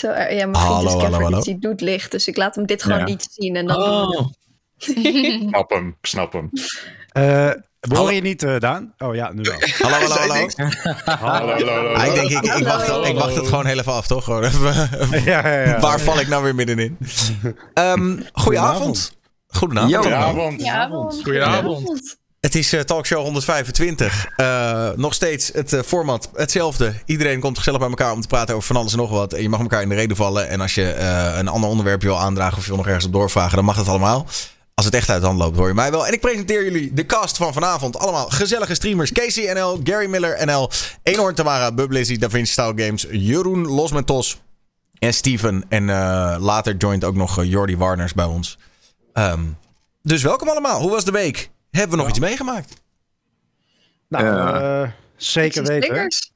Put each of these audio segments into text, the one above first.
Zo, eh, ja, mijn Hallo, vriend is hallo, Kevin, hallo. dus die doet licht. Dus ik laat hem dit gewoon Ja. niet zien. En dan Oh, Snap hem, snap hem. Eh hoor je niet, eh, Daan? Oh ja, nu wel. Hallo, hallo, hallo. Hallo, hallo, hallo. Ah, ik denk, ik, ik, wacht, ik wacht het gewoon heel even af, toch? Gewoon even, ja, ja, ja. waar val ik nou weer middenin? Ehm goedenavond. Goedenavond. Allemaal. Goedenavond. Goedenavond. Goedenavond. Het is eh, Talkshow 125. Eh, nog steeds het eh, format hetzelfde. Iedereen komt gezellig bij elkaar om te praten over van alles en nog wat. En je mag elkaar in de reden vallen. En als je een ander onderwerp wil aandragen of je wil nog ergens op doorvragen, dan mag dat allemaal. Als het echt uit de hand loopt, hoor je mij wel. En ik presenteer jullie de cast van vanavond. Allemaal gezellige streamers. Casey NL, Gary Miller NL, Eenhoorn Tamara, Bublizzy, Da Vinci Style Games, Jeroen Losmentos en Steven. En later joint ook nog Jordi Warners bij ons. Ehm, dus welkom allemaal. Hoe was de week? Hebben we nog iets meegemaakt? Nou, Ja. eh, zeker weten. Stickers.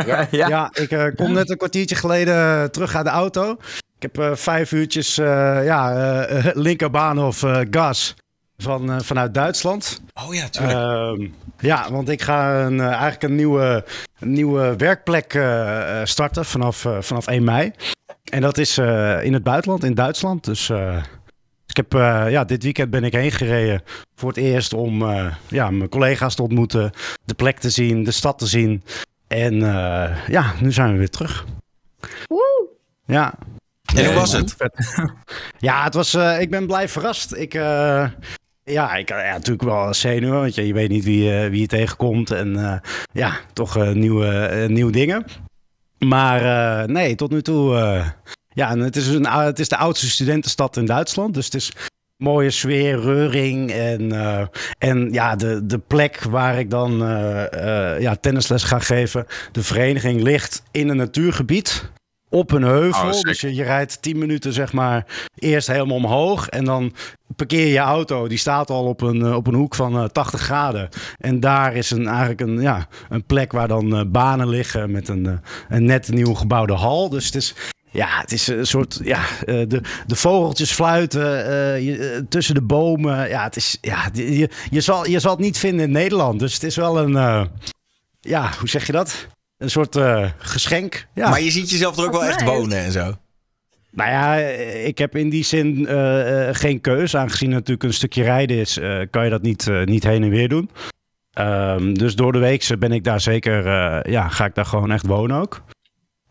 ja. Ja, ik eh, kom net een kwartiertje geleden terug uit de auto. Ik heb eh, vijf uurtjes ja, eh, eh, linkerbaanhof eh gas van, eh, vanuit Duitsland. Oh ja, tuurlijk. Ehm, ja, want ik ga een, eh, eigenlijk een nieuwe, een nieuwe werkplek eh, eh, starten vanaf, eh, vanaf 1 mei. En dat is eh, in het buitenland, in Duitsland. Dus eh, ik heb, eh, ja, dit weekend ben ik heen gereden voor het eerst om eh, ja, mijn collega's te ontmoeten, de plek te zien, de stad te zien. En eh, ja, nu zijn we weer terug. Woe. Ja, en hoe was het? ja, het was, eh, ik ben blij verrast. Ik, eh, ja, ik ja, natuurlijk wel zenuwen, want je, je weet niet wie, eh, wie je tegenkomt. En eh, ja, toch eh, nieuwe, nieuwe dingen. Maar eh, nee, tot nu toe... ja, en het is, een, het is de oudste studentenstad in Duitsland. Dus het is mooie sfeer, reuring. En, eh, en ja, de, de plek waar ik dan eh, eh, ja, tennisles ga geven. De vereniging ligt in een natuurgebied. Op een heuvel. Oh, dus je, je rijdt 10 minuten, zeg maar, eerst helemaal omhoog. En dan parkeer je je auto. Die staat al op een, op een hoek van eh, 80 graden. En daar is een, eigenlijk een, ja, een plek waar dan banen liggen. Met een, een net nieuw gebouwde hal. Dus het is. Ja, het is een soort. Ja, eh, de, de vogeltjes fluiten eh, je, eh, tussen de bomen. Ja, het is. Ja, je, je, zal, je zal het niet vinden in Nederland. Dus het is wel een. eh, ja, hoe zeg je dat? Een soort eh, geschenk. Ja. Maar je ziet jezelf er ook wel echt wonen en zo. Nou ja, eh, ik heb in die zin eh, eh, geen keus. Aangezien het natuurlijk een stukje rijden is, eh, kan je dat niet, eh, niet heen en weer doen. Ehm, dus door de week ben ik daar zeker, eh, ja, ga ik daar gewoon echt wonen ook.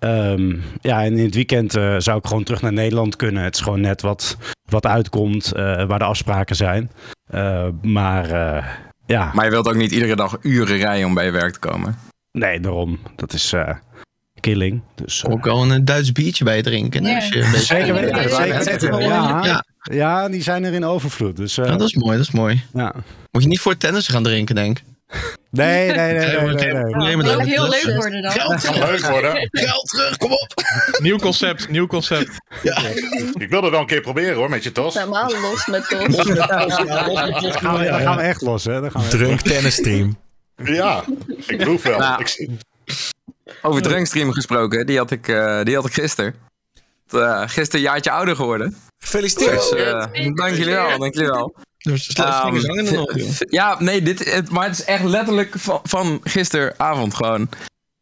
Ehm, ja, en in het weekend eh, zou ik gewoon terug naar Nederland kunnen. Het is gewoon net wat, wat uitkomt, eh, waar de afspraken zijn. Eh, maar eh, ja, Maar je wilt ook niet iedere dag uren rijden om bij je werk te komen. nee, daarom. Dat is eh, killing. Dus, Ook wel een Duits biertje bij drinken. Als je een beetje- Zeker weten, Ja, zeker weten. Ja, Ja. ja, die zijn er in overvloed. Dus, eh, Ja, dat is mooi, dat is mooi. ja. Moet je niet voor tennis gaan drinken, denk ik. Nee, nee, nee, nee, nee, nee. Heel, leuk worden dan. Geld Kan terug, leuk worden. geld terug, kom op. Nieuw concept, nieuw concept. Ik wil het wel een keer proberen hoor, met je tos. Helemaal los met Tos. Dan gaan, we, dan gaan we echt los, hè? Dan gaan we Drunk tennis stream. Ja, ik proef wel. Nou. Ik, Over drunkstream gesproken, die had ik, eh, die had ik gisteren. Uh, gisteren een jaartje ouder geworden. Gefeliciteerd. Dus eh, dank jullie wel, dank jullie wel. Dus joh. Ja, nee, dit, het, maar het is echt letterlijk van, van gisteravond gewoon.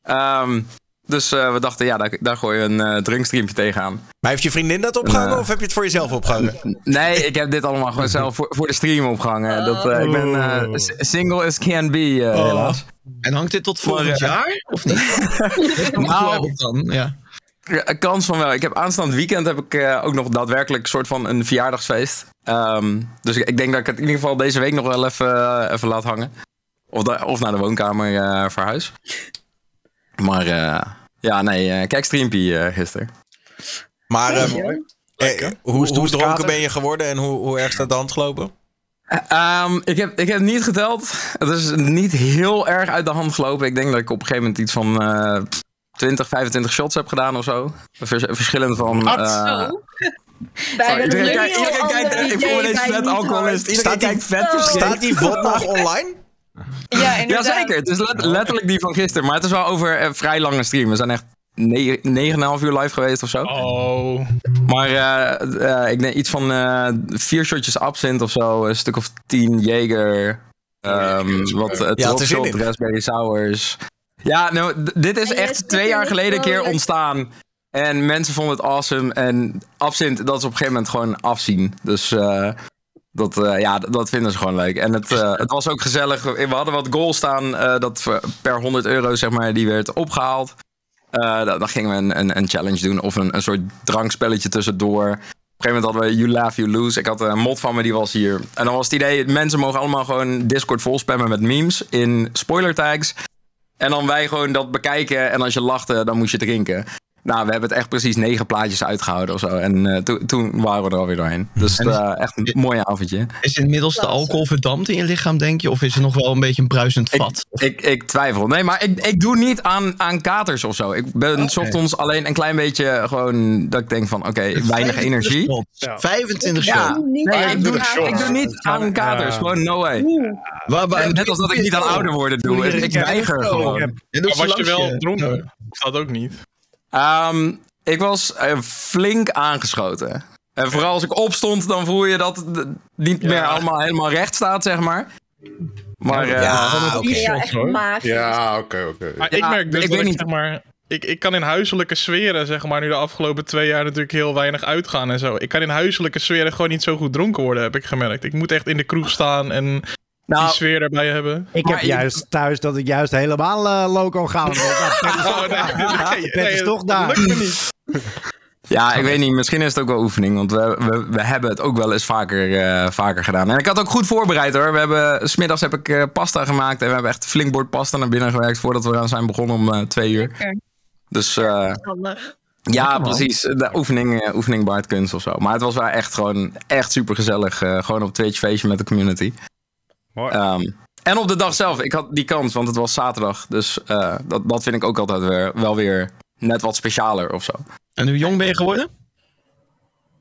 Ehm, dus eh, we dachten, ja, daar, daar gooi je een eh drunkstreamje tegenaan. Maar heeft je vriendin dat opgehangen Eh. of heb je het voor jezelf opgehangen? Nee, ik heb dit allemaal gewoon zelf voor, voor de stream opgehangen. Dat, eh, ik ben eh, s- single as can be, eh, Oh. helaas. En hangt dit tot volgend Maar, jaar? Of niet? Nou, dan, ja. Een kans van wel. Ik heb aanstaand weekend heb ik eh, ook nog daadwerkelijk een soort van een verjaardagsfeest. Ehm, dus ik, ik denk dat ik het in ieder geval deze week nog wel even, eh, even laat hangen. Of, da- of naar de woonkamer eh verhuis. Maar eh, ja, nee, eh, kijk streampie eh, gisteren. Maar ehm, Mooi. eh, hoe, Hoe dronken ben je geworden en hoe, hoe erg staat de hand gelopen? Eh, ehm, ik, heb, ik heb niet geteld. Het is niet heel erg uit de hand gelopen. Ik denk dat ik op een gegeven moment iets van eh 20, 25 shots heb gedaan of zo. Vers- verschillend van... Wat? eh, Zo. Bij iedereen een kijkt, iedereen kijkt, ik voel me bij vet alcoholist. Iedereen Staat die- kijkt vet Oh. Staat die VOD nog online? Ja, inderdaad. Jazeker, het is let- letterlijk die van gisteren. Maar het is wel over een vrij lange stream. We zijn echt 9,5 uur live geweest of zo. Oh. Maar eh, eh, ik denk iets van eh, vier shotjes absint of zo. Een stuk of tien Jager. ehm wat uh, Ja, er. Raspberry Sours. Ja, nou, dit is En echt twee jaar geleden een keer ontstaan. En mensen vonden het awesome. En absint, dat is op een gegeven moment gewoon afzien. Dus eh, dat, eh, ja, dat- vinden ze gewoon leuk. En het, eh, het was ook gezellig. We hadden wat goals staan. dat per 100 euro, zeg maar, die werd opgehaald. Eh, dan, dan gingen we een, een, een challenge doen. Of een, een soort drankspelletje tussendoor. Op een gegeven moment hadden we You Laugh, You Lose. Ik had een mod van me, die was hier. En dan was het idee, mensen mogen allemaal gewoon Discord vol spammen met memes in spoiler tags. En dan wij gewoon dat bekijken. En als je lachte, dan moest je drinken. Nou, we hebben het echt precies negen plaatjes uitgehouden of zo. En eh, toen- toen waren we er alweer doorheen. Dus eh, echt een mooi avondje. Is inmiddels de alcohol verdampt in je lichaam, denk je? Of is het nog wel een beetje een bruisend vat? Ik, ik twijfel. Nee, maar ik, ik doe niet aan, aan katers of zo. Ik ben Oké. s ochtends alleen een klein beetje gewoon dat ik denk van oké, weinig energie. Ja. 25 Ja. shots. Niet Nee, ik doe, ik doe niet aan katers. Gewoon no way. Waar, waar, En net als dat ik niet aan ouder worden doe. Ik, weiger gewoon. Je doet Maar was je wel dronken? Dat ook niet? Ehm, ik was eh, flink aangeschoten. En vooral als ik opstond, dan voel je dat het niet Ja. meer allemaal helemaal recht staat, zeg maar. Maar eh, Ja, oké. Ja, echt magisch. Ja, oké, oké. Maar ik merk dus ik dat ik, niet. zeg maar... Ik, ik kan in huiselijke sferen, zeg maar, nu de afgelopen twee jaar natuurlijk heel weinig uitgaan en zo. Ik kan in huiselijke sferen gewoon niet zo goed dronken worden, heb ik gemerkt. Ik moet echt in de kroeg staan en die nou, sfeer erbij hebben. Ik Maar heb ik- juist thuis dat ik juist helemaal eh, loco ga. Pet is Oh, toch nee, daar. nee, Pet is nee, toch dat daar. lukt me niet. ja, ik weet niet. Misschien is het ook wel oefening. Want we, we, we hebben het ook wel eens vaker, eh, vaker gedaan. En ik had ook goed voorbereid hoor. We hebben, smiddags heb ik eh, pasta gemaakt. En we hebben echt flink bord pasta naar binnen gewerkt. Voordat we aan zijn begonnen om eh, twee uur. Lekker. Dus eh, ja, precies. De oefening, eh, oefening kunst of zo. Maar het was wel echt gewoon echt super gezellig. gewoon op Twitch feestje met de community. Mooi. Ehm, en op de dag zelf, ik had die kans, want het was zaterdag. Dus eh, dat, dat vind ik ook altijd weer, wel weer net wat specialer of zo. En hoe jong ben je geworden?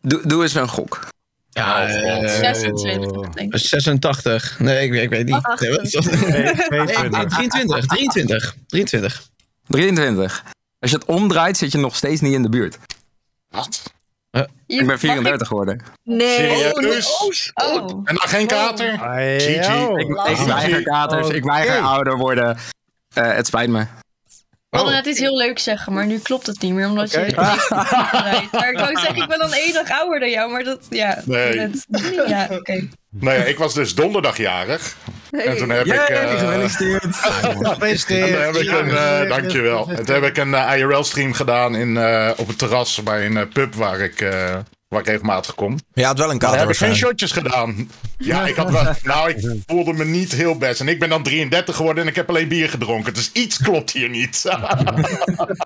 Doe, doe eens een gok. Ja, Oh, eh, 26, denk ik. 86. Nee, ik, ik weet niet. Ach, Nee, wat is dat? Nee, Nee, 22. 23. 23. 23. 23. Als je het omdraait, zit je nog steeds niet in de buurt. Wat? Ik ben 34 geworden. Nee. Serieus? Oh, En dan geen kater? GG. yo. Ik, weiger katers, ik weiger ouder worden. Eh, het spijt me. ik wilde net iets heel leuks zeggen, maar nu klopt het niet meer, omdat je niet voorbereidt. Maar ik wou zeggen, ik ben dan één dag ouder dan jou, maar dat, ja. Nee. dat- ja, oké. Nee, ik was dus En toen heb ik... eh, gefeliciteerd. En Gefeliciteerd. toen heb ik een, eh, dankjewel. En toen heb ik een eh, IRL-stream gedaan in, eh, op het terras bij een pub waar ik, eh, waar ik regelmatig kom. Je had wel een Daar kater heb ik geen shotjes gedaan. Ja, ik had wel, nou, ik voelde me niet heel best. En ik ben dan 33 geworden en ik heb alleen bier gedronken. Dus iets klopt hier niet.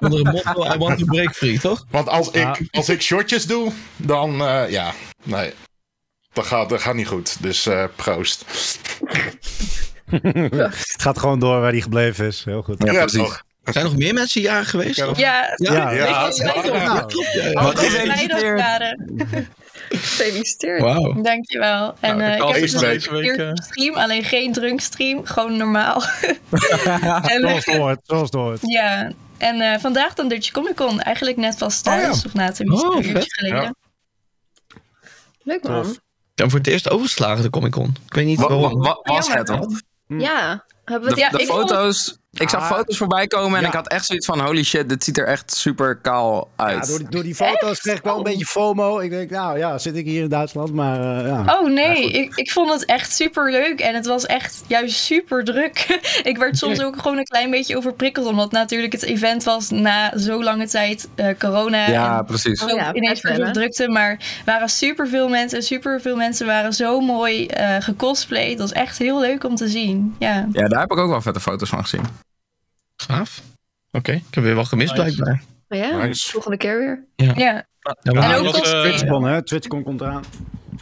Onder een motto, I want to break free, toch? Want als Ja. ik, als ik shotjes doe, dan eh, ja, nee. Dat gaat, dat gaat niet goed. Dus eh, proost. Het gaat gewoon door waar hij gebleven is. Heel goed. Ja, Ja, precies. Zijn er nog meer mensen jarig geweest? Ja. of? Ja, Ja, Ja, ik ja. ja, ja. Gefeliciteerd. Wauw. Dankjewel. En Nou, eh, de ik heb dus deze een week, eh, stream, alleen geen drunkstream, gewoon normaal. en, Zoals het hoort. Zoals het hoort. ja, en eh, vandaag dan Dutch Comic Con, eigenlijk net pas thuis, of na tenminste Oh, een uurtje geleden. Ja. Leuk man. Tof. Ik heb voor het eerst overgeslagen de Comic Con. Ik weet niet Wat, waarom. wat was het? Want Ja. Hebben we de, het... Ja, de vond- foto's, ik zag Ah. foto's voorbij komen en Ja. ik had echt zoiets van holy shit, dit ziet er echt super kaal Ja, uit. door, die- door die foto's kreeg ik wel een beetje FOMO. Ik denk, nou ja, zit ik hier in Duitsland, maar eh, ja. Oh nee, Ja, ik, ik vond het echt super leuk en het was echt juist super druk. ik werd soms ook gewoon een klein beetje overprikkeld, omdat natuurlijk het event was na zo lange tijd eh, corona. ja, en precies. Oh ja, ineens veel drukte, maar er waren super veel mensen. Super veel mensen waren zo mooi eh gecosplayed. Dat was echt heel leuk om te zien. Ja. Ja, daar heb ik ook wel vette foto's van gezien. Gaaf. Oké, ik heb weer wel gemist Nice. blijkbaar. Oh ja, Nice. volgende keer weer. ja. Ja, En maar- ook was, eh, TwitchCon, hè? TwitchCon komt eraan.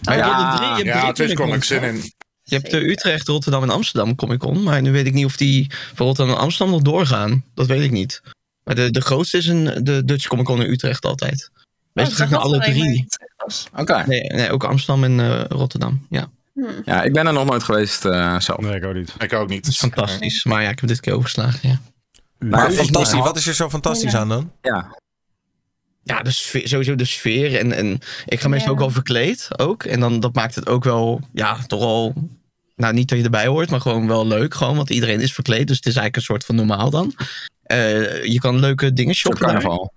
Ah, Ja. drie- je hebt Ja, drie Twitch kon ik Comic-Cons, zin in. Je hebt de Utrecht, Rotterdam en Amsterdam Comic Con. Maar nu weet ik niet of die voor Rotterdam en Amsterdam nog doorgaan. Dat weet ik niet. Maar de, de grootste is een, de Dutch Comic Con in Utrecht altijd. Meestal Oh, ga ik naar alle drie. Oké. Nee, nee, ook Amsterdam en eh, Rotterdam. Ja, Hm. Ja, ik ben er nog nooit geweest eh, zelf. Nee, ik ook niet. Ik ook niet. dat is fantastisch. Maar ja, ik heb dit keer overgeslagen. Ja, Maar fantastisch. Wat is er zo fantastisch aan dan? Ja, ja de sfeer, sowieso de sfeer. En, en ik ga meestal Ja. ook wel verkleed. Ook. En dan, dat maakt het ook wel, ja, toch al... Nou, niet dat je erbij hoort, maar gewoon wel leuk. Gewoon, want iedereen is verkleed. Dus het is eigenlijk een soort van normaal dan. Eh, je kan leuke dingen shoppen. daar. carnaval.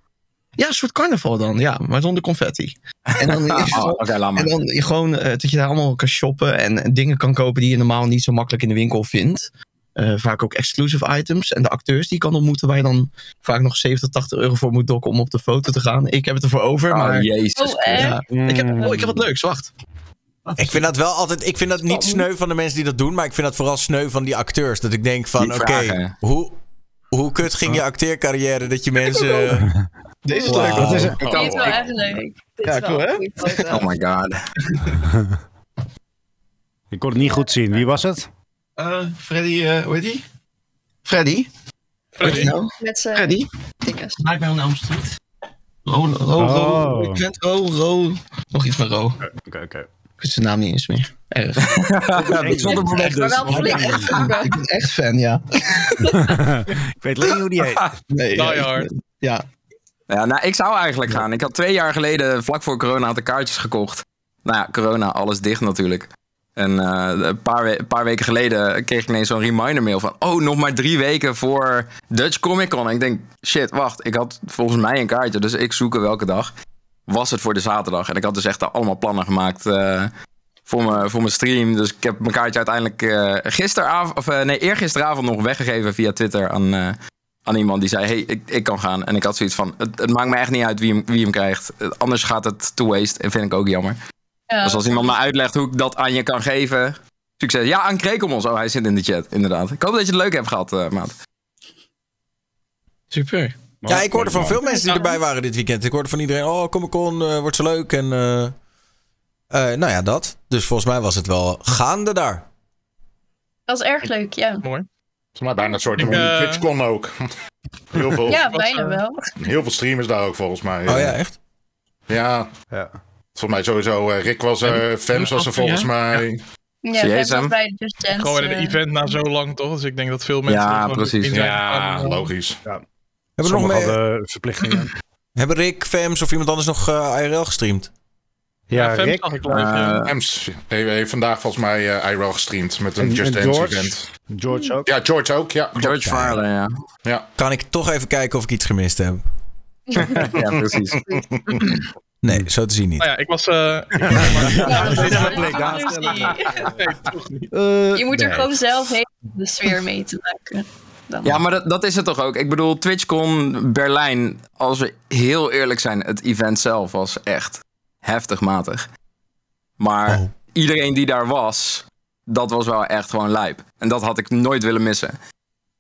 Ja, een soort carnaval dan, ja, maar zonder confetti. En dan is het Oh. En dan je gewoon eh, dat je daar allemaal kan shoppen en, en dingen kan kopen die je normaal niet zo makkelijk in de winkel vindt. Eh, vaak ook exclusive items. En de acteurs die je kan ontmoeten waar je dan vaak nog 70, 80 euro voor moet dokken om op de foto te gaan. Ik heb het ervoor over, Oh, maar jezus. Oh, ik, heb, oh, ik heb wat leuks, wacht. Ik vind dat wel altijd. Ik vind dat niet sneu van de mensen die dat doen, maar ik vind dat vooral sneu van die acteurs. Dat ik denk van, oké, hoe, hoe kut ging je acteercarrière dat je mensen. Deze is Wauw. leuk. Wat is Dit kan- wel echt leuk. Ja, cool, hè? Oh my god. Ik kon het niet goed zien. Wie was het? Eh, Freddy, eh, hoe heet die? Freddy? Freddy. Nou, Met zijn Freddy? dinges. Nightmare on Elm Street. Ro, Ro, Ro, Oh. ik vind Ro, Ro. Nog iets met Ro. Oké, oké. Ik weet zijn naam niet eens meer. Erg. Moment Maar dus. wel flink ervaren. Ik ben echt fan, ja. Ik weet alleen niet hoe die heet. Nee, Die ja, Hard. Ja, Ja, nou, ik zou eigenlijk gaan. Ik had twee jaar geleden, vlak voor corona, had ik kaartjes gekocht. Nou ja, corona, alles dicht natuurlijk. En eh, een, paar een paar weken geleden kreeg ik ineens zo'n reminder mail van... Oh, nog maar drie weken voor Dutch Comic Con. En ik denk, shit, wacht. Ik had volgens mij een kaartje, dus ik zoek er welke dag. Was het voor de zaterdag. En ik had dus echt allemaal plannen gemaakt eh, voor, mijn, voor mijn stream. Dus ik heb mijn kaartje uiteindelijk eh gisteravond... Of nee, eergisteravond nog weggegeven via Twitter aan... aan iemand die zei: Hey, ik, ik kan gaan. En ik had zoiets van: Het, het maakt me echt niet uit wie hem, wie hem krijgt. Anders gaat het to waste. En vind ik ook jammer. Ja. Dus als iemand me uitlegt hoe ik dat aan je kan geven. Succes. Ja, aan Krekelmos. Oh, hij zit in de chat, inderdaad. Ik hoop dat je het leuk hebt gehad, eh, maat. super. Ja, ik hoorde van veel mensen die erbij waren dit weekend. Ik hoorde van iedereen, oh, Comic Con eh, wordt zo leuk. En eh, eh, nou ja, dat. Dus volgens mij was het wel gaande daar. Dat is erg leuk, ja. Mooi. Volgens mij bijna een soort van TwitchCon ook. Heel veel, Ja, was, bijna wel. heel veel streamers daar ook volgens mij. Oh ja, echt? Ja, Ja. Volgens mij sowieso. eh, Rick was er, Fems was er volgens mij. Ja, Zie je net hem? bij de Just Dance. Gewoon weer een eh, event na zo lang, toch? Dus ik denk dat veel mensen... Ja, precies. Ja, gegaan. logisch. Hebben, we nog meer, hadden verplichtingen. hebben Rick, Fems of iemand anders nog eh, IRL gestreamd? Ja, Fem Rick. ik ja. Eh, Fems heeft heeft vandaag volgens mij eh IRL gestreamd met een En- Just en Dance George? event. George ook. Ja, George ook. Ja. George Farley, ja. Ja. Kan ik toch even kijken of ik iets gemist heb? ja, precies. Nee, zo te zien niet. Nou ja, ik was... eh. Je moet er gewoon zelf heen de sfeer mee te maken. Dan. Ja, maar dat, dat is het toch ook. Ik bedoel, TwitchCon Berlijn, als we heel eerlijk zijn, het event zelf was echt heftig matig. Maar Oh. iedereen die daar was, dat was wel echt gewoon lijp. En dat had ik nooit willen missen.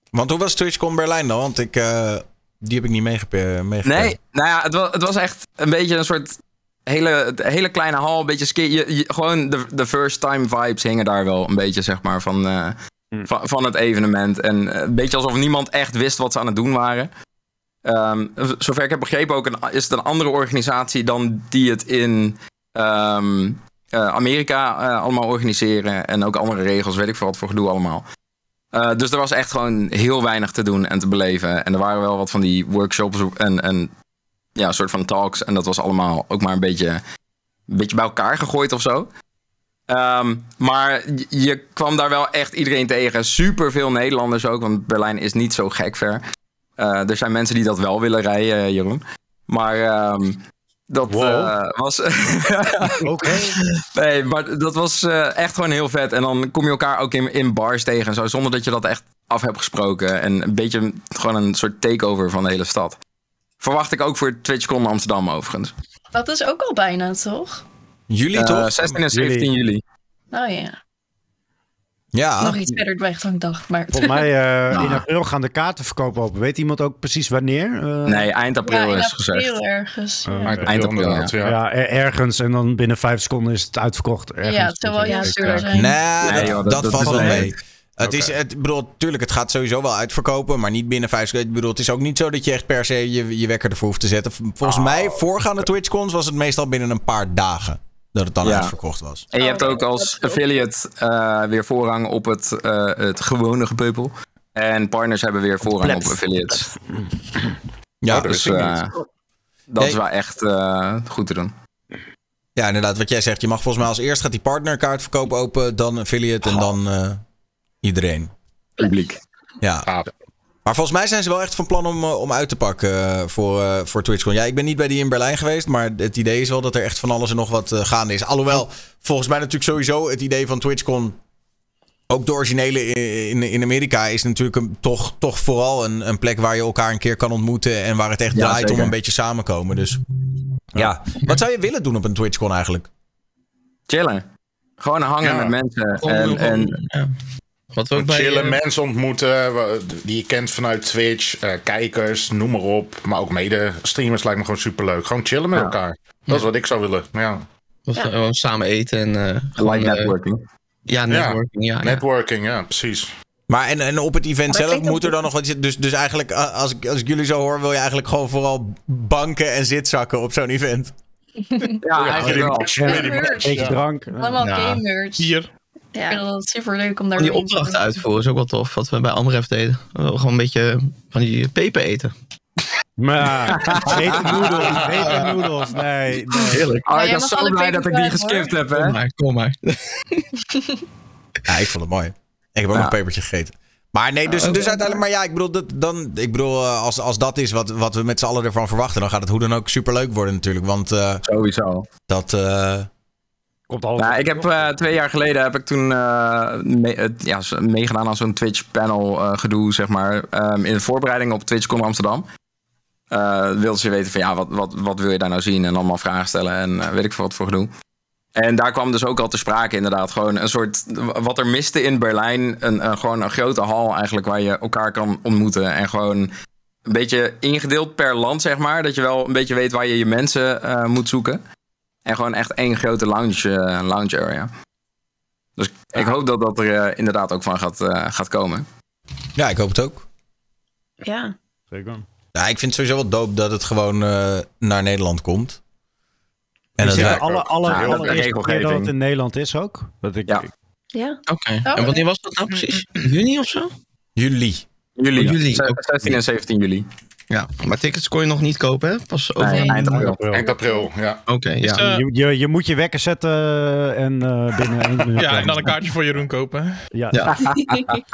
Want hoe was TwitchCon Berlijn dan? Want ik, eh, die heb ik niet meegekregen. Nee, nou ja, het was, het was echt een beetje een soort hele, hele kleine hal. Een beetje ski, je, je- gewoon de, de first time vibes hingen daar wel een beetje, zeg maar, van, eh, van, van het evenement. En eh, een beetje alsof niemand echt wist wat ze aan het doen waren. Ehm, v- zover ik heb begrepen ook een, is het een andere organisatie dan die het in ehm, eh, Amerika allemaal organiseren. En ook andere regels, weet ik veel wat voor gedoe allemaal. Eh, dus er was echt gewoon heel weinig te doen en te beleven. En er waren wel wat van die workshops en, en ja, een soort van talks. En dat was allemaal ook maar een beetje, een beetje bij elkaar gegooid of zo. Ehm, maar je- je kwam daar wel echt iedereen tegen. Super veel Nederlanders ook, want Berlijn is niet zo gek ver. Eh, er zijn mensen die dat wel willen rijden, eh, Jeroen. Maar ehm, dat Wow. eh, was. Oké. Nee, maar dat was eh, echt gewoon heel vet. En dan kom je elkaar ook in, in bars tegen en zo, zonder dat je dat echt af hebt gesproken. En een beetje gewoon een soort takeover van de hele stad. Verwacht ik ook voor TwitchCon Amsterdam overigens. Dat is ook al bijna, toch? Jullie Eh, toch? 16 en 17 juli. Oh ja. Ja. Nog iets verder weg dan ik dacht. Maar... Volgens mij eh, in april gaan de kaartenverkoop open. Weet iemand ook precies wanneer? Eh, Nee, eind april ja, is april gezegd. ergens. Ja, Oh, Eind Eind april, ja. Ja, er- ergens en dan binnen vijf seconden is het uitverkocht. Ergens. ja het zou wel heel Ik, zuur eh, zijn. Nee, Nee, dat, joh, dat- dat dat valt wel mee. Het is, het, bedoel, tuurlijk, het gaat sowieso wel uitverkopen, maar niet binnen vijf seconden. Ik bedoel, het is ook niet zo dat je echt per se je, je wekker ervoor hoeft te zetten. Volgens mij, voorgaande TwitchCons was het meestal binnen een paar dagen dat het dan Ja. uitverkocht was. En je Oh, hebt ook als ook. affiliate eh, weer voorrang op het, eh, het gewone gepeupel. En partners hebben weer voorrang op affiliates. Ja, dus dus, eh, dat is wel echt eh, goed te doen. ja, inderdaad, wat jij zegt. Je mag volgens mij als eerst gaat die partnerkaartverkoop open, dan affiliate en dan eh, iedereen. Publiek. Ja. Maar volgens mij zijn ze wel echt van plan om, eh, om uit te pakken eh, voor, eh, voor TwitchCon. Ja, ik ben niet bij die in Berlijn geweest, maar het idee is wel dat er echt van alles en nog wat gaande is. Alhoewel, volgens mij natuurlijk sowieso het idee van TwitchCon, ook de originele in, in Amerika, is natuurlijk een, toch, toch vooral een, een plek waar je elkaar een keer kan ontmoeten en waar het echt Ja, draait om een beetje samenkomen. Dus ja, wat zou je willen doen op een TwitchCon eigenlijk? Chillen. Gewoon hangen Ja. met mensen. En, en ja. Wat we ook bij... Chillen, eh, mensen ontmoeten die je kent vanuit Twitch, eh, kijkers, noem maar op. Maar ook mede streamers lijkt me gewoon superleuk. Gewoon chillen met Ja. elkaar. Dat is wat ik zou willen. Ja. gewoon samen eten en... eh, gewoon, like networking. ja, networking. Ja, ja. Networking, ja, precies. Maar en, en op het event Maar zelf moet er dan nog wat zitten. Dus, dus eigenlijk, als ik, als ik jullie zo hoor, wil je eigenlijk gewoon vooral banken en zitzakken op zo'n event. Ja, eigenlijk wel. Much, Beetje drank. Allemaal Ja. gamers. Hier. Ik vind Ja. dat super leuk om daar Die opdrachten uitvoeren is ook wel tof. Wat we bij Amref deden. Gewoon een beetje van die peper eten. Maar hete noedels, hete noedels. Nee, nee. Heerlijk. Oh, Ja, ik was zo blij dat ik die geskipt heb, Kom hè? maar, kom maar. Ja, ik vond het mooi. Ik heb ook Ja. nog een pepertje gegeten. Maar nee, dus, dus uiteindelijk, maar ja, ik bedoel, dat, dan, ik bedoel eh, als, als dat is wat, wat we met z'n allen ervan verwachten, dan gaat het hoe dan ook superleuk worden natuurlijk. Want eh, Sowieso. dat, eh, Komt. Nou, ik heb eh, twee jaar geleden heb ik toen eh, mee- het- ja, meegedaan aan zo'n Twitch panel eh, gedoe, zeg maar. Ehm, in de voorbereiding op TwitchCon Amsterdam. Eh wilden ze weten van ja, wat, wat, wat wil je daar nou zien? En allemaal vragen stellen en eh, weet ik veel wat voor gedoe. En daar kwam dus ook al te sprake inderdaad. Gewoon een soort, wat er miste in Berlijn. Een, gewoon een grote hal eigenlijk waar je elkaar kan ontmoeten. En gewoon een beetje ingedeeld per land, zeg maar. Dat je wel een beetje weet waar je je mensen eh, moet zoeken. En gewoon echt één grote lounge, eh, lounge area. Dus ik hoop dat dat er eh, inderdaad ook van gaat, eh, gaat komen. ja, ik hoop het ook. Ja. Zeker. Ja, ik vind het sowieso wel dope dat het gewoon eh, naar Nederland komt. En Is dat de alle, alle, Ja, dat is allereerste keer dat regelgeving. het in Nederland is ook? Dat ik, Ja. Ja. Oké. En wanneer was dat nou precies? Juni of zo? Juli. Juli, Oh, juli. Ze- 16 en 17 juli. Ja. Maar tickets kon je nog niet kopen, hè? Pas over... Nee, Oké, eind april. Eind april, ja. ja. Eh, je, je, je moet je wekker zetten en eh, binnen één minuut. Ja, en dan een kaartje voor Jeroen kopen. Ja. Ja.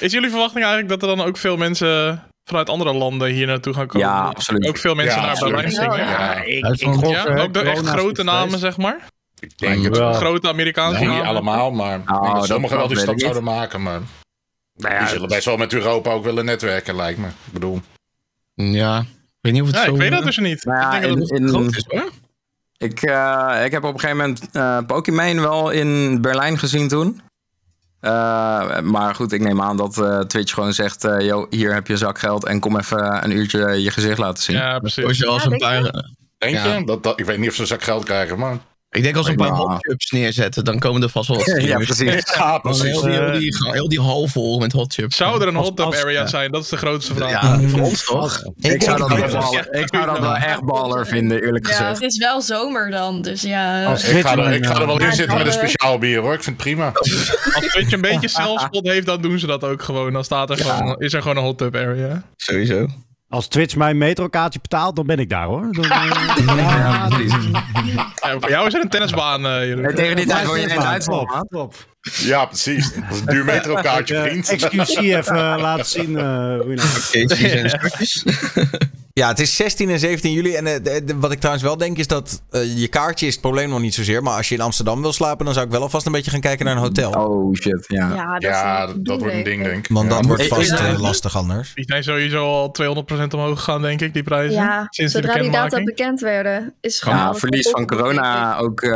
Is jullie verwachting eigenlijk dat er dan ook veel mensen vanuit andere landen hier naartoe gaan komen? Ja, absoluut. Ook veel mensen Ja, naar. Berlijn Ja, zingen? Ja, ik, ik Ja, eh, ook de echt grote niet namen, zeg maar. ik denk het Wel. Grote Amerikaanse Niet namen. allemaal, maar ik denk Oh, dat dat- sommigen wel die stap ik zouden maken. Maar Nou die ja, zullen best wel met Europa ook willen netwerken, lijkt me. Ik bedoel, Ja. Ik weet niet of het Ja, zo... ik weet dat dus niet. Nou ja, ik denk in- dat het in- groot is, hoor. Ik, eh, ik heb op een gegeven moment eh Pokémon wel in Berlijn gezien toen. Eh, maar goed, ik neem aan dat eh, Twitch gewoon zegt: eh, yo, hier heb je zakgeld en kom even een uurtje je gezicht laten zien. ja, Als precies. je als Ja, een denk je? paar... denk Ja. Dat, dat, ik weet niet of ze een zak geld krijgen, maar... Ik denk als we een paar Ja. hotchips neerzetten, dan komen er vast wel wat Ja, precies. Ja, heel, die, heel, Eh, die, heel die hal vol met hotchips. Zou er een Als- hot tub als- area ja. zijn? Dat is de grootste vraag. Ja, van ons toch? Ik zou dat, Ik- wel baller, ik zou dat wel echt baller vinden, eerlijk Ja, gezegd. het is wel zomer dan, dus ja. Ik ga, er, Twitch- ik ga er wel in Ja, zitten met een eh, speciaal bier, hoor. Ik vind het prima. Als Twitch een beetje zelfspot heeft, dan doen ze dat ook gewoon. Dan staat er gewoon, is er gewoon een hot tub area. Sowieso. Als Twitch mijn metrokaartje betaalt, dan ben ik daar hoor. Dan, eh, Ja, precies. Ja, voor jou is er een tennisbaan, eh. Hey, tegen die tijd Ja, woon je in Duitsland. Ja, precies. Dat is een duur metrokaartje, Eh, vriend. XQC even eh, laten zien. eh, hoe je Ja, het is 16 en 17 juli. En eh, de- de- wat ik trouwens wel denk is dat eh, je kaartje is het probleem nog niet zozeer. Maar als je in Amsterdam wil slapen, dan zou ik wel alvast een beetje gaan kijken naar een hotel. Oh shit, ja. Ja, dat, Ja, is dat, dat wordt een ding, denk ik. Want Ja. dat wordt vast eh, lastig anders. Die zijn sowieso al 200% omhoog gegaan, denk ik, die prijzen. Ja, Sinds de zodra die data bekend werden, is gewoon Ja, verlies van corona ook. eh,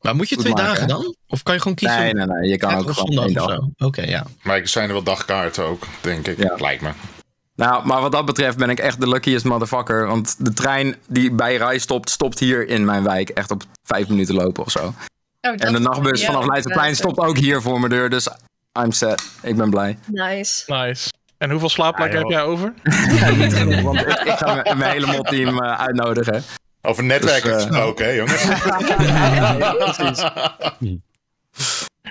Maar moet je twee maken, dagen dan? Of kan je gewoon kiezen? nee, nee, nee. Je kan ook gewoon één dag. Oké, ja. Maar er zijn er wel dagkaarten ook, denk ik. Ja. Lijkt me. Nou, maar wat dat betreft ben ik echt de luckiest motherfucker. Want de trein die bij Rai stopt, stopt hier in mijn wijk. Echt op vijf minuten lopen of zo. Oh, dat En de nachtbus ja, vanaf Leidseplein stopt ook hier voor mijn deur. Dus I'm set. Ik ben blij. Nice. Nice. En hoeveel slaapplekken Ja, heb jij over? Ja, niet genoeg, want ik, ik ga mijn- mijn hele mot-team eh, uitnodigen. Over netwerken Dus, eh, gesproken, hè, jongens?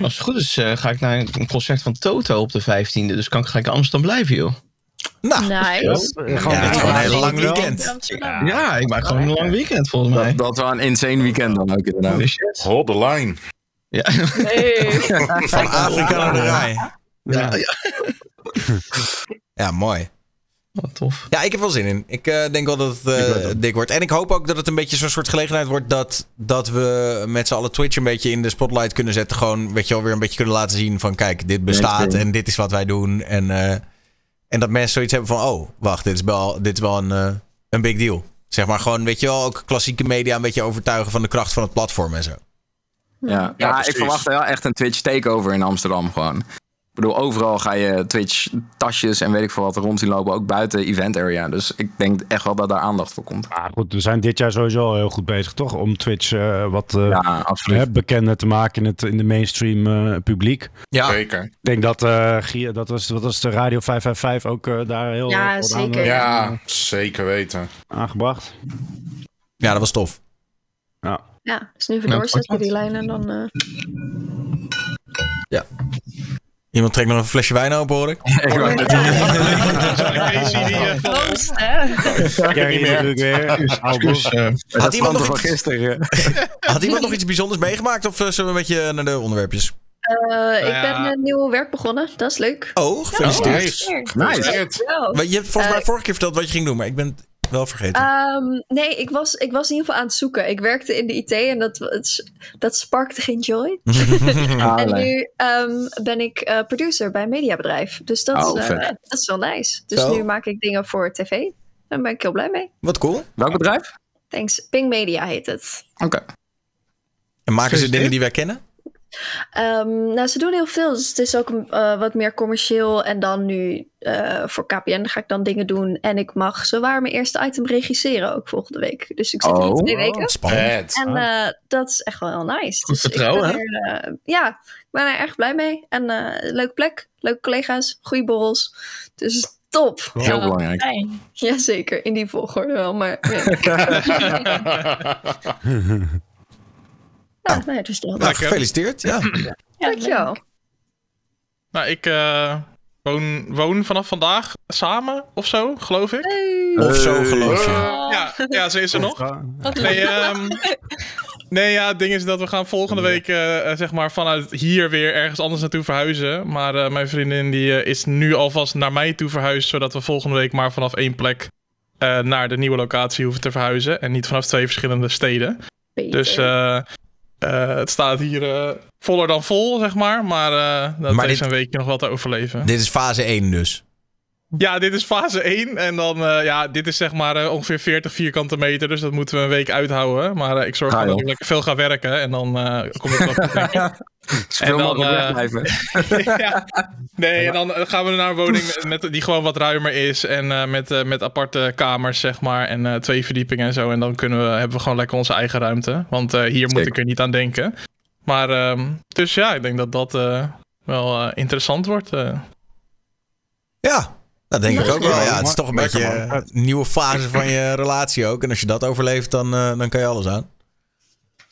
Als het goed is, eh, ga ik naar een concert van Toto op de 15e. Dus kan ik gelijk in Amsterdam blijven, joh. Nou, Nice. Gewoon- ja, een hele lang weekend. Ja, ik maak gewoon een lang weekend volgens mij. Dat, dat wel een insane weekend dan ook inderdaad. Holy shit. Hold the line. Ja, Hey. Van Afrika naar de rij. ja, ja. Ja, mooi. Wat tof. Ja, ik heb wel zin in. Ik eh, denk wel dat het eh, dik wordt. En ik hoop ook dat het een beetje zo'n soort gelegenheid wordt dat, dat we met z'n allen Twitch een beetje in de spotlight kunnen zetten. Gewoon, weet je wel, weer een beetje kunnen laten zien van kijk, dit bestaat en dit is wat wij doen. En, eh, en dat mensen zoiets hebben van, oh, wacht, dit is wel, dit is wel een, eh, een big deal. Zeg maar gewoon, weet je wel, ook klassieke media een beetje overtuigen van de kracht van het platform en zo. Ja, ja, ik precies. verwacht wel echt een Twitch takeover in Amsterdam gewoon. Ik bedoel, overal ga je Twitch tasjes en weet ik veel wat rond zien lopen, ook buiten event area. Dus ik denk echt wel dat daar aandacht voor komt. Ah, goed, we zijn dit jaar sowieso heel goed bezig, toch? Om Twitch eh, wat eh, Ja, bekender te maken in, het, in de mainstream eh, publiek. Ja, Zeker. Ik denk dat, eh dat, was, wat was de Radio 555 ook daar heel Ja, zeker. Aan, Ja, zeker weten. aangebracht. ja, dat was tof. Ja. Ja, dus nu even doorzetten die lijnen en dan... eh, Iemand trekt nog een flesje wijn open, hoor ik. Ik eh, van- Proost, hè? Kerry niet meer. natuurlijk weer. Eh, Dat Had iemand nog iets- gisteren? Had iemand nog iets bijzonders meegemaakt of eh, zullen we een beetje naar de onderwerpjes? eh, ik ja. ben een nieuw werk begonnen. Dat is leuk. Oh, gefeliciteerd. Nice. Nice. Je hebt volgens mij Eh, vorige keer verteld wat je ging doen, maar ik ben wel vergeten. Ehm, nee, ik was, ik was in ieder geval aan het zoeken. Ik werkte in de IT en dat, het- dat sparkte geen joy. Ah, en nu ehm, ben ik eh, producer bij een mediabedrijf. Dus dat, Oh, is, eh, dat is wel nice. Dus Zo. nu maak ik dingen voor tv. Daar ben ik heel blij mee. Wat cool. Welk bedrijf? Thanks. Ping Media heet het. Oké. En maken ze dingen die wij kennen? Ehm, nou, ze doen heel veel. Dus het is ook eh, wat meer commercieel. En dan nu eh, voor KPN ga ik dan dingen doen. En ik mag zowaar mijn eerste item regisseren ook volgende week. Dus ik zit er in Oh. twee weken. Spannend. En eh, dat is echt wel heel nice. Goed Dus ik vertrouwen, ben er, ja, ik ben er erg blij mee. En eh, leuke plek, leuke collega's, goede borrels. Dus top. Heel Ja, belangrijk. Fijn. Jazeker, in die volgorde wel. Maar ja, nee, dus dat. Nou, gefeliciteerd. Ja. Ja, Dankjewel. Nou, ik eh, woon, woon vanaf vandaag samen of zo, geloof ik. Of zo geloof je. Ja, ja, ze is er nog. Nee, ehm, nee, ja, het ding is dat we gaan volgende week eh, eh, zeg maar vanuit hier weer ergens anders naartoe verhuizen. Maar eh, mijn vriendin die eh, is nu alvast naar mij toe verhuisd, zodat we volgende week maar vanaf één plek eh, naar de nieuwe locatie hoeven te verhuizen. En niet vanaf twee verschillende steden. Beter. Dus eh, eh, het staat hier eh, voller dan vol, zeg maar. Maar eh dat Maar dit- een weekje nog wel te overleven. Dit is fase 1 dus. Ja, dit is fase 1. En dan, eh, ja, dit is zeg maar eh, ongeveer 40 vierkante meter. Dus dat moeten we een week uithouden. Maar eh, ik zorg Ah, dat ik lekker veel ga werken. En dan eh kom ik wel goed. Zoveel mogelijk wegblijven. ja. Nee, en dan gaan we naar een woning met, die gewoon wat ruimer is. En eh, met, eh, met aparte kamers, zeg maar. En eh, twee verdiepingen en zo. En dan kunnen we, hebben we gewoon lekker onze eigen ruimte. Want eh, hier moet ik er niet aan denken. Maar, ehm, dus ja, ik denk dat dat eh, wel eh, interessant wordt. eh. Ja, dat denk ik ook wel. Ja, het is toch een beetje man. een nieuwe fase van je relatie ook. En als je dat overleeft, dan, eh, dan kan je alles aan.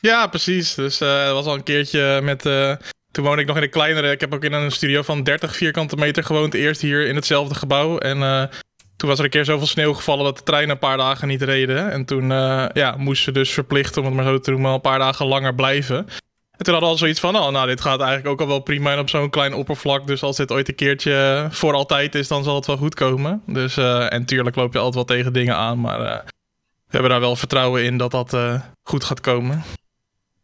Ja, precies. Dus eh er was al een keertje met. eh, toen woonde ik nog in een kleinere. Ik heb ook in een studio van 30 vierkante meter gewoond. Eerst hier in hetzelfde gebouw. En eh, toen was er een keer zoveel sneeuw gevallen dat de treinen een paar dagen niet reden. En toen eh, ja, moesten ze dus verplicht, om het maar zo te noemen, een paar dagen langer blijven. En toen hadden we al zoiets van, oh, nou, dit gaat eigenlijk ook al wel prima en op zo'n klein oppervlak. Dus als dit ooit een keertje voor altijd is, dan zal het wel goed komen. Dus, eh, en tuurlijk loop je altijd wel tegen dingen aan, maar eh, we hebben daar wel vertrouwen in dat dat eh, goed gaat komen.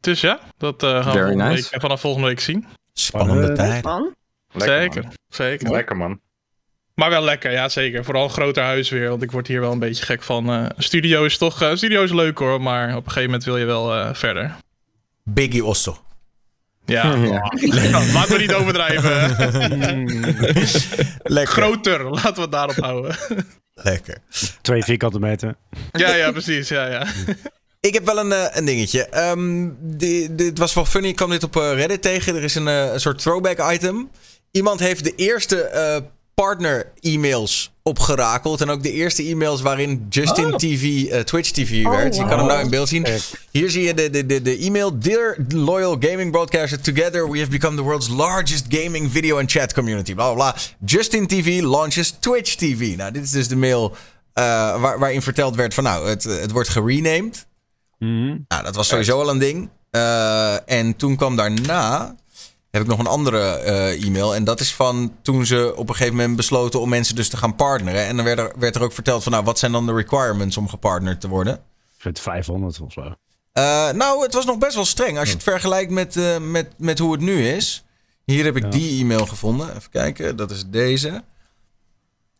Dus ja, dat eh, gaan we Very nice. week, vanaf volgende week zien. Spannende tijd. Man. Lekker, zeker, man. zeker. Lekker man. Maar wel lekker, ja zeker. Vooral een groter huis weer, want ik word hier wel een beetje gek van. eh, studio is toch, eh, een studio is leuk hoor, maar op een gegeven moment wil je wel eh, verder. Biggie Osso. Ja, Ja. Ja, laten we niet overdrijven. Lekker. Groter, laten we het daarop houden. Lekker. Twee vierkante meter. ja, ja, precies, ja, ja. Ik heb wel een, eh, een dingetje. Ehm, di- dit was wel funny. Ik kwam dit op eh, Reddit tegen. Er is een, eh, een soort throwback item. Iemand heeft de eerste eh, partner-e-mails opgerakeld. En ook de eerste e-mails waarin Justin TV, eh, Twitch TV werd. Je kan hem nou in beeld zien. Hier zie je de, de, de, de e-mail. Dear loyal gaming broadcaster, together we have become the world's largest gaming video and chat community. Bla bla bla. Justin TV launches Twitch TV. Nou, dit is dus de mail eh, waar, waarin verteld werd van nou, het, het wordt gerenamed. Mhm. Nou, dat was sowieso al een ding. Eh, en toen kwam daarna heb ik nog een andere eh, e-mail. En dat is van toen ze op een gegeven moment besloten om mensen dus te gaan partneren. En dan werd er, werd er ook verteld van, nou, wat zijn dan de requirements om gepartnerd te worden? Vind 500 of zo. Eh, nou, het was nog best wel streng als je het vergelijkt met, eh, met, met hoe het nu is. Hier heb ik Ja. die e-mail gevonden. Even kijken, dat is deze.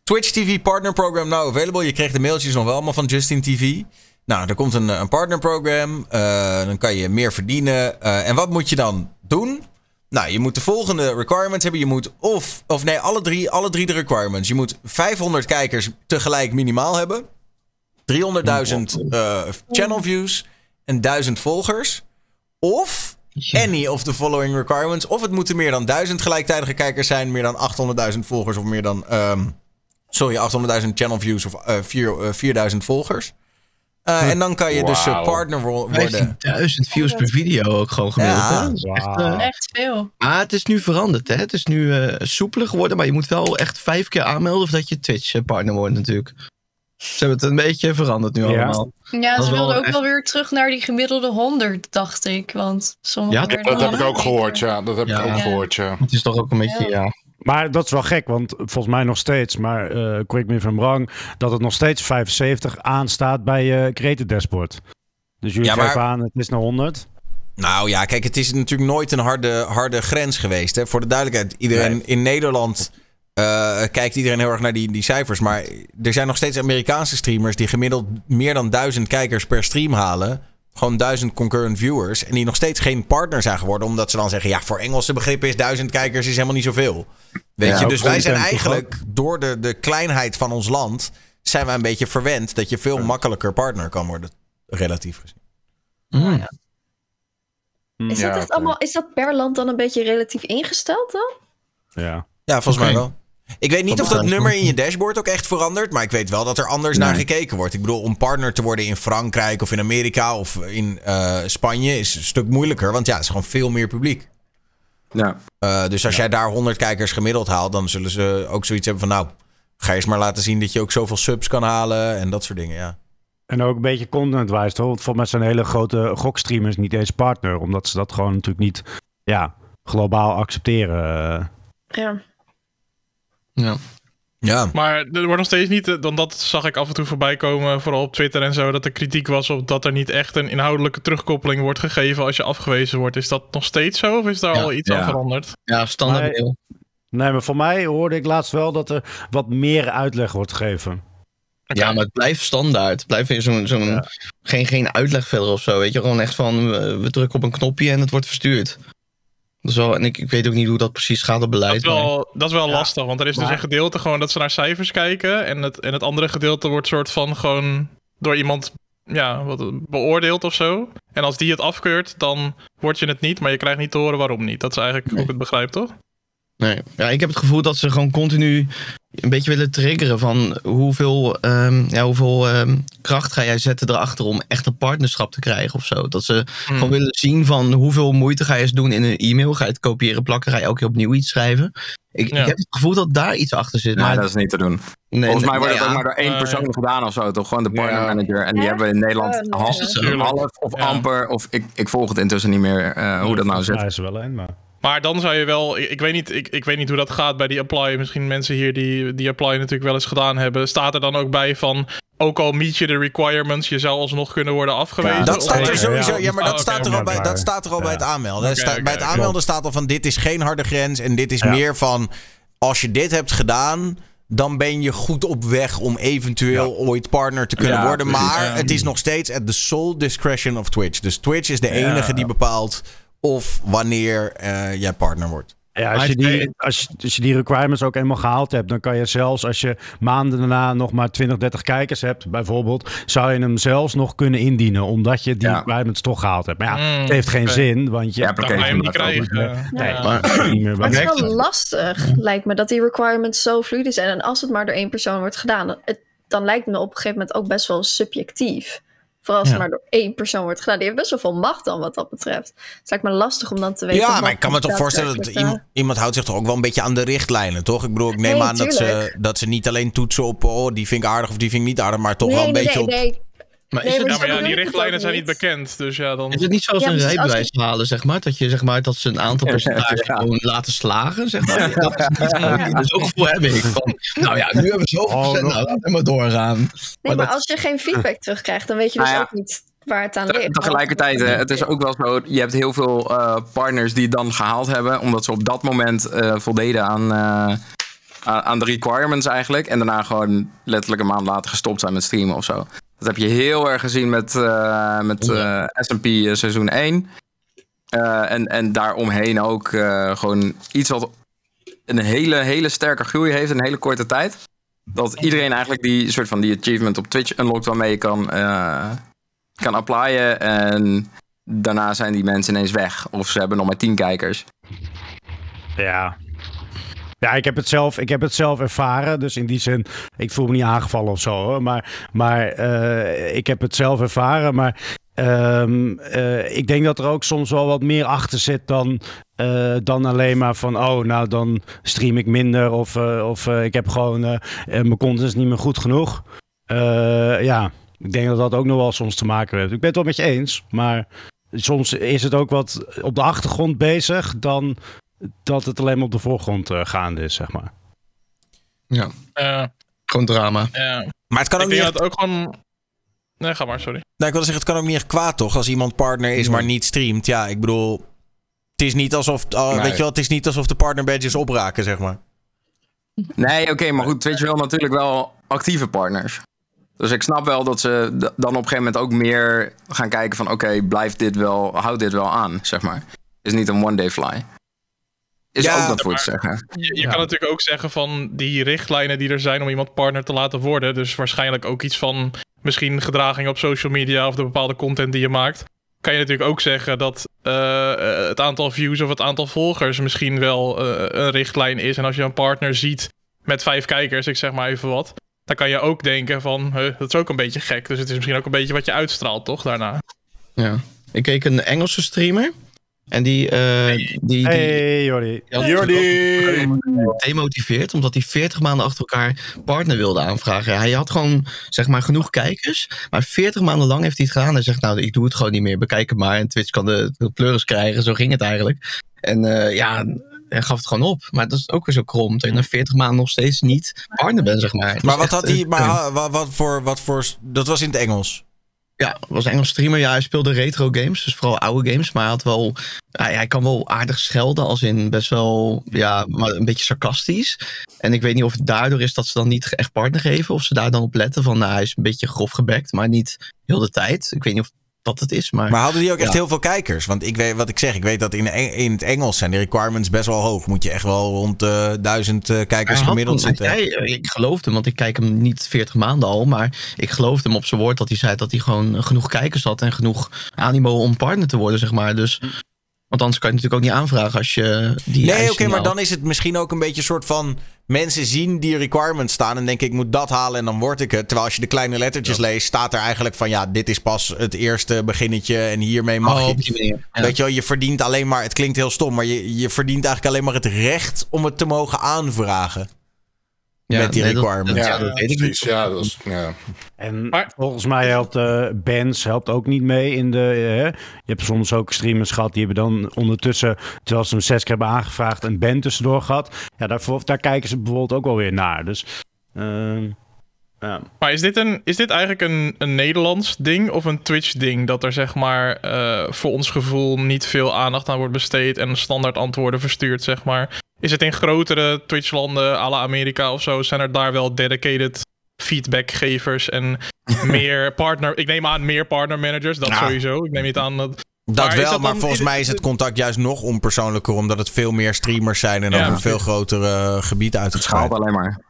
Twitch TV Partner Program now available. Je kreeg de mailtjes nog wel allemaal van Justin TV. Nou, er komt een, een partnerprogram. Dan kan je meer verdienen. En wat moet je dan doen? Nou, je moet de volgende requirements hebben. Je moet of, of nee, alle drie, alle drie de requirements. Je moet 500 kijkers tegelijk minimaal hebben. 300.000 eh, channel views en 1000 volgers. Of any of the following requirements. Of het moeten meer dan 1000 gelijktijdige kijkers zijn, meer dan 800.000 volgers of meer dan, ehm, sorry, 800.000 channel views of vier- eh, 4000 volgers. Eh, en dan kan je dus eh, partner wo- worden. 15.000 views per video ook gewoon gemiddeld. Ja. Dat echt, eh, Wauw. Echt veel. Maar het is nu veranderd, hè? Het is nu eh, soepeler geworden, maar je moet wel echt vijf keer aanmelden voordat je Twitch-partner wordt natuurlijk. Ze hebben het een beetje veranderd nu Ja. allemaal. Ja, Dat ze wilden ook echt- wel weer terug naar die gemiddelde 100, dacht ik. Want sommige Ja, Dat heb ik ook gehoord, ja. Dat heb Ja. ik ook gehoord, ja. Het is toch ook een beetje, Ja. Maar dat is wel gek, want volgens mij nog steeds, maar eh correct me if I'm wrong, dat het nog steeds 75 aanstaat bij je Creative Dashboard. Dus jullie Ja, maar- geven aan, het is naar 100. Nou ja, kijk, het is natuurlijk nooit een harde, harde grens geweest. Hè? Voor de duidelijkheid, iedereen in Nederland eh, kijkt iedereen heel erg naar die, die cijfers. Maar er zijn nog steeds Amerikaanse streamers die gemiddeld meer dan duizend kijkers per stream halen. Gewoon duizend concurrent viewers. En die nog steeds geen partner zijn geworden. Omdat ze dan zeggen, ja, voor Engelse begrippen is duizend kijkers is helemaal niet zoveel. Weet Ja, je, dus wij zijn eigenlijk door de, de kleinheid van ons land... zijn wij een beetje verwend dat je veel makkelijker partner kan worden. Relatief gezien. Mm. Is, Ja, dat echt oké. allemaal, is dat per land dan een beetje relatief ingesteld dan? Ja. Ja, volgens mij wel. Ik weet niet Dat of dat nummer in je dashboard ook echt verandert. Maar ik weet wel dat er anders naar gekeken wordt. Ik bedoel, om partner te worden in Frankrijk of in Amerika of in eh, Spanje is een stuk moeilijker. Want ja, het is gewoon veel meer publiek. Ja. Eh, dus als jij daar 100 kijkers gemiddeld haalt, dan zullen ze ook zoiets hebben van... Nou, ga eens maar laten zien dat je ook zoveel subs kan halen en dat soort dingen, ja. En ook een beetje content-wise, toch? Want volgens mij zijn hele grote gokstreamers niet eens partner, omdat ze dat gewoon natuurlijk niet ja, globaal accepteren. Ja. Ja. Ja, Maar er wordt nog steeds niet, eh, dan dat zag ik af en toe voorbij komen, vooral op Twitter en zo, dat er kritiek was op dat er niet echt een inhoudelijke terugkoppeling wordt gegeven als je afgewezen wordt. Is dat nog steeds zo of is daar Ja. al iets Ja. aan veranderd? Ja, standaard. Nee, maar voor mij hoorde ik laatst wel dat er wat meer uitleg wordt gegeven. Ja, maar het blijft standaard. Het blijft weer zo'n, zo'n Ja. geen, geen uitleg verder of zo. Weet je, gewoon echt van, we, we drukken op een knopje en het wordt verstuurd. Dat is wel, en ik, ik weet ook niet hoe dat precies gaat op Dat beleid. is wel, dat is wel Ja. lastig, want er is dus een gedeelte gewoon dat ze naar cijfers kijken en het, en het andere gedeelte wordt soort van gewoon door iemand ja, wat, beoordeeld of zo. En als die het afkeurt, dan word je het niet, maar je krijgt niet te horen waarom niet. Dat is eigenlijk hoe ik het begrijp, toch? Nee. Ja, ik heb het gevoel dat ze gewoon continu een beetje willen triggeren van hoeveel, ehm, ja, hoeveel ehm, kracht ga jij zetten erachter om echt een partnerschap te krijgen of zo. Dat ze gewoon willen zien van hoeveel moeite ga je eens doen in een e-mail. Ga je het kopiëren, plakken, ga je elke keer opnieuw iets schrijven. Ik, Ja. ik heb het gevoel dat daar iets achter zit. Nee, maar dat is niet te doen. nee, Volgens mij nee, wordt het ja. ook maar door één persoon gedaan of zo, toch? Gewoon de Ja. partnermanager. En die hebben in Nederland nee. half, half of Ja. amper, of ik, ik volg het intussen niet meer eh, hoe dat nou zit. Daar is er wel een, maar... Maar dan zou je wel, ik, ik, weet niet, ik, ik weet niet hoe dat gaat bij die apply. Misschien mensen hier die die apply natuurlijk wel eens gedaan hebben. Staat er dan ook bij van, ook al meet je de requirements, je zou alsnog kunnen worden afgewezen? Dat staat er sowieso. ja. Maar dat Oh, staat er al bij, dat staat er al bij het aanmelden. Bij het aanmelden staat al van dit is geen harde grens en dit is Ja. meer van als je dit hebt gedaan, dan ben je goed op weg om eventueel ooit partner te kunnen Ja, worden. precies, Maar het is nog steeds at the sole discretion of Twitch. Dus Twitch is de enige die bepaalt of wanneer eh, jij partner wordt. Ja, als je, die, als, je- als je die requirements ook eenmaal gehaald hebt, dan kan je zelfs als je maanden daarna nog maar 20, 30 kijkers hebt, bijvoorbeeld, zou je hem zelfs nog kunnen indienen, omdat je die Ja. requirements toch gehaald hebt. Maar ja, Mm, het heeft geen zin, want je Ja, hem niet krijgen. Nee, Ja. Maar, niet meer Maar bij. het is wel lastig, lijkt me, dat die requirements zo fluide zijn. En als het maar door één persoon wordt gedaan, het, dan lijkt me op een gegeven moment ook best wel subjectief. Vooral als het maar door één persoon wordt gedaan. Die heeft best wel veel macht dan wat dat betreft. Het lijkt me lastig om dan te weten... Ja, maar ik kan me toch voorstellen dat iemand, iemand houdt zich toch ook wel een beetje aan de richtlijnen, toch? Ik bedoel, ik neem Nee, aan dat ze, dat ze niet alleen toetsen op, oh, die vind ik aardig of die vind ik niet aardig, maar toch nee, wel een nee, beetje nee, op... Maar Nee, is, het, maar Ja, maar ja, zo die richtlijnen zijn niet bekend. Dus ja, dan... is het niet zoals Ja, een rijbewijs halen, zeg maar? Dat, je, zeg maar? dat ze een aantal percentage Ja. gewoon laten slagen, zeg maar? Dat is niet Zo'n gevoel heb ik. Van, nou ja, nu hebben we zoveel Oh, procent, nog- nou laten we maar doorgaan. Nee, Maar maar dat- als je geen feedback terugkrijgt, dan weet je dus Nou ja. ook niet waar het aan ligt. Tegelijkertijd, hè, het is ook wel zo, je hebt heel veel eh, partners die het dan gehaald hebben, omdat ze op dat moment eh, voldeden aan, eh, aan aan de requirements eigenlijk. En daarna gewoon letterlijk een maand later gestopt zijn met streamen of zo. Dat heb je heel erg gezien met, eh met eh, S&P eh, seizoen 1. Eh, en, en daaromheen ook eh, gewoon iets wat een hele, hele sterke groei heeft in een hele korte tijd. Dat iedereen eigenlijk die soort van die achievement op Twitch unlockt waarmee je kan, eh, kan applyen. En daarna zijn die mensen ineens weg. Of ze hebben nog maar 10 kijkers. Ja. Ja, ik heb, het zelf, ik heb het zelf ervaren. Dus in die zin, ik voel me niet aangevallen of zo. Maar, maar eh, ik heb het zelf ervaren. Maar ehm, eh, ik denk dat er ook soms wel wat meer achter zit dan, eh, dan alleen maar van... oh, nou dan stream ik minder. Of, of ik heb gewoon... mijn content is niet meer goed genoeg. Ja, ik denk dat dat ook nog wel soms te maken heeft. Ik ben het wel met je eens. Maar soms is het ook wat op de achtergrond bezig... dan dat het alleen maar op de voorgrond eh, gaande is, zeg maar. Ja, Ja, gewoon drama. ja. Maar het kan ook niet. het ook gewoon... Nee, ga maar, sorry. Nou, ik wilde zeggen, het kan ook niet echt kwaad, toch? Als iemand partner is, maar niet streamt. Ja, ik bedoel. Het is niet alsof. Nee. Weet je wel, het is niet alsof de partner badges opraken, zeg maar. Nee, oké, maar goed, Twitch wil natuurlijk wel actieve partners. Dus ik snap wel dat ze dan op een gegeven moment ook meer gaan kijken van... oké, blijft dit wel, houdt dit wel aan, zeg maar. Is niet een one-day fly. Is Ja, ook wat voor te zeggen. Je, je kan natuurlijk ook zeggen van die richtlijnen die er zijn om iemand partner te laten worden. Dus waarschijnlijk ook iets van misschien gedraging op social media of de bepaalde content die je maakt. Kan je natuurlijk ook zeggen dat eh, eh, het aantal views of het aantal volgers misschien wel eh, een richtlijn is. En als je een partner ziet met vijf kijkers, ik zeg maar even wat. Dan kan je ook denken van, huh, dat is ook een beetje gek. Dus het is misschien ook een beetje wat je uitstraalt, toch, daarna? Ja. Ik keek een Engelse streamer. En die, eh, die, die, Hey, Jordi. Jordi! demotiveerd omdat hij 40 maanden achter elkaar partner wilde aanvragen. Hij had gewoon zeg maar genoeg kijkers, maar 40 maanden lang heeft hij het gedaan. Hij zegt nou, ik doe het gewoon niet meer, bekijk het maar. En Twitch kan de, de pleuris krijgen, zo ging het eigenlijk. En eh, ja, hij gaf het gewoon op. Maar dat is ook weer zo krom, dat je na 40 maanden nog steeds niet partner bent, zeg maar. Maar wat echt, had hij. eh, Maar wat, voor, wat voor. Dat was in het Engels. Ja, was Engels streamer. Ja, hij speelde retro games, dus vooral oude games. Maar hij had wel, hij, hij kan wel aardig schelden, als in best wel, ja, maar een beetje sarcastisch. En ik weet niet of het daardoor is dat ze dan niet echt partner geven, of ze daar dan op letten van, nou, hij is een beetje grof gebekt, maar niet heel de tijd. Ik weet niet of dat het is, maar. Maar hadden die ook echt Ja. heel veel kijkers? Want ik weet wat ik zeg. Ik weet dat in, in het Engels zijn de requirements best wel hoog. Moet je echt wel rond eh duizend eh, kijkers had gemiddeld zitten. hij eh, ik geloofde hem, want ik kijk hem niet 40 maanden al. Maar ik geloofde hem op zijn woord dat hij zei dat hij gewoon genoeg kijkers had. En genoeg animo om partner te worden, zeg maar. Dus, want anders kan je het natuurlijk ook niet aanvragen als je die Nee, oké, maar dan is het misschien ook een beetje een soort van... Mensen zien die requirements staan en denken ik moet dat halen en dan word ik het. Terwijl als je de kleine lettertjes leest, staat er eigenlijk van ja, dit is pas het eerste beginnetje en hiermee mag Oh, je... Ja. Weet je wel, je verdient alleen maar, het klinkt heel stom, maar je, je verdient eigenlijk alleen maar het recht om het te mogen aanvragen. Ja, met die nee, dat- requirements. dat- Ja, ja, dat weet ik precies. niet. Ja, dat is, ja. En Maar- volgens mij helpt uh, bands helpt ook niet mee in de. eh, je hebt soms ook streamers gehad die hebben dan ondertussen, terwijl ze hem zes keer hebben aangevraagd, een band tussendoor gehad. Ja, daar, daar kijken ze bijvoorbeeld ook wel weer naar. Dus. ehm, ja. Maar is dit, een, is dit eigenlijk een, een Nederlands ding of een Twitch-ding? Dat er zeg maar eh, voor ons gevoel niet veel aandacht aan wordt besteed en standaard antwoorden verstuurd, zeg maar. Is het in grotere Twitch-landen, à la Amerika of zo, zijn er daar wel dedicated feedbackgevers en meer partner... Ik neem aan meer partner managers, dat Ja. sowieso. Ik neem niet aan dat... Dat Maar wel, dat maar dan- volgens mij is het contact juist nog onpersoonlijker, omdat het veel meer streamers zijn en Ja. over een veel groter eh, gebied uit het Schaalt schaalt. alleen maar.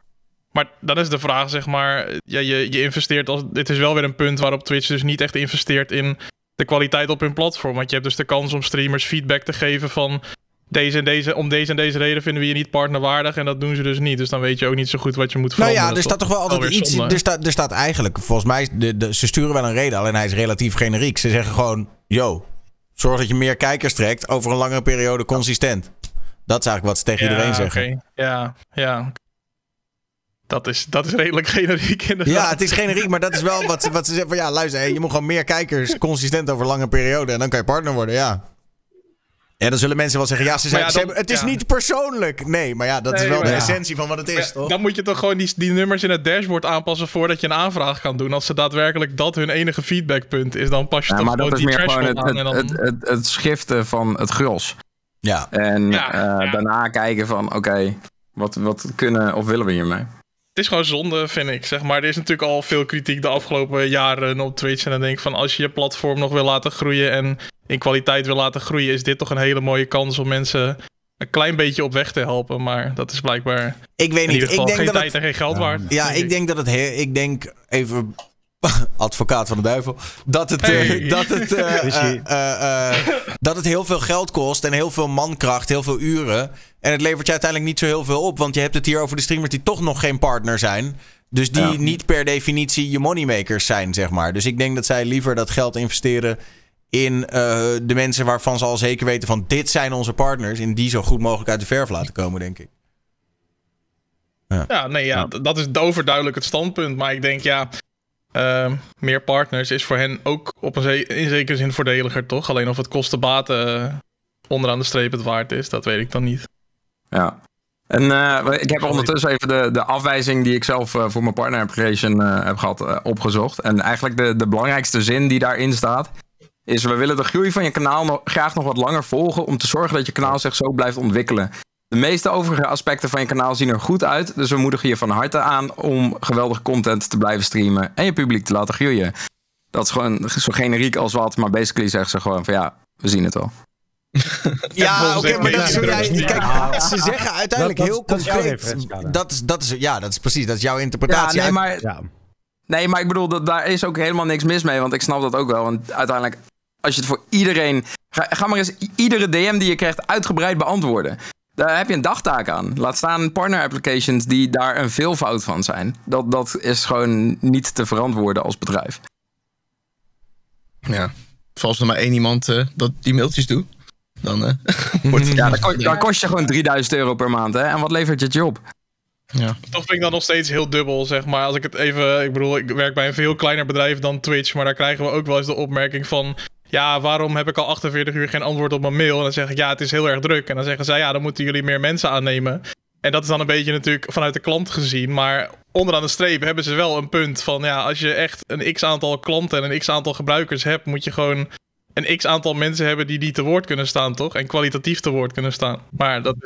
Maar dan is de vraag, zeg maar, ja, je, je investeert als. Dit is wel weer een punt waarop Twitch dus niet echt investeert in de kwaliteit op hun platform. Want je hebt dus de kans om streamers feedback te geven van. Deze en deze, om deze en deze reden vinden we je niet partnerwaardig. En dat doen ze dus niet. Dus dan weet je ook niet zo goed wat je moet Nou veranderen. ja, er staat toch wel altijd iets. zonde. Er staat, er staat eigenlijk, volgens mij, de, de, ze sturen wel een reden, alleen hij is relatief generiek. Ze zeggen gewoon: yo, zorg dat je meer kijkers trekt over een langere periode consistent. Dat is eigenlijk wat ze tegen Ja, iedereen zeggen. Ja, ja. Dat is, dat is redelijk generiek inderdaad. Ja, het is generiek, maar dat is wel wat, ze- wat ze zeggen van ja, luister, je moet gewoon meer kijkers consistent over lange periode en dan kan je partner worden, ja. Ja, dan zullen mensen wel zeggen, ja, ze zijn, ja, ze dan- het is ja. niet persoonlijk. Nee, maar ja, dat is wel de ja. essentie van wat het is, Ja, toch? dan moet je toch gewoon die, die nummers in het dashboard aanpassen voordat je een aanvraag kan doen. Als ze daadwerkelijk dat hun enige feedbackpunt is, dan pas je Ja, toch maar dat is die meer gewoon het, aan het, en dan... het, het, het schiften van het gros. Ja. En Ja, eh, ja. daarna kijken van, oké, wat, wat kunnen of willen we hiermee? Het is gewoon zonde, vind ik. Zeg maar, er is natuurlijk al veel kritiek de afgelopen jaren op Twitch. En dan denk ik van, als je je platform nog wil laten groeien en in kwaliteit wil laten groeien, is dit toch een hele mooie kans om mensen een klein beetje op weg te helpen. Maar dat is blijkbaar Ik weet in niet. ieder geval Ik denk geen dat tijd het, en geen geld waard. ja, denk ik denk dat het, he- ik denk even advocaat van de duivel, dat het, eh, dat, het, eh, eh, dat het heel veel geld kost en heel veel mankracht, heel veel uren. En het levert je uiteindelijk niet zo heel veel op, want je hebt het hier over de streamers die toch nog geen partner zijn. Dus die Ja. niet per definitie je moneymakers zijn, zeg maar. Dus ik denk dat zij liever dat geld investeren in eh, de mensen waarvan ze al zeker weten van dit zijn onze partners. En die zo goed mogelijk uit de verf laten komen, denk ik. Ja, nee, ja, dat is overduidelijk het standpunt. Maar ik denk, ja, ehm, meer partners is voor hen ook op een ze- in zekere zin voordeliger, toch? Alleen of het kosten-baten eh, onderaan de streep het waard is, dat weet ik dan niet. Ja. En eh, ik heb ondertussen even de, de afwijzing die ik zelf eh, voor mijn partner application heb gehad eh, opgezocht. En eigenlijk de, de belangrijkste zin die daarin staat is we willen de groei van je kanaal nog, graag nog wat langer volgen om te zorgen dat je kanaal zich zo blijft ontwikkelen. De meeste overige aspecten van je kanaal zien er goed uit, dus we moedigen je van harte aan om geweldige content te blijven streamen en je publiek te laten groeien. Dat is gewoon zo generiek als wat, maar basically zeggen ze gewoon van ja, we zien het wel. Ja, oké, maar dat is, ja, rust. kijk, ze zeggen uiteindelijk Dat- heel dat concreet. Dat is, dat is, ja, dat is precies, dat is jouw Ja, interpretatie. nee, maar Ja. Nee, maar ik bedoel, dat, daar is ook helemaal niks mis mee. Want ik snap dat ook wel. Want uiteindelijk, als je het voor iedereen. Ga, ga maar eens iedere DM die je krijgt uitgebreid beantwoorden. Daar heb je een dagtaak aan. Laat staan partner applications die daar een veelvoud van zijn. Dat, dat is gewoon niet te verantwoorden als bedrijf. Ja. Als er maar één iemand eh, dat die mailtjes doet, dan eh, wordt het... Ja, dan, ko- dan kost je gewoon 3000 euro per maand. Hè? En wat levert je het je op? Ja. Toch vind ik dat nog steeds heel dubbel, zeg maar. Als ik het even... Ik bedoel, ik werk bij een veel kleiner bedrijf dan Twitch. Maar daar krijgen we ook wel eens de opmerking van... Ja, waarom heb ik al 48 uur geen antwoord op mijn mail? En dan zeg ik, ja, het is heel erg druk. En dan zeggen zij, ja, dan moeten jullie meer mensen aannemen. En dat is dan een beetje natuurlijk vanuit de klant gezien. Maar onderaan de streep hebben ze wel een punt van... Ja, als je echt een x-aantal klanten en een x-aantal gebruikers hebt... moet je gewoon een x-aantal mensen hebben die die te woord kunnen staan, toch? En kwalitatief te woord kunnen staan. Maar dat...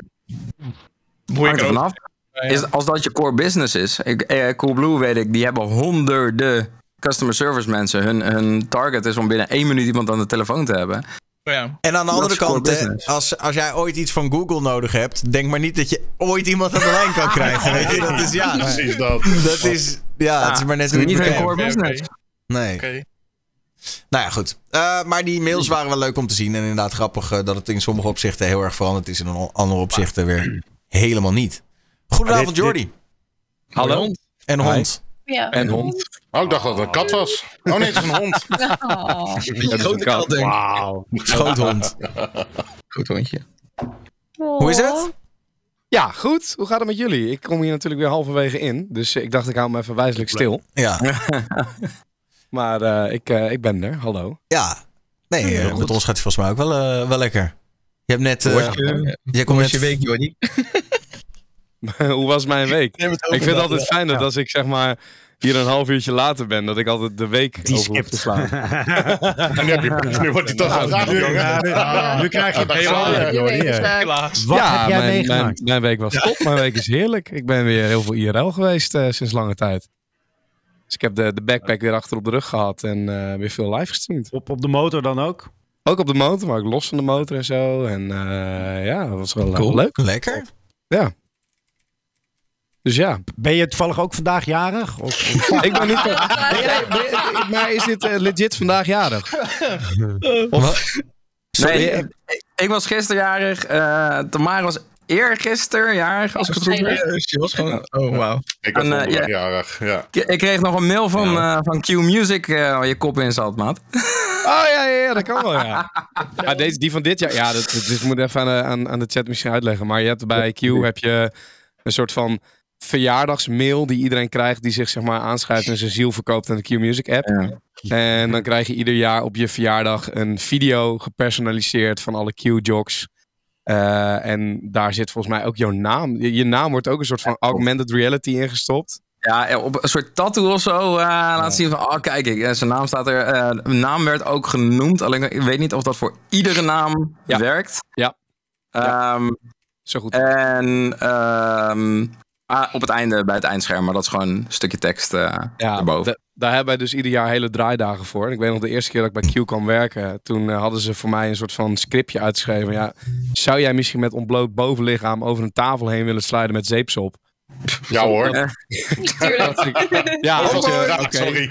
Hoe er ook- vanaf. Is, als dat je core business is. Ik, eh, Coolblue weet ik, die hebben honderden customer service mensen. Hun, hun target is om binnen één minuut iemand aan de telefoon te hebben. Ja. En aan de andere kant, hè, als, als jij ooit iets van Google nodig hebt, denk maar niet dat je ooit iemand aan de lijn kan krijgen. Weet je? Dat is ja. Precies dat. Dat is, ja, het is maar net hoe niet bekijkt. core. Nee. Oké. Nou ja, goed. Eh, maar die mails waren wel leuk om te zien. En inderdaad grappig eh, dat het in sommige opzichten heel erg veranderd is. En in andere opzichten weer helemaal niet. Goedenavond, Jordi. Hallo? En hond. Ja. En hond. Oh, ik dacht dat het een kat was. Oh nee, het is een hond. Oh. Een grote kat, denk ik. Wauw. Schoothond. Goed hondje. Hoe is het? Ja, goed. Hoe gaat het met jullie? Ik kom hier natuurlijk weer halverwege in. Dus eh, ik dacht, ik hou me even wijselijk stil. Ja. Maar eh, ik, eh, ik ben er. Hallo. Ja. Nee, met ons gaat het volgens mij ook wel, eh, wel lekker. Je hebt net... Eh je, jij komt net je week, Jordi? Hoe was mijn week? Ik vind het altijd fijn dat als ik zeg maar hier een half uurtje later ben, dat ik altijd de week Die over te slaan. En nu, heb je, nu wordt hij toch gevraagd. Nu, ja, nu, nu krijg je helemaal. Wat ja, heb jij mijn, meegemaakt? Mijn, mijn week was top. Mijn week is heerlijk. Ik ben weer heel veel IRL geweest eh, sinds lange tijd. Dus ik heb de, de backpack weer achter op de rug gehad en eh, weer veel live gestreamd. Op, op de motor dan ook? Ook op de motor, maar ook los van de motor en zo. En eh, ja, dat was wel Cool. leuk. Lekker. Dus ja, Ben je toevallig ook vandaag jarig? Of, of- ik ben niet. Ben jij- ben je- maar is dit eh, legit vandaag jarig? Nee, ik, ik was gisteren jarig. eh Tamara was eergisteren jarig, als ik het goed. Je was gewoon... Oh, wauw. Ik was En, eh, ja. jarig. Ja. Ik, ik kreeg nog een mail van, eh, van Q Music eh, waar je kop in zat, maat. Oh ja, ja, ja, dat kan wel, ja. ja deze, die van dit jaar, ja, dat, dat, dit moet ik even aan de, aan, aan de chat misschien uitleggen. Maar je hebt bij Q heb je een soort van verjaardagsmail die iedereen krijgt die zich zeg maar aanschrijft en zijn ziel verkoopt aan de Q-Music app. En dan krijg je ieder jaar op je verjaardag een video gepersonaliseerd van alle Q-jocks. Eh, en daar zit volgens mij ook jouw naam. Je, je naam wordt ook een soort van augmented reality ingestopt. Ja, eh, op een soort tattoo of zo uh, laat zien van, oh kijk, ik, zijn naam staat er. Uh, naam werd ook genoemd, alleen ik weet niet of dat voor iedere naam Ja. werkt. Ja. Ehm, Zo goed. en ehm, ah, op het einde, bij het eindscherm, maar dat is gewoon een stukje tekst eh Ja, erboven. da- daar hebben wij dus ieder jaar hele draaidagen voor. En ik weet nog de eerste keer dat ik bij Q kwam werken. Toen eh, hadden ze voor mij een soort van scriptje uitgeschreven. Ja, zou jij misschien met ontbloot bovenlichaam over een tafel heen willen sliden met zeepsop? Ja hoor. Tuurlijk. Ja, oké, sorry.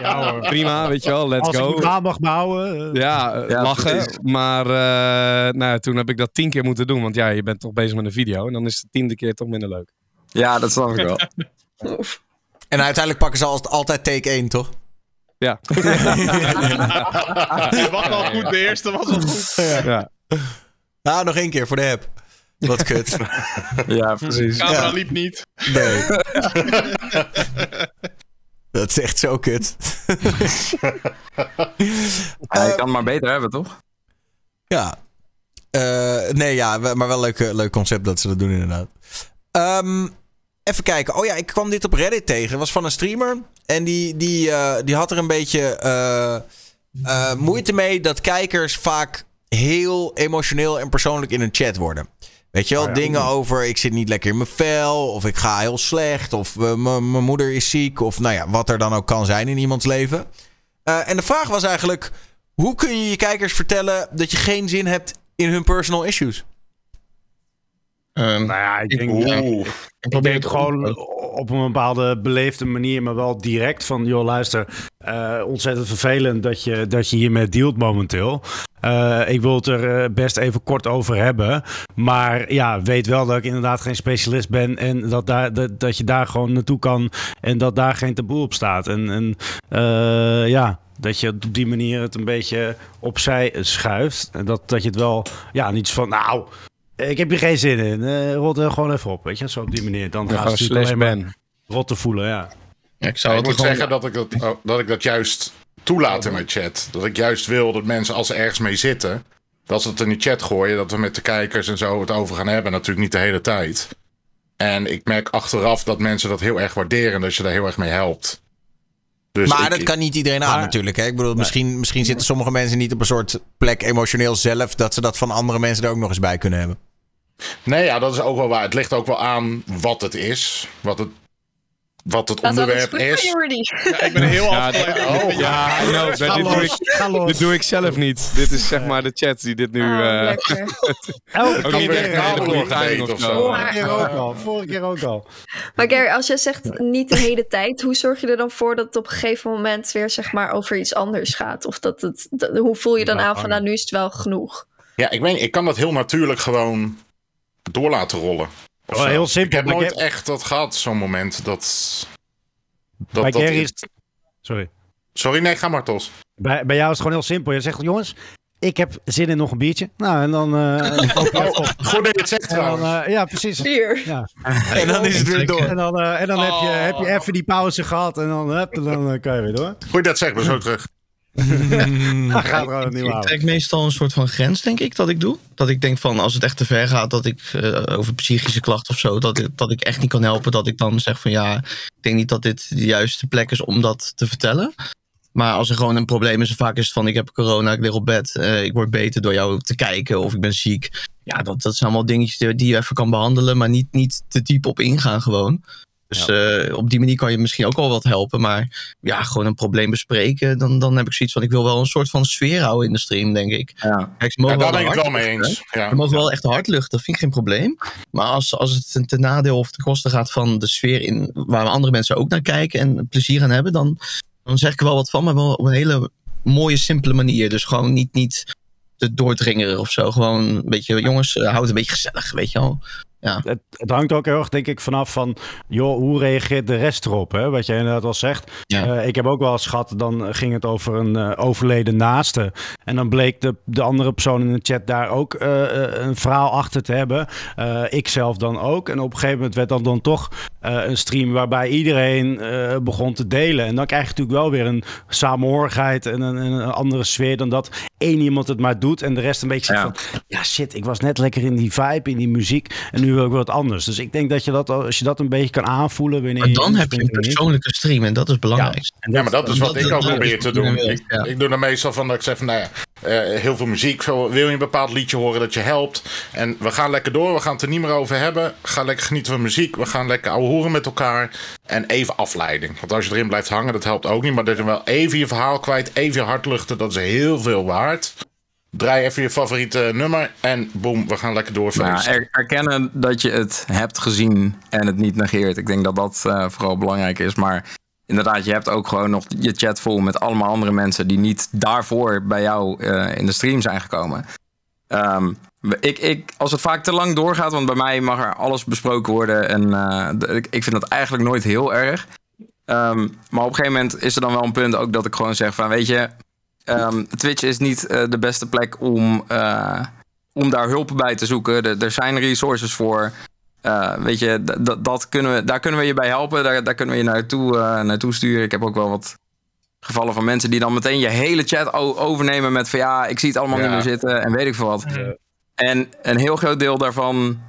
ja hoor. prima, weet je wel, let's Als ik go. baan mag bouwen. eh. Ja, eh, Ja, lachen. precies. Maar eh, nou, ja, toen heb ik dat tien keer moeten doen. Want ja, je bent toch bezig met een video. En dan is de tiende keer toch minder leuk. ja, dat snap ik wel. En uiteindelijk pakken ze al- altijd take 1, toch? Ja. Het was wel goed, de eerste was wel goed. ja. Nou, nog één keer voor de app. Wat kut. ja, precies. De camera Ja. liep niet. Nee. Dat is echt zo kut. Ja, je kan het maar beter hebben, toch? Ja. Eh, nee, ja, maar wel een leuk, eh, leuk concept dat ze dat doen inderdaad. Ehm, even kijken. Oh ja, ik kwam dit op Reddit tegen. Het was van een streamer. En die, die, eh, die had er een beetje eh, eh, moeite mee dat kijkers vaak heel emotioneel en persoonlijk in een chat worden. Weet je wel, dingen over ik zit niet lekker in mijn vel, of ik ga heel slecht, of eh, mijn moeder is ziek, of nou ja, wat er dan ook kan zijn in iemands leven. Eh, en de vraag was eigenlijk, hoe kun je je kijkers vertellen dat je geen zin hebt in hun personal issues? Ehm, Nou ja, ik denk, Oeh. ik probeer het gewoon op een bepaalde beleefde manier, maar wel direct van, joh luister, eh, ontzettend vervelend dat je, dat je hiermee dealt momenteel. Eh, ik wil het er eh, best even kort over hebben. Maar ja, weet wel dat ik inderdaad geen specialist ben. En dat, daar, dat, dat je daar gewoon naartoe kan. En dat daar geen taboe op staat. En, en ja, dat je op die manier het een beetje opzij schuift. En dat, dat je het wel, ja, niet van, nou, ik heb hier geen zin in. Eh rot er gewoon even op, weet je. Zo op die manier. Dan Ja, gaan ze natuurlijk slash alleen maar ban. rot te voelen, ja. ja, ik zou ik het moet gewoon... zeggen dat ik dat, oh, dat ik dat juist toelaat in mijn chat. Dat ik juist wil dat mensen, als ze ergens mee zitten, dat ze het in die chat gooien. Dat we met de kijkers en zo het over gaan hebben. Natuurlijk niet de hele tijd. En ik merk achteraf dat mensen dat heel erg waarderen. en Dat je daar heel erg mee helpt. Dus maar ik- dat kan niet iedereen aan natuurlijk. Hè? Ik bedoel, misschien, misschien zitten sommige mensen niet op een soort plek emotioneel zelf... dat ze dat van andere mensen er ook nog eens bij kunnen hebben. Nee, ja, dat is ook wel waar. Het ligt ook wel aan wat het is. Wat het, wat het Dat onderwerp goed is. Ja, ik ben heel Ja, afgeleid. Oh, Ja, maar dit, doe ik, dit doe ik zelf niet. Dit is zeg maar de chat die dit nu... Oh, eh, lekker. Elke ook niet echt of zo. Vorige keer ook al. Vorige keer ook al. Maar Gary, als jij zegt niet de hele tijd, hoe zorg je er dan voor dat het op een gegeven moment weer zeg maar over iets anders gaat? Of dat het, dat- hoe voel je dan Nou, aan van nou nu is het wel genoeg? Ja, ik, weet, ik kan dat heel natuurlijk gewoon door laten rollen. Zo. heel simpel, Ik heb nooit echt dat gehad, zo'n moment. Dat, dat, bij dat Gary is het- Sorry. Sorry, nee, ga maar, Tos. Bij, bij jou is het gewoon heel simpel. Je zegt, jongens, ik heb zin in nog een biertje. Nou, en dan... eh, Oh, goed dat je het zegt dan, trouwens. eh, ja, precies. Vier. Ja. En dan is het weer door. En dan, eh, en dan heb, je, Oh. heb je even die pauze gehad. En dan, hup, en dan kan je weer door. Goed dat zegt, maar zo terug. Dan gaat gewoon niet Ik trek meestal een soort van grens, denk ik, dat ik doe. Dat ik denk van, als het echt te ver gaat, dat ik eh, over psychische klachten of zo, dat ik, dat ik echt niet kan helpen, dat ik dan zeg van ja, ik denk niet dat dit de juiste plek is om dat te vertellen. Maar als er gewoon een probleem is, vaak is het van ik heb corona, ik lig op bed, eh, ik word beter door jou te kijken of ik ben ziek. Ja, dat, dat zijn allemaal dingetjes die, die je even kan behandelen, maar niet, niet te diep op ingaan gewoon. Dus eh, op die manier kan je misschien ook wel wat helpen. Maar ja, gewoon een probleem bespreken. Dan, dan heb ik zoiets van: ik wil wel een soort van sfeer houden in de stream, denk ik. Ja. Kijk, ze Ja, mogen daar wel ben ik wel mee eens. Ja. Ze mogen wel echt hard luchten, dat vind ik geen probleem. Maar als, als het ten, ten nadeel of ten koste gaat van de sfeer in, waar andere mensen ook naar kijken en plezier aan hebben, dan, dan zeg ik er wel wat van, maar wel op een hele mooie, simpele manier. Dus gewoon niet, niet te doordringeren of zo. Gewoon een beetje, jongens, eh, houd het een beetje gezellig, weet je wel. Ja. Het, het hangt ook heel erg, denk ik, vanaf van, joh, hoe reageert de rest erop? Hè? Wat jij inderdaad al zegt. Ja. Eh, ik heb ook wel eens gehad, dan ging het over een eh, overleden naaste. En dan bleek de, de andere persoon in de chat daar ook eh, een verhaal achter te hebben. Ik zelf dan ook. En op een gegeven moment werd dat dan toch een stream waarbij iedereen begon te delen. En dan krijg je natuurlijk wel weer een samenhorigheid en een, en een andere sfeer dan dat één iemand het maar doet en de rest een beetje zegt van, ja shit, ik was net lekker in die vibe, in die muziek en nu wil ik wat anders. Dus ik denk dat je dat, als je dat een beetje kan aanvoelen wanneer Maar dan je heb je een persoonlijke stream en dat is. En Ja, maar dat is wat dat- ik ook probeer te doen. dat- Ik, ja. ik doe er meestal van dat ik zeg van, nou ja, eh, heel veel muziek. Zo, wil je een bepaald liedje horen dat je helpt? En we gaan lekker door, we gaan het er niet meer over hebben. Ga lekker genieten van muziek. We gaan lekker ouwe horen met elkaar. En even afleiding. Want als je erin blijft hangen, dat helpt ook niet. Maar dat je wel even je verhaal kwijt, even je hart luchten, dat is heel veel waard. Draai even je favoriete nummer en boem, we gaan lekker doorfeesten. Nou, er- erkennen dat je het hebt gezien en het niet negeert. Ik denk dat dat eh, vooral belangrijk is. Maar inderdaad, je hebt ook gewoon nog je chat vol met allemaal andere mensen die niet daarvoor bij jou eh, in de stream zijn gekomen. Ehm, ik, ik, als het vaak te lang doorgaat, want bij mij mag er alles besproken worden. En eh, ik, ik vind dat eigenlijk nooit heel erg. Ehm, maar op een gegeven moment is er dan wel een punt ook dat ik gewoon zeg van weet je, ehm, Twitch is niet eh, de beste plek om, eh, om daar hulp bij te zoeken. Er- er zijn resources voor. Eh, weet je, dat kunnen we, daar kunnen we je bij helpen. Daar, daar kunnen we je naartoe, naartoe sturen. Ik heb ook wel wat gevallen van mensen die dan meteen je hele chat overnemen met van ja, ik zie het allemaal Ja. niet meer zitten en weet ik veel wat. En een heel groot deel daarvan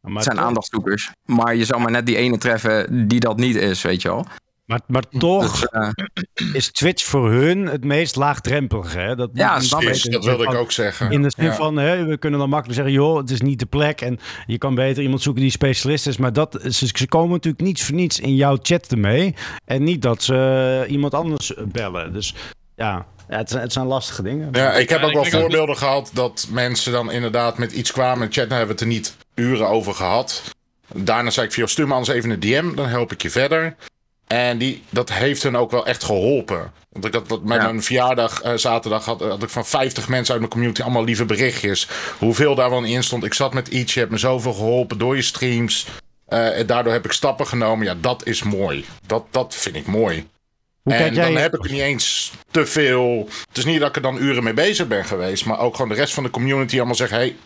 Maar zijn aandachtzoekers. Maar je zou maar net die ene treffen die dat niet is, weet je wel. Maar, maar toch Dus, eh, is Twitch voor hun het meest laagdrempelige. Hè? Dat Ja, snap ik. Dat wilde ik ook zeggen. In de zin Ja. van, hè, we kunnen dan makkelijk zeggen, joh, het is niet de plek. En je kan beter iemand zoeken die specialist is. Maar dat, ze, ze komen natuurlijk niets voor niets in jouw chat ermee. En niet dat ze iemand anders bellen. Dus ja, ja het, zijn, het zijn lastige dingen. Ja, ik heb Ja, ook ik wel voorbeelden gehad dat mensen dan inderdaad met iets kwamen. In chat hebben we het er niet uren over gehad. Daarna zei ik, via stuur me anders even een DM, dan help ik je verder. En die, dat heeft hun ook wel echt geholpen. Want ik had dat met Ja. mijn verjaardag eh, zaterdag had, had ik van 50 mensen uit mijn community allemaal lieve berichtjes. Hoeveel daar wel in stond. Ik zat met iets, je hebt me zoveel geholpen door je streams. Eh, en daardoor heb ik stappen genomen. Ja, dat is mooi. Dat, dat vind ik mooi. Hoe en dan heb ik er niet eens te veel. Het is niet dat ik er dan uren mee bezig ben geweest. Maar ook gewoon de rest van de community allemaal zegt: hey,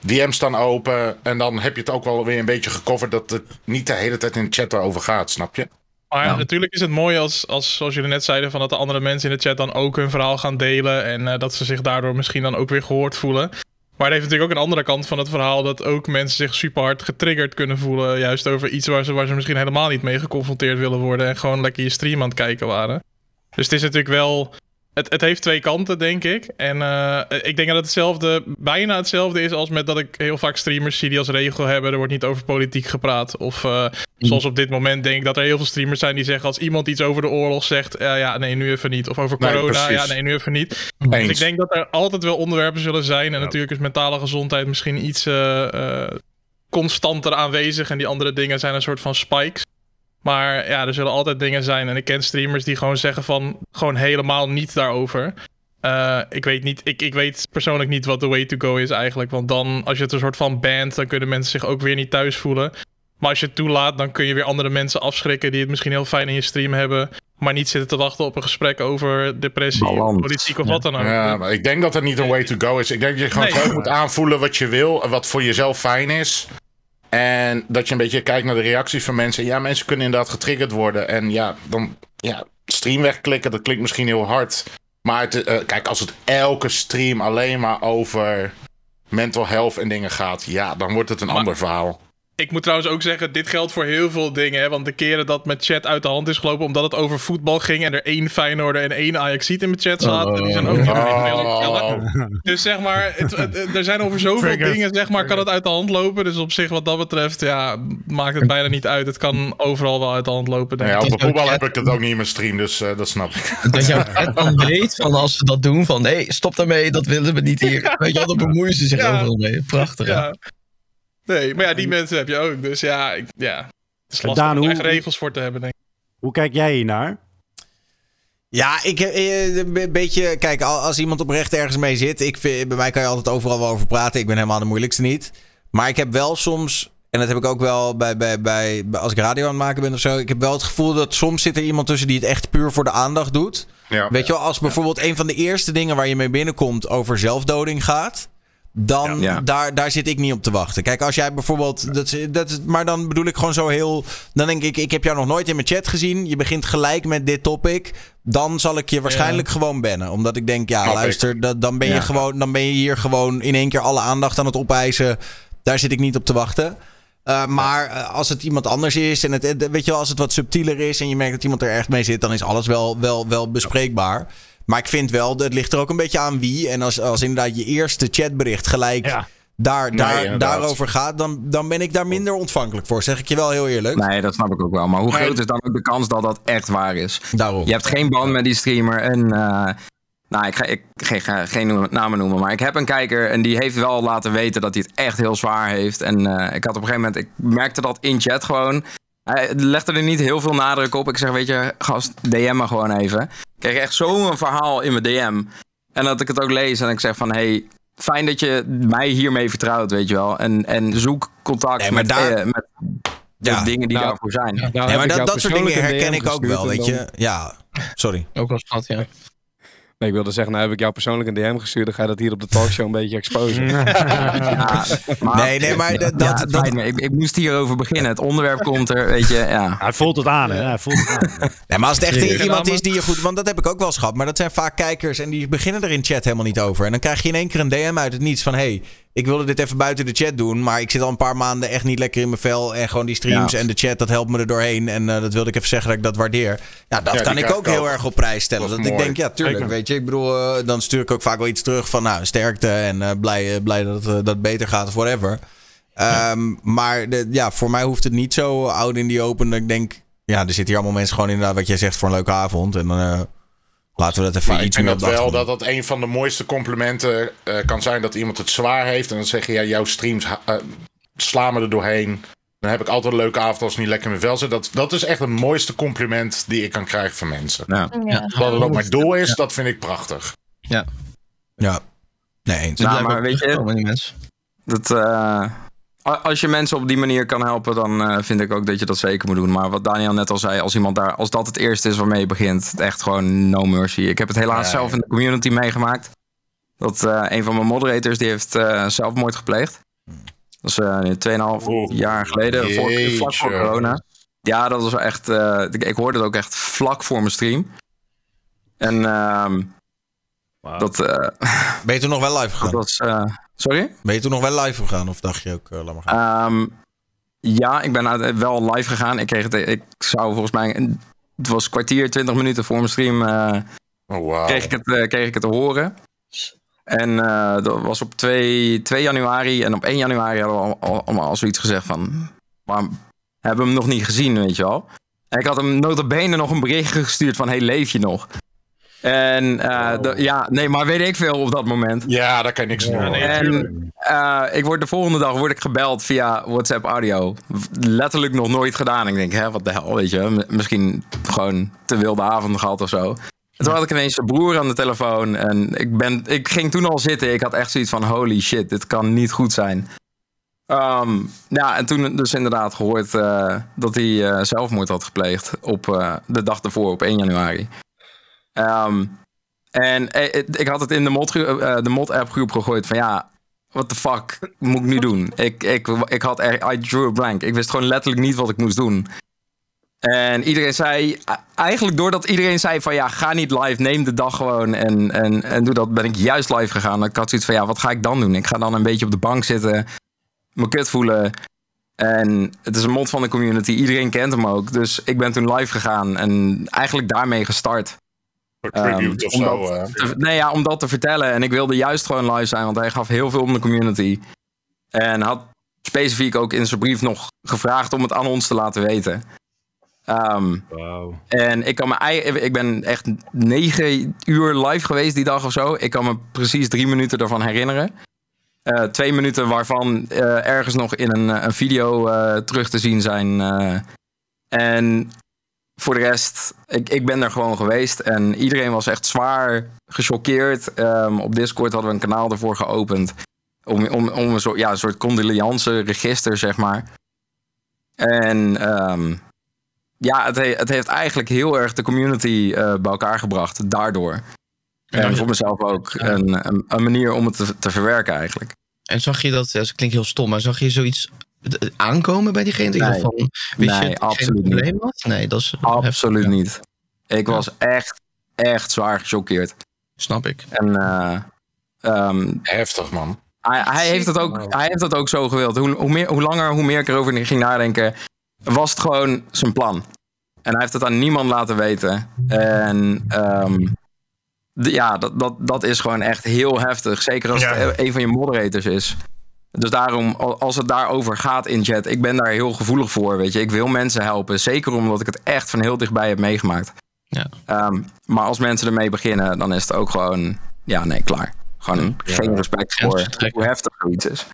DM's staan open. En dan heb je het ook wel weer een beetje gecoverd. Dat het niet de hele tijd in de chat erover gaat, snap je? Maar Ja. natuurlijk is het mooi als, als, zoals jullie net zeiden, van dat de andere mensen in de chat dan ook hun verhaal gaan delen. En eh, dat ze zich daardoor misschien dan ook weer gehoord voelen. Maar het heeft natuurlijk ook een andere kant van het verhaal. Dat ook mensen zich super hard getriggerd kunnen voelen. Juist over iets waar ze, waar ze misschien helemaal niet mee geconfronteerd willen worden. En gewoon lekker je stream aan het kijken waren. Dus het is natuurlijk wel. Het, het heeft twee kanten, denk ik. En eh, ik denk dat het hetzelfde, bijna hetzelfde is als met dat ik heel vaak streamers zie die als regel hebben: er wordt niet over politiek gepraat. Of eh, zoals op dit moment denk ik dat er heel veel streamers zijn die zeggen: als iemand iets over de oorlog zegt, ja, ja nee, nu even niet. Of over Nee, corona, precies. ja, nee, nu even niet. Eens. Dus ik denk dat er altijd wel onderwerpen zullen zijn. En natuurlijk is mentale gezondheid misschien iets eh, eh, constanter aanwezig. En die andere dingen zijn een soort van spikes. Maar ja, er zullen altijd dingen zijn. En ik ken streamers die gewoon zeggen van gewoon helemaal niet daarover. Eh, ik, weet niet, ik, ik weet persoonlijk niet wat de way to go is eigenlijk. Want dan, als je het een soort van band, dan kunnen mensen zich ook weer niet thuis voelen. Maar als je het toelaat, dan kun je weer andere mensen afschrikken die het misschien heel fijn in je stream hebben. Maar niet zitten te wachten op een gesprek over depressie, Balans. politiek of wat dan ook. Ja, maar ik denk dat er niet een way to go is. Ik denk dat je gewoon Nee. moet aanvoelen wat je wil. En wat voor jezelf fijn is. En dat je een beetje kijkt naar de reacties van mensen. Ja, mensen kunnen inderdaad getriggerd worden. En ja, dan ja, stream wegklikken, dat klinkt misschien heel hard. Maar het, eh, kijk, als het elke stream alleen maar over mental health en dingen gaat, ja, dan wordt het een Maar- ander verhaal. Ik moet trouwens ook zeggen, dit geldt voor heel veel dingen. Hè? Want de keren dat met chat uit de hand is gelopen omdat het over voetbal ging... en er één Feyenoorder en één Ajaxiet in mijn chat zaten... die zijn ook niet Oh. Dus zeg maar, het, het- er zijn over zoveel dingen, zeg maar, kan het uit de hand lopen. Dus op zich wat dat betreft, ja, maakt het bijna niet uit. Het kan overal wel uit de hand lopen, denk Ja, ik. op de voetbal heb ik dat ook niet in mijn stream, dus eh, dat snap ik. Dat jouw chat dan weet van als ze dat doen van nee, stop daarmee, dat willen we niet hier. Weet je wel, dan bemoeien ze zich Ja. overal mee. Prachtig. Ja. Nee, maar ja, die mensen heb je ook. Dus ja, ik, ja het is lastig Daan, om hoe- eigen regels voor te hebben, denk ik. Hoe kijk jij hiernaar? Ja, ik heb eh, een beetje. Kijk, al- als iemand oprecht ergens mee zit. Ik vind, bij mij kan je altijd overal wel over praten. Ik ben helemaal de moeilijkste niet. Maar ik heb wel soms. En dat heb ik ook wel bij, bij, bij, bij- als ik radio aan het maken ben of zo. Ik heb wel het gevoel dat soms zit er iemand tussen die het echt puur voor de aandacht doet. Ja. Weet je wel, als bijvoorbeeld een van de eerste dingen waar je mee binnenkomt over zelfdoding gaat. Dan, Ja. Daar, daar zit ik niet op te wachten. Kijk, als jij bijvoorbeeld. Dat, dat, maar dan bedoel ik gewoon zo heel. Dan denk ik, ik heb jou nog nooit in mijn chat gezien. Je begint gelijk met dit topic. Dan zal ik je waarschijnlijk gewoon bannen. Omdat ik denk, ja, luister, dat, dan, ben je Ja. gewoon, dan ben je hier gewoon in één keer alle aandacht aan het opeisen. Daar zit ik niet op te wachten. Uh, maar uh, als het iemand anders is en het, het, weet je wel, als het wat subtieler is en je merkt dat iemand er echt mee zit, dan is alles wel, wel, wel bespreekbaar. Maar ik vind wel, het ligt er ook een beetje aan wie. En als, als inderdaad je eerste chatbericht gelijk Ja. daar, daar, daarover gaat, dan, dan ben ik daar minder ontvankelijk voor. Zeg ik je wel heel eerlijk. Nee, dat snap ik ook wel. Maar hoe Nee. groot is dan ook de kans dat dat echt waar is? Daarom. Je hebt geen band met die streamer. En, eh, nou, ik ga, ik ga, ga geen noemen- namen noemen. Maar ik heb een kijker en die heeft wel laten weten dat hij het echt heel zwaar heeft. En eh, ik had op een gegeven moment, ik merkte dat in chat gewoon. Hij legde er niet heel veel nadruk op. Ik zeg, weet je, gast, DM me gewoon even. Ik kreeg echt zo'n verhaal in mijn DM. En dat ik het ook lees en ik zeg van, hey, fijn dat je mij hiermee vertrouwt, weet je wel. En, en zoek contact Nee, maar met, daar- eh, met de Ja. dingen die Nou, daarvoor zijn. Nee, maar dat, dat soort dingen herken ik ook wel, weet je. Ja, sorry. Ook wel schat, ja. Nee, ik wilde zeggen, nou heb ik jou persoonlijk een DM gestuurd. Dan ga je dat hier op de talkshow een beetje exposen. Ja, Nee, nee, maar dat- Ja, dat- me. Ik, ik moest hierover beginnen. Het onderwerp komt er, weet je, ja. Hij voelt het aan, hè? Hij voelt het aan. Nee, maar als het echt iemand is die je goed... Want dat heb ik ook wel eens gehad. Maar dat zijn vaak kijkers en die beginnen er in chat helemaal niet over. En dan krijg je in één keer een DM uit het niets van... hey, ik wilde dit even buiten de chat doen... maar ik zit al een paar maanden echt niet lekker in mijn vel... en gewoon die streams Ja. en de chat, dat helpt me er doorheen. En eh, dat wilde ik even zeggen dat ik dat waardeer. Ja, dat Ja, kan ik ook heel erg op prijs stellen. Dat ik denk, ja, tuurlijk, Zeker. weet je. Ik bedoel, eh, dan stuur ik ook vaak wel iets terug van... nou, sterkte en eh, blij, blij dat het, dat beter gaat of whatever. Ehm, maar de, ja, voor mij hoeft het niet zo oud in die open. Dat ik denk, ja, er zitten hier allemaal mensen gewoon inderdaad, wat jij zegt, voor een leuke avond. En dan eh, laten we dat even Maar ik iets meer dat wel dat dat een van de mooiste complimenten eh, kan zijn dat iemand het zwaar heeft. En dan zeg je, ja, jouw streams ha- eh, slaan me er doorheen. Dan heb ik altijd een leuke avond als het niet lekker in mijn vel zit. Dat, dat is echt het mooiste compliment die ik kan krijgen van mensen. ja. Ja. Wat het ook mijn doel is, dat vind ik prachtig. Ja. Nee, eens. Dus Nou, maar weet je-. Dat, eh, als je mensen op die manier kan helpen, dan eh, vind ik ook dat je dat zeker moet doen. Maar wat Daniel net al zei, als iemand daar, als dat het eerste is waarmee je begint, echt gewoon no mercy. Ik heb het helaas Ja, zelf in de community meegemaakt. Dat eh, een van mijn moderators, die heeft eh, zelfmoord gepleegd. Dat is nu 2,5 Oeh, jaar geleden, voor, vlak voor corona. Ja, dat was echt, ik, ik hoorde het ook echt vlak voor mijn stream. En ehm, Wauw. dat, Ben je toen nog wel live dat gegaan? was, eh, sorry? Ben je toen nog wel live gegaan? Of dacht je ook, eh, laat maar gaan? Ehm, ja, ik ben wel live gegaan. Ik, kreeg het, ik zou volgens mij. Het was een kwartier, 20 minuten voor mijn stream. eh, Oh, wow. kreeg, ik het, eh, kreeg ik het te horen. En eh, dat was op 2, 2 januari. En op 1 januari hadden we al- al- allemaal al zoiets gezegd van. Waarom hebben we hem nog niet gezien, weet je wel? En ik had hem notabene nog een bericht gestuurd van... Hey, leef je nog? En eh, de- ja, nee, maar weet ik veel op dat moment. Ja, daar kan je niks aan doen. nee, En eh, ik word de volgende dag word ik gebeld via WhatsApp audio. Letterlijk nog nooit gedaan. Ik denk, hè, wat de hel, weet je. Misschien gewoon te wilde avond gehad of zo. En toen had ik ineens zijn broer aan de telefoon. En ik, ben, ik ging toen al zitten. Ik had echt zoiets van, holy shit, dit kan niet goed zijn. Ehm, ja, en toen dus inderdaad gehoord eh, dat hij eh, zelfmoord had gepleegd. Op eh, de dag ervoor, op 1 januari. Ehm, en eh, ik had het in de mod, eh, de mod app groep gegooid van ja, what the fuck moet ik nu doen? Ik, ik, ik had er, I drew a blank. Ik wist gewoon letterlijk niet wat ik moest doen. En iedereen zei, eigenlijk doordat iedereen zei van ja, ga niet live, neem de dag gewoon en, en, en doe dat, ben ik juist live gegaan. Ik had zoiets van ja, wat ga ik dan doen? Ik ga dan een beetje op de bank zitten, me kut voelen. En het is een mod van de community, iedereen kent hem ook. Dus ik ben toen live gegaan en eigenlijk daarmee gestart. Tribute Ehm, of zo. omdat- eh. te- nee, ja, om dat te vertellen. En ik wilde juist gewoon live zijn, want hij gaf heel veel om de community. En had specifiek ook in zijn brief nog gevraagd om het aan ons te laten weten. Ehm, Wauw. en ik, kan me, ik ben echt negen uur live geweest die dag of zo. Ik kan me precies drie minuten daarvan herinneren. Eh, twee minuten waarvan eh, ergens nog in een, eh, een video eh, terug te zien zijn. eh. en voor de rest, ik, ik ben er gewoon geweest. En iedereen was echt zwaar gechoqueerd. Ehm, op Discord hadden we een kanaal ervoor geopend. Om, om, om een soort, ja, een soort condoleance register, zeg maar. En ehm, ja, het, he- het heeft eigenlijk heel erg de community eh, bij elkaar gebracht. Daardoor. En voor mezelf ook een, een, een manier om het te, te verwerken eigenlijk. En zag je dat, dat klinkt heel stom, maar zag je zoiets aankomen bij diegene? Nee. Van, wist Nee, je dat absoluut een probleem had? Nee, dat is Absoluut heftig, ja. niet. Ik was echt, echt zwaar gechoqueerd. Snap ik. En eh, ehm, Heftig, man. hij, hij, heeft het ook, hij heeft het ook zo gewild. Hoe, hoe, meer, hoe langer, hoe meer ik erover ging nadenken, was het gewoon zijn plan. En hij heeft het aan niemand laten weten. En ehm, ja, dat, dat, dat is gewoon echt heel heftig. Zeker als het een van je moderators is. Dus daarom, al- als het daarover gaat in chat, ik ben daar heel gevoelig voor. Weet je, ik wil mensen helpen. Zeker omdat ik het echt van heel dichtbij heb meegemaakt. Ja. Ehm, maar als mensen ermee beginnen, dan is het ook gewoon, ja, nee, klaar. Gewoon geen respect voor hoe heftig zoiets is.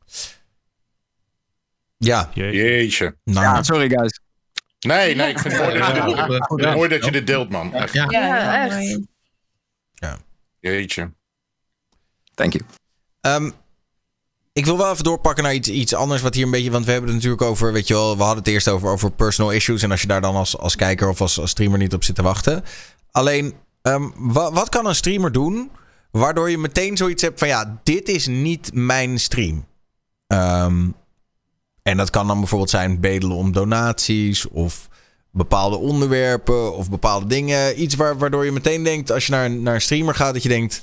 Ja, Jeetje. nou, Ja, sorry guys. Nee, nee, ik vind het mooi dat je, Ja. mooi dat dit deelt, man. Echt. Ja. Ja, Ja, echt. mooi. Jeetje. Thank you. Ehm, ik wil wel even doorpakken naar iets, iets anders wat hier een beetje... Want we hebben het natuurlijk over, weet je wel... We hadden het eerst over, over personal issues. En als je daar dan als, als kijker of als, als streamer niet op zit te wachten. Alleen, ehm, wa- wat kan een streamer doen... waardoor je meteen zoiets hebt van... Ja, dit is niet mijn stream. Ehm, en dat kan dan bijvoorbeeld zijn bedelen om donaties... of bepaalde onderwerpen of bepaalde dingen. Iets waar, waardoor je meteen denkt... als je naar, naar een streamer gaat, dat je denkt...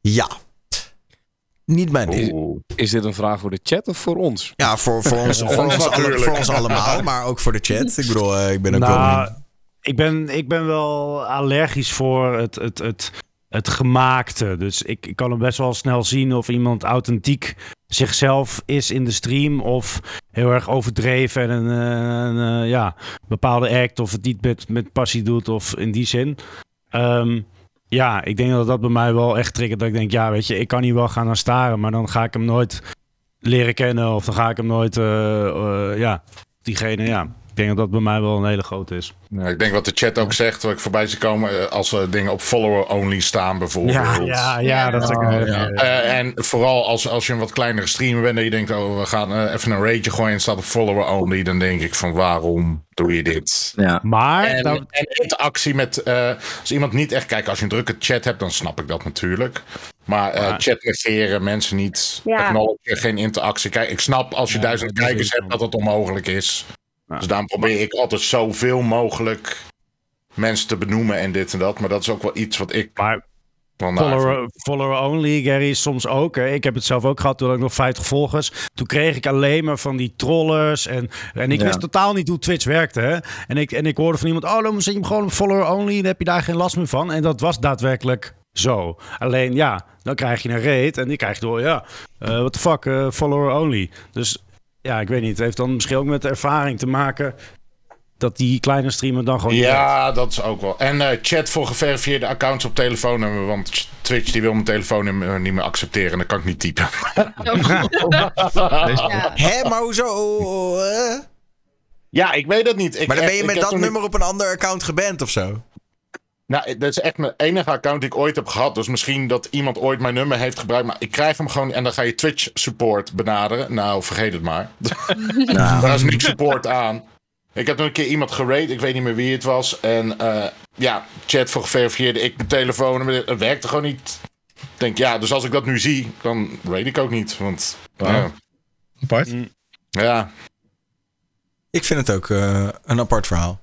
Ja, niet mijn ding. Is dit een vraag voor de chat of voor ons? Ja, voor, voor, ons, voor, ons, alle- voor ons allemaal, maar ook voor de chat. Ik bedoel, eh, ik ben ook wel Nou, benieuwd. ik ben, ik ben wel allergisch voor het, het, het, het gemaakte. Dus ik, ik kan hem best wel snel zien of iemand authentiek zichzelf is in de stream. Of heel erg overdreven en een, eh, een, eh, ja, bepaalde act. Of het niet met, met passie doet of in die zin. Ehm, ja, ik denk dat dat bij mij wel echt triggert. Dat ik denk, ja, weet je, ik kan hier wel gaan naar staren. Maar dan ga ik hem nooit leren kennen. Of dan ga ik hem nooit, eh, eh, ja, diegene, ja. Ik denk dat dat bij mij wel een hele grote is. Ja, ik denk wat de chat ook zegt, wat ik voorbij zie komen, eh, als er dingen op follower-only staan bijvoorbeeld. ja, ja, dat is ook een- ja. Eh, en vooral als, als je een wat kleinere streamer bent en je denkt, oh, we gaan eh, even een raidje gooien en staat op follower-only, dan denk ik van waarom doe je dit? Ja. Maar En, en interactie met, eh, als iemand niet echt, kijk, als je een drukke chat hebt, dan snap ik dat natuurlijk. Maar eh, Maar- chat negeren, mensen niet Ja. geen interactie. Kijk, ik snap als je Ja, duizend kijkers hebt dat het onmogelijk is. Ja. Dus daarom probeer ik altijd zoveel mogelijk mensen te benoemen en dit en dat. Maar dat is ook wel iets wat ik maar follower, follower only, Gary, soms ook. Hè. Ik heb het zelf ook gehad toen had ik nog 50 volgers. Toen kreeg ik alleen maar van die trollers. En, en ik Ja. wist totaal niet hoe Twitch werkte. Hè. En, ik, en ik hoorde van iemand, oh, dan zet je hem gewoon op follower only. Dan heb je daar geen last meer van. En dat was daadwerkelijk zo. Alleen ja, dan krijg je een raid. En die krijg je door, ja, eh what the fuck, eh, follower only. Dus ja, ik weet niet. Het heeft dan misschien ook met de ervaring te maken... dat die kleine streamer dan gewoon... Ja, dat is ook wel. En eh, chat voor geverifieerde accounts op telefoonnummer. Want Twitch die wil mijn telefoonnummer niet meer accepteren. En dan kan ik niet typen. Ja. Hè, maar hoezo? Ja, ik weet dat niet. Ik Maar dan ben je met dat nummer op een ander account geband of zo? Nou, dat is echt mijn enige account die ik ooit heb gehad. Dus misschien dat iemand ooit mijn nummer heeft gebruikt. Maar ik krijg hem gewoon. En dan ga je Twitch support benaderen. Nou, vergeet het maar. Daar is niks support aan. Ik heb toen een keer iemand gerate. Ik weet niet meer wie het was. En eh, ja, chat voor geverifieerde. Ik mijn telefoon. Het werkte gewoon niet. Ik denk, ja, dus als ik dat nu zie, dan rate ik ook niet. Want ja, Apart. ja, Ik vind het ook eh, een apart verhaal.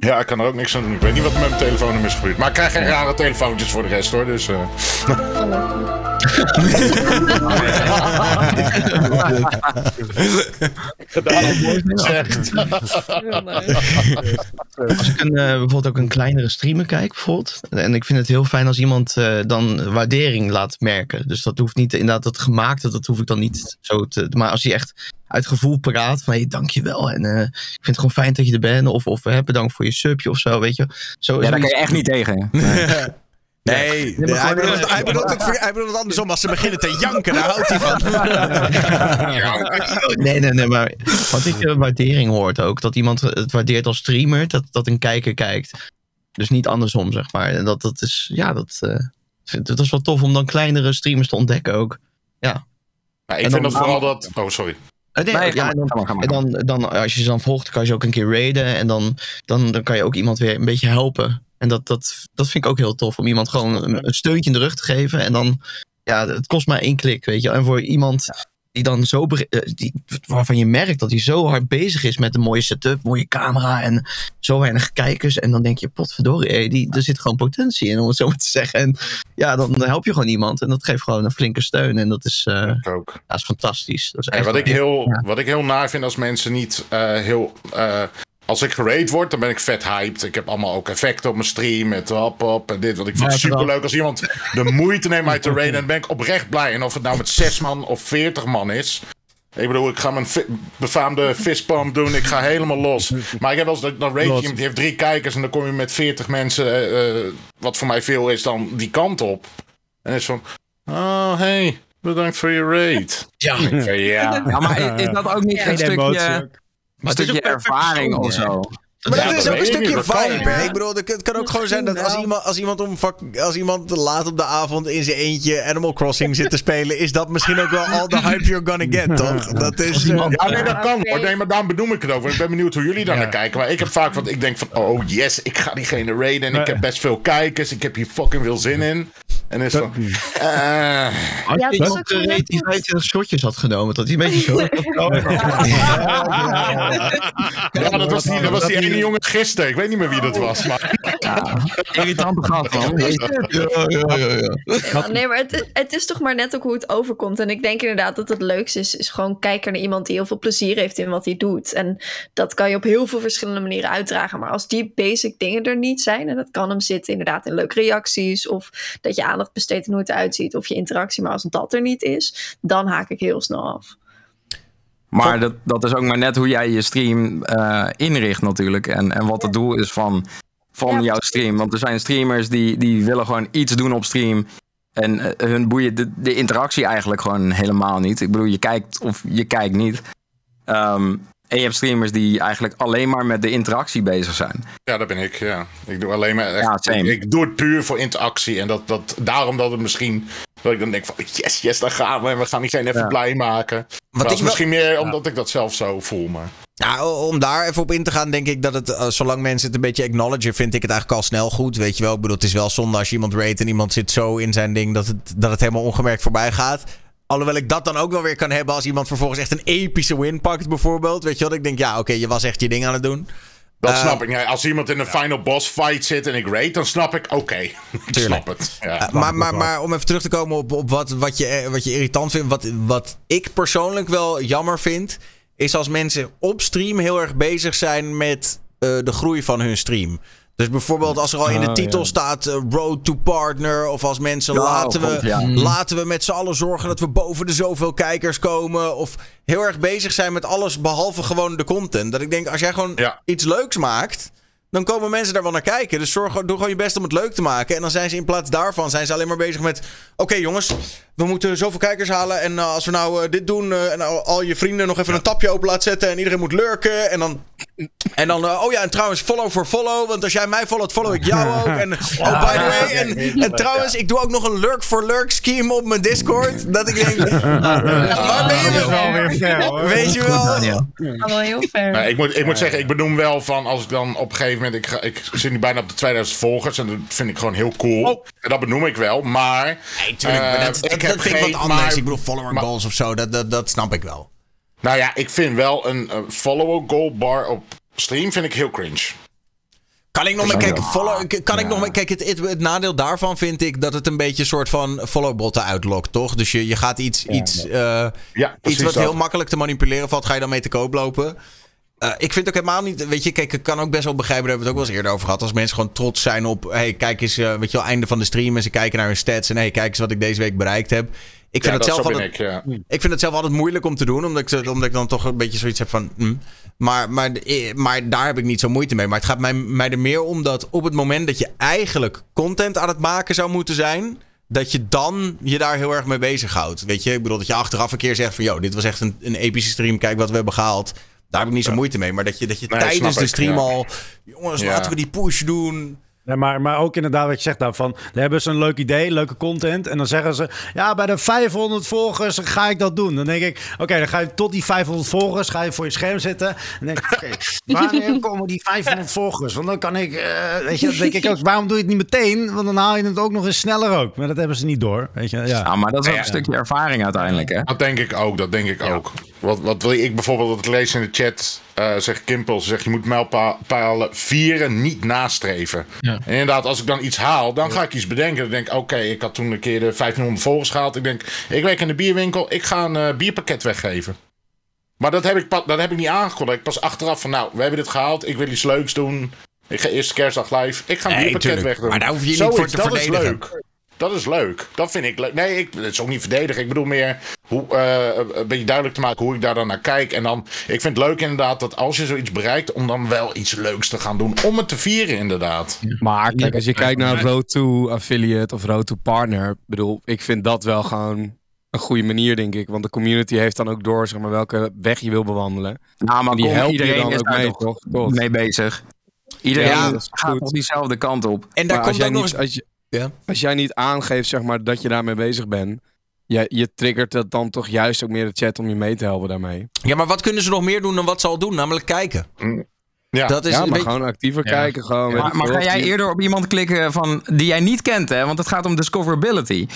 Ja, ik kan er ook niks aan doen. Ik weet niet wat er met mijn telefoonnummer is gebeurd. Maar ik krijg geen rare telefoontjes voor de rest hoor. Dus eh, zegt. Als ik een, eh, bijvoorbeeld ook een kleinere streamer kijk, bijvoorbeeld. En ik vind het heel fijn als iemand eh, dan waardering laat merken. Dus dat hoeft niet, inderdaad, dat gemaakte, dat hoef ik dan niet zo te. Maar als hij echt uit gevoel praat van hey, dankjewel. En eh, ik vind het gewoon fijn dat je er bent. Of, of eh, bedankt voor je subje of zo, weet je. Zo, Ja, daar kan je echt niet tegen. Nee, maar hij, bedoelt, het- hij, bedoelt het, ver- hij bedoelt het andersom. Als ze beginnen te janken, daar houdt hij van. Nee, nee, nee, maar wat ik eh, waardering hoort ook, dat iemand het waardeert als streamer, dat, dat een kijker kijkt. Dus niet andersom, zeg maar. En dat, dat is, ja, dat, eh, vind- dat is wel tof om dan kleinere streamers te ontdekken ook. Maar ik En vind dan- dat vooral dat. Oh, sorry. Eh, nee, Nee, ja, ga maar, en dan, en dan, dan, als je ze dan volgt, kan je ze ook een keer raiden. En dan, dan, dan kan je ook iemand weer een beetje helpen. En dat, dat, dat vind ik ook heel tof. Om iemand gewoon een, een steuntje in de rug te geven. En dan, ja, het kost maar één klik, weet je. En voor iemand die dan zo, eh, die, waarvan je merkt dat hij zo hard bezig is met een mooie setup, mooie camera en zo weinig kijkers. En dan denk je, potverdorie, die, er zit gewoon potentie in, om het zo maar te zeggen. En ja, dan help je gewoon iemand. En dat geeft gewoon een flinke steun. En dat is, eh, ook. dat is fantastisch. Dat is En echt wat, ik heel, ja. wat ik heel naar vind als mensen niet eh, heel. eh, als ik gerate word, dan ben ik vet hyped. Ik heb allemaal ook effecten op mijn stream met hop hop en dit. Want ik vind het Ja, super leuk als iemand de moeite neemt mij te raiden. En dan ben ik oprecht blij. En of het nou met zes man of veertig man is. Ik bedoel, ik ga mijn befaamde fistpump doen. Ik ga helemaal los. Maar ik heb wel eens, dat- dan rate je die heeft drie kijkers. En dan kom je met veertig mensen, eh, eh, wat voor mij veel is, dan die kant op. En het is van, oh hey, bedankt voor je rate. Ja. Ja. Ja, maar is, dat ook niet Ja. een emotie een Maar het is stukje ervaring of zo? Maar Ja, dat is ook een stukje vibe. hè? Ik bedoel, het kan ook gewoon zijn dat als iemand, als iemand, om als iemand laat op de avond in zijn eentje Animal Crossing zit te spelen, is dat misschien ook wel al de hype you're gonna get, toch? Dat is. eh, Ja, nee, dat kan Oké. hoor. Nee, maar daarom bedoel ik het over. Ik ben benieuwd hoe jullie daar naar kijken. Maar ik heb vaak wat ik denk van, oh yes, ik ga diegene raiden. En ik heb best veel kijkers. Ik heb hier fucking veel zin in. En is van, eh, Als Ja, je dat ook wel reed die. 25 shotjes had genomen, dat hij een beetje zo... ja, dat was die, dat was die ene jongen gisteren. Ik weet niet meer wie dat was. Maar Irritante gast, man. ja, ja, ja, ja. Ja, nee, maar het, het is toch maar net ook hoe het overkomt. En ik denk inderdaad dat het leukste is, is gewoon kijken naar iemand die heel veel plezier heeft in wat hij doet. En dat kan je op heel veel verschillende manieren uitdragen. Maar als die basic dingen er niet zijn, en dat kan hem zitten inderdaad in leuke reacties, of dat je aandacht besteedt en hoe het eruit ziet, of je interactie, maar als dat er niet is, dan haak ik heel snel af. Maar dat, dat is ook maar net hoe jij je stream eh, inricht natuurlijk. En, en wat het doel is van, van Ja, jouw stream. Want er zijn streamers die, die willen gewoon iets doen op stream. En eh, hun boeien de, de interactie eigenlijk gewoon helemaal niet. Ik bedoel, je kijkt of je kijkt niet. Ehm, en je hebt streamers die eigenlijk alleen maar met de interactie bezig zijn. ja, dat ben ik. Ja. Ik doe alleen maar echt, Ja, ik, ik doe het puur voor interactie. En dat, dat, daarom dat het misschien, dat ik dan denk van, yes, yes, daar gaan we. En we gaan diegene even Ja. blij maken. Wat Maar dat ik is wel- misschien meer omdat ik dat zelf zo voel. Maar. Ja, om daar even op in te gaan, denk ik dat het, eh, zolang mensen het een beetje acknowledgen, vind ik het eigenlijk al snel goed. Weet je wel, ik bedoel, het is wel zonde als je iemand rate en iemand zit zo in zijn ding dat het, dat het helemaal ongemerkt voorbij gaat. Alhoewel ik dat dan ook wel weer kan hebben als iemand vervolgens echt een epische win pakt, bijvoorbeeld. Weet je wel, ik denk, ja, oké, je was echt je ding aan het doen. Dat Eh, snap ik. Ja, als iemand in een final boss fight zit en ik rate, dan snap ik, oké. ik snap het. Ja. Uh, maar, maar, maar om even terug te komen op, op wat, wat, je, eh, wat je irritant vindt. Wat, wat ik persoonlijk wel jammer vind. Is als mensen op stream heel erg bezig zijn met eh, de groei van hun stream. Dus bijvoorbeeld als er al in de Oh, titel ja. staat eh, Road to Partner. Of als mensen Ja, laten, we, ja. laten we met z'n allen zorgen dat we boven de zoveel kijkers komen. Of heel erg bezig zijn met alles behalve gewoon de content. Dat ik denk, als jij gewoon Ja. iets leuks maakt. Dan komen mensen daar wel naar kijken. Dus zorg, doe gewoon je best om het leuk te maken. En dan zijn ze in plaats daarvan zijn ze alleen maar bezig met... Oké jongens, we moeten zoveel kijkers halen. En uh, als we nou uh, dit doen... Uh, en al, al, je vrienden nog even een tapje open laten zetten... en iedereen moet lurken. En dan... En dan, uh, oh ja, en trouwens, follow for follow. Want als jij mij followt, follow ik jou ook. En oh, by the way. En, en trouwens, ik doe ook nog een lurk for lurk scheme op mijn Discord. Dat ik denk, waar ben je wel weer ver, hoor. Weet je wel? Wel heel ver. Maar ik moet, ik moet zeggen, ik benoem wel van als ik dan op een gegeven moment. Ik, ga, ik zit nu bijna op de 2000 volgers en dat vind ik gewoon heel cool. En dat benoem ik wel, maar. Nee, tuurlijk, maar eh, dat, dat, vind ik wat anders. maar- ik bedoel, follower maar- goals of zo, dat, dat, dat snap ik wel. Nou ja, ik vind wel een eh, follower goal bar op stream vind ik heel cringe. Kan ik nog mee kijken? Follow, kan ik nog mee kijken? Het, het, het nadeel daarvan vind ik dat het een beetje een soort van followbotten uitlokt, toch? Dus je, je gaat iets, iets, eh, Ja, iets precies wat dat. heel makkelijk te manipuleren valt, ga je dan mee te koop lopen. Uh, ik vind ook helemaal niet, weet je, kijk, ik kan ook best wel begrijpen, daar hebben we het ook wel eens eerder over gehad. Als mensen gewoon trots zijn op, hey, kijk eens, uh, weet je wel, einde van de stream en ze kijken naar hun stats en hey, kijk eens wat ik deze week bereikt heb. Ik vind, Ja, het zelf altijd, ik, ja. ik vind het zelf altijd moeilijk om te doen, omdat ik, omdat ik dan toch een beetje zoiets heb van. Mm. Maar, maar, maar daar heb ik niet zo moeite mee. Maar het gaat mij, mij er meer om dat op het moment dat je eigenlijk content aan het maken zou moeten zijn. Dat je dan je daar heel erg mee bezighoudt. Weet je, ik bedoel dat je achteraf een keer zegt van... ...joh, dit was echt een, een epische stream, kijk wat we hebben gehaald. Daar heb ik niet zo moeite mee. Maar dat je, dat je Nee, tijdens de stream al... ...jongens, laten we die push doen... Nee, maar, maar ook inderdaad wat je zegt daarvan. Dan hebben ze een leuk idee, leuke content. En dan zeggen ze, ja, bij de 500 volgers ga ik dat doen. Dan denk ik, oké, dan ga je tot die 500 volgers, ga je voor je scherm zitten. Dan denk ik, oké, wanneer komen die 500 volgers? Want dan kan ik, eh, weet je, dan denk ik ook, waarom doe je het niet meteen? Want dan haal je het ook nog eens sneller ook. Maar dat hebben ze niet door, weet je. Ja, Ja, maar dat is ook Ja. een stukje ervaring uiteindelijk, hè? Dat denk ik ook, dat denk ik ook. Wat, wat wil ik bijvoorbeeld, dat ik lees in de chat, eh zegt Kimpel, ze zegt je moet mijlpalen vieren, niet nastreven. En inderdaad, als ik dan iets haal, dan ga ik iets bedenken. Dan denk ik, oké, ik had toen een keer de 1500 volgers gehaald. Ik denk, ik werk in de bierwinkel, ik ga een eh, bierpakket weggeven. Maar dat heb, ik, dat heb ik niet aangekondigd. Ik pas achteraf van, nou, we hebben dit gehaald, ik wil iets leuks doen. Ik ga eerst kerstdag live, ik ga een Nee, bierpakket wegdoen. Maar daar hoef je niet Zoiets, voor te dat verdedigen. Is leuk. Dat is leuk. Dat vind ik leuk. Nee, ik, het is ook niet verdedigen. Ik bedoel meer hoe, eh, een beetje duidelijk te maken hoe ik daar dan naar kijk. En dan, ik vind het leuk inderdaad dat als je zoiets bereikt, om dan wel iets leuks te gaan doen. Om het te vieren, inderdaad. Maar kijk, als je kijkt naar Road to Affiliate of Road to Partner, bedoel, ik vind dat wel gewoon een goede manier, denk ik. Want de community heeft dan ook door, zeg maar, welke weg je wil bewandelen. Nou, maar die kom, helpt je iedereen dan is ook daar mee, toch mee bezig. Iedereen Ja, gaat toch diezelfde kant op. En daar Maar komt ook nog eens... als, je, Ja. als jij niet aangeeft, zeg maar, dat je daarmee bezig bent, je, je triggert dat dan toch juist ook meer de chat om je mee te helpen daarmee. Ja, maar wat kunnen ze nog meer doen dan wat ze al doen? Namelijk kijken. Ja. Dat is ja, maar beetje- gewoon actiever kijken. Gewoon, Maar, ga jij eerder op iemand klikken van, die jij niet kent, hè? Want het gaat om discoverability.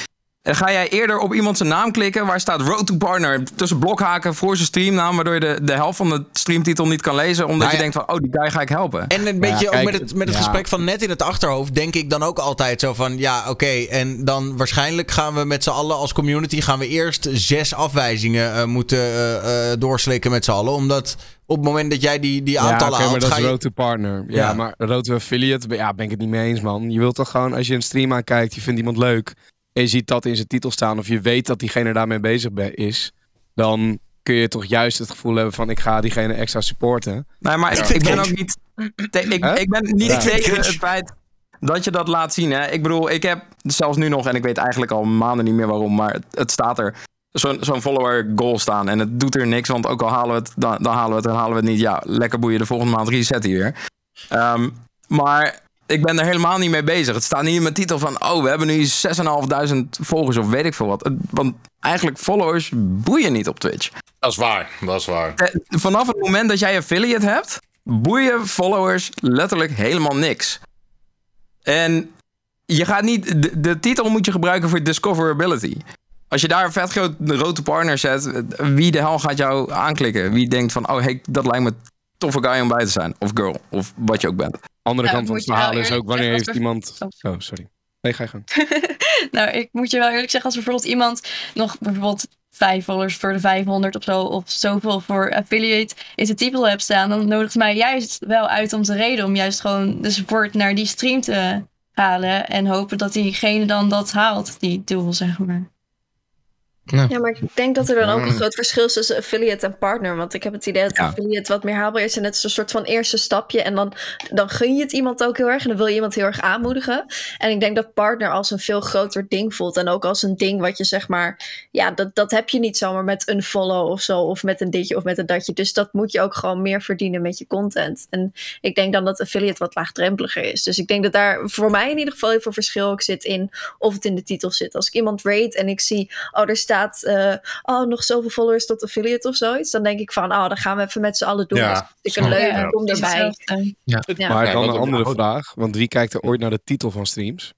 En Ga jij eerder op iemand zijn naam klikken waar staat Road to Partner tussen blokhaken voor zijn streamnaam, waardoor je de, de helft van de streamtitel niet kan lezen, omdat Nou je denkt van, oh, die guy ga ik helpen. En een beetje ook kijk, met het, met het ja. gesprek van net in het achterhoofd denk ik dan ook altijd zo van ja oké en dan waarschijnlijk gaan we met z'n allen als community gaan we eerst zes afwijzingen eh, moeten eh, eh, doorslikken met z'n allen omdat op het moment dat jij die, die aantallen ja, oké, maar haalt dat ga is je... road to partner. Ja, Ja. maar road to affiliate, ja, ben ik het niet mee eens, man. Je wilt toch gewoon, als je een stream aankijkt, je vindt iemand leuk en je ziet dat in zijn titel staan of je weet dat diegene daarmee bezig be- is, dan kun je toch juist het gevoel hebben van ik ga diegene extra supporten. Nee, maar ik, ik ben ook niet. te- ik, ik ben niet Ja. Tegen het feit dat je dat laat zien. Hè? Ik bedoel, ik heb zelfs nu nog, en ik weet eigenlijk al maanden niet meer waarom, maar het, het staat er. Zo'n zo'n follower goal staan. En het doet er niks, want ook al halen we het, dan, dan halen we het en halen we het niet. Ja, lekker boeien, de volgende maand reset hij weer. Ehm, maar ik ben er helemaal niet mee bezig. Het staat niet in mijn titel van, oh, we hebben nu 6.500 volgers of weet ik veel wat. Want eigenlijk followers boeien niet op Twitch. Dat is waar, dat is waar. Eh, vanaf het moment dat jij affiliate hebt, boeien followers letterlijk helemaal niks. En je gaat niet. De, de titel moet je gebruiken voor discoverability. Als je daar een vet groot rode partner zet, eh, wie de hel gaat jou aanklikken? Wie denkt van, oh hey, dat lijkt me toffe guy om bij te zijn. Of girl, of wat je ook bent. Andere kant van het verhaal is ook wanneer heeft iemand... Oh. Oh, sorry. Nee, ga je gang. Nou, ik moet je wel eerlijk zeggen, als bijvoorbeeld iemand nog bijvoorbeeld vijf followers voor de 500 of zo, of zoveel voor affiliate in zijn titel hebt staan, dan nodigt het mij juist wel uit om te reden om juist gewoon de support naar die stream te halen en hopen dat diegene dan dat haalt, die doel, zeg maar. Ja, maar ik denk dat er dan ook een Mm. groot verschil is tussen affiliate en partner. Want ik heb het idee dat Ja. affiliate wat meer haalbaar is. En het is een soort van eerste stapje. En dan, dan gun je het iemand ook heel erg. En dan wil je iemand heel erg aanmoedigen. En ik denk dat partner als een veel groter ding voelt. En ook als een ding wat je zeg maar... Ja, dat, dat heb je niet zomaar met een follow of zo. Of met een ditje of met een datje. Dus dat moet je ook gewoon meer verdienen met je content. En ik denk dan dat affiliate wat laagdrempeliger is. Dus ik denk dat daar voor mij in ieder geval heel veel verschil ook zit in... of het in de titel zit. Als ik iemand rate en ik zie... Oh, er staat... eh, oh, nog zoveel followers tot affiliate of zoiets. Dan denk ik van, oh, dan gaan we even met z'n allen doen. Ja, Dat is natuurlijk een Ja, leuk, kom is erbij. Ja. Maar Ja, dan want- een andere vraag. Want wie kijkt er ooit naar de titel van streams?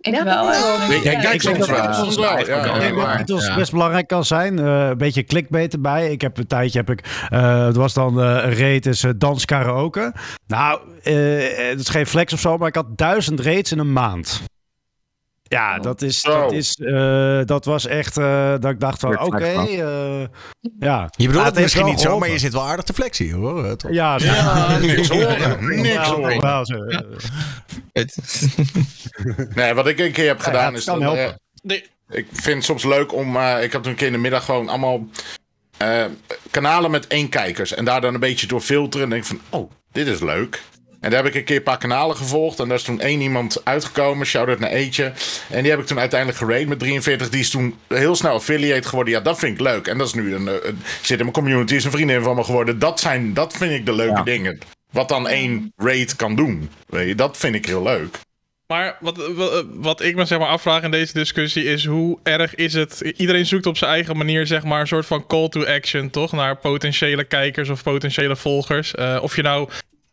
Ik Ja, wel. Ja, Ik ja, ik denk dat. Soms wel. Ik titels best belangrijk kan zijn. Eh, een beetje clickbait erbij. Ik heb een tijdje heb ik. eh, het was dan eh, een rate is eh, dans karaoke. Nou, eh, het is geen flex of zo, maar ik had duizend rates in een maand. Ja, dat is. Dat, is eh, dat was echt. eh, dat ik dacht van, oké. eh, ja. Je bedoelt het misschien niet zo, maar je zit wel aardig te flexie hoor. Toch? Ja, Ja, niks horen, niks horen. Nee, wat ik een keer heb gedaan is dat, Nee. ik vind het soms leuk om. eh, ik had toen een keer in de middag gewoon allemaal eh, kanalen met één kijkers. En daar dan een beetje door filteren. En denk ik van, oh, dit is leuk. En daar heb ik een keer een paar kanalen gevolgd. En daar is toen één iemand uitgekomen. Shout-out naar Eetje. En die heb ik toen uiteindelijk gerate met 43. Die is toen heel snel affiliate geworden. Ja, dat vind ik leuk. En dat is nu een... eh, een zit in mijn community. Is een vriendin van me geworden. Dat, zijn, dat vind ik de leuke Ja. dingen. wat dan één raid kan doen. Weet je, dat vind ik heel leuk. Maar wat, wat, wat ik me zeg maar afvraag in deze discussie is hoe erg is het... Iedereen zoekt op zijn eigen manier zeg maar een soort van call to action, toch? Naar potentiële kijkers of potentiële volgers. Eh, of je nou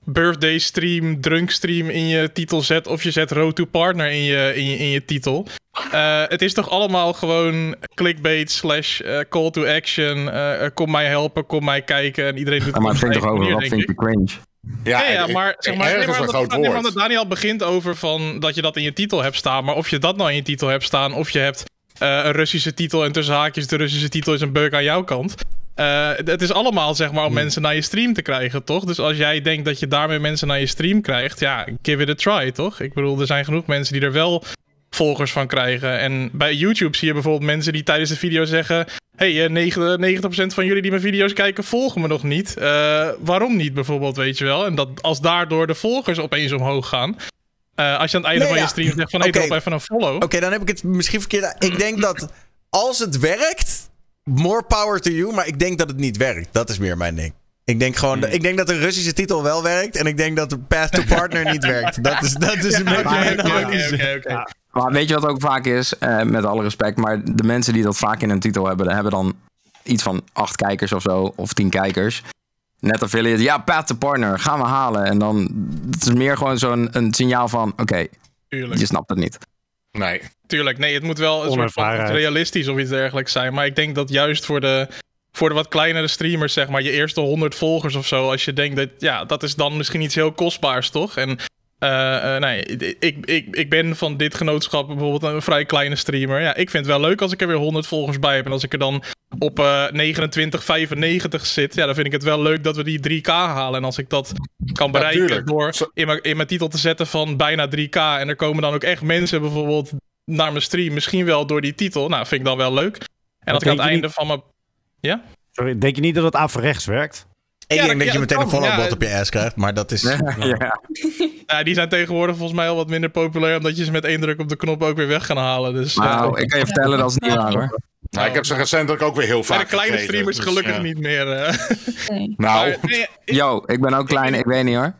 birthday stream, drunk stream in je titel zet... of je zet road to partner in je, in je, in je titel. Eh, het is toch allemaal gewoon clickbait slash eh, call to action. eh, kom mij helpen, kom mij kijken. En iedereen doet Ja, maar het ging toch over wat vind ik. je cringe? Ja, maar, zeg maar, ergens een dat- groot woord. Daniel begint over van dat je dat in je titel hebt staan. Maar of je dat nou in je titel hebt staan, of je hebt eh, een Russische titel en tussen haakjes de Russische titel is een beuk aan jouw kant. Eh, het is allemaal zeg maar om mensen naar je stream te krijgen, toch? Dus als jij denkt dat je daarmee mensen naar je stream krijgt, ja, give it a try, toch? Ik bedoel, er zijn genoeg mensen die er wel volgers van krijgen. En bij YouTube zie je bijvoorbeeld mensen die tijdens de video zeggen... hey, eh, 90%, 90% van jullie die mijn video's kijken volgen me nog niet. Eh, waarom niet bijvoorbeeld, weet je wel? En dat als daardoor de volgers opeens omhoog gaan... als je aan het einde Nee, van ja. je stream zegt van... hey, Oké. drop even een follow. Oké, dan heb ik het misschien verkeerd. Ik denk dat als het werkt, more power to you. Maar ik denk dat het niet werkt. Dat is meer mijn ding. Ik denk gewoon, ik denk dat de Russische titel wel werkt. En ik denk dat de Path to Partner niet werkt. Dat is, dat is een beetje mijn. Maar weet je wat ook vaak is? Eh, met alle respect. Maar de mensen die dat vaak in hun titel hebben, hebben dan iets van acht kijkers of zo. Of tien kijkers. Net affiliate. Ja, path to partner. Gaan we halen. En dan het is meer gewoon zo'n een signaal van: oké, je snapt het niet. Nee. Tuurlijk, nee, het moet wel een soort van realistisch of iets dergelijks zijn. Maar ik denk dat juist voor de, voor de wat kleinere streamers, zeg maar, je eerste 100 volgers of zo, als je denkt dat, ja, dat is dan misschien iets heel kostbaars, toch? En eh, eh, nee, ik, ik, ik ben van dit genootschap bijvoorbeeld een vrij kleine streamer. Ja, ik vind het wel leuk als ik er weer 100 volgers bij heb. En als ik er dan op eh 29,95 zit, ja, dan vind ik het wel leuk dat we die 3K halen. En als ik dat kan bereiken door in mijn, in mijn titel te zetten van bijna 3K. En er komen dan ook echt mensen bijvoorbeeld naar mijn stream. Misschien wel door die titel. Nou, vind ik dan wel leuk. En als ik aan het einde niet- van mijn... Ja? Sorry, denk je niet dat het averechts werkt? Ik Ja, denk dat ja, je meteen een kan, ja. followbot op je ass krijgt. Maar dat is... ja. Ja, die zijn tegenwoordig volgens mij al wat minder populair. Omdat je ze met één druk op de knop ook weer weg gaan halen. Dus ja. Nou, ik kan je vertellen dat is niet waar hoor. Nou, ik heb ze recentelijk ook weer heel vaak de kleine gekregen, streamers dus, gelukkig ja. niet meer. eh. Nee. Nou, Maar, nee, ik, Yo, ik ben ook klein, ik weet niet hoor.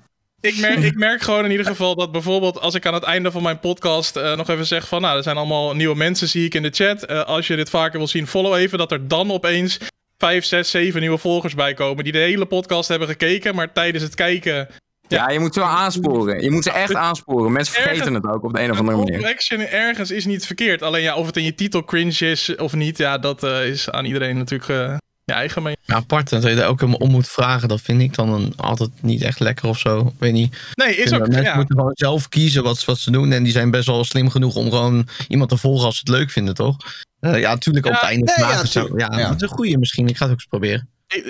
Ik, merk, ik merk gewoon in ieder geval dat bijvoorbeeld als ik aan het einde van mijn podcast eh, nog even zeg van... Nou, er zijn allemaal nieuwe mensen zie ik in de chat. Eh, als je dit vaker wil zien, follow even. Dat er dan opeens 5, 6, 7 nieuwe volgers bij komen. Die de hele podcast hebben gekeken. Maar tijdens het kijken Ja, je moet ze wel aansporen. Je moet ze echt aansporen. Mensen vergeten het ook op de een of andere manier. to action ergens is niet verkeerd. Alleen ja, of het in je titel cringe is of niet, ja, dat eh, is aan iedereen natuurlijk je eigen mening. Ja, apart dat je daar ook helemaal om moet vragen. Dat vind ik dan een, altijd niet echt lekker of zo. Ik weet niet. Nee, is ook. mensen Ja. moeten gewoon zelf kiezen wat, wat ze doen. En die zijn best wel slim genoeg om gewoon iemand te volgen als ze het leuk vinden, toch? Eh, ja, natuurlijk op het einde nee, ja, zo. Ja, Ja. dat is een goeie misschien. Ik ga het ook eens proberen. Ik,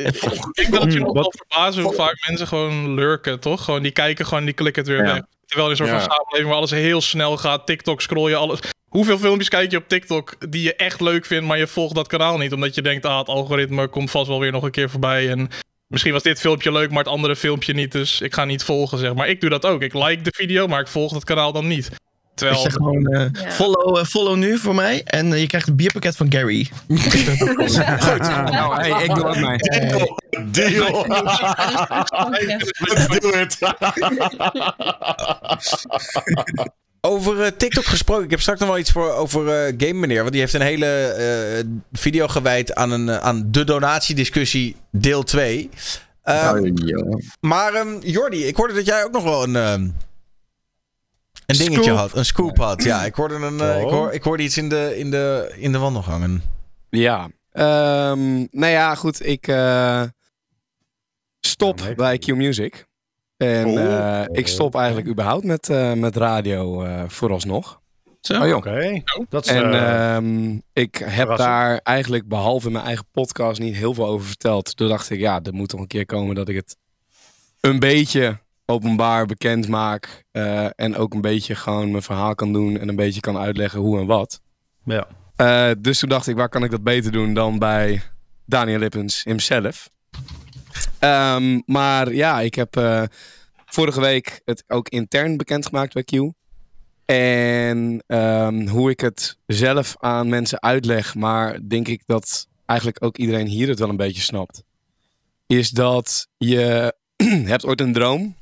denk dat het je nog wel verbazen hoe vaak mensen gewoon lurken, toch? Gewoon die kijken gewoon, die klikken het weer Ja. weg. Terwijl in een soort Ja. van samenleving waar alles heel snel gaat. TikTok scroll je alles. Hoeveel filmpjes kijk je op TikTok die je echt leuk vindt, maar je volgt dat kanaal niet? Omdat je denkt, ah, het algoritme komt vast wel weer nog een keer voorbij. En misschien was dit filmpje leuk, maar het andere filmpje niet. Dus ik ga niet volgen, zeg maar. Ik doe dat ook. Ik like de video, maar ik volg het kanaal dan niet. Ik Terwijl... zeg gewoon eh, Ja. follow, eh, follow nu voor mij. En eh, je krijgt een bierpakket van Gary. Nou, hey, ik doe ook mee. deal. Let's do it. Over eh, TikTok gesproken. Ik heb straks nog wel iets voor, over eh, Game Meneer. Want die heeft een hele eh, video gewijd aan, een, aan de donatiediscussie deel 2. Eh, Oh, joh. Maar ehm, Jordi, ik hoorde dat jij ook nog wel een, ehm, een dingetje Scoop. had. Een scoop had. Ja, ik hoorde, een, eh, ik, hoor, ik hoorde iets in de, in de, in de wandelgangen. Ja. Ehm, nou ja, goed. Ik eh, stop Ja, bij Q Music. En Oh. eh, ik stop eigenlijk überhaupt met, eh, met radio eh, vooralsnog. Zo. Oh, joh. Oké, dat is... En eh, ehm, ik heb daar eigenlijk behalve mijn eigen podcast niet heel veel over verteld. Toen dacht ik, ja, er moet toch een keer komen dat ik het een beetje openbaar bekend maak. eh, en ook een beetje gewoon mijn verhaal kan doen en een beetje kan uitleggen hoe en wat. ja. Eh, dus toen dacht ik, waar kan ik dat beter doen dan bij Daniel Lippens himself. Ehm, maar ja, ik heb eh, vorige week het ook intern bekendgemaakt bij Q. En ehm, hoe ik het zelf aan mensen uitleg, maar denk ik dat eigenlijk ook iedereen hier het wel een beetje snapt. Is dat je hebt ooit een droom.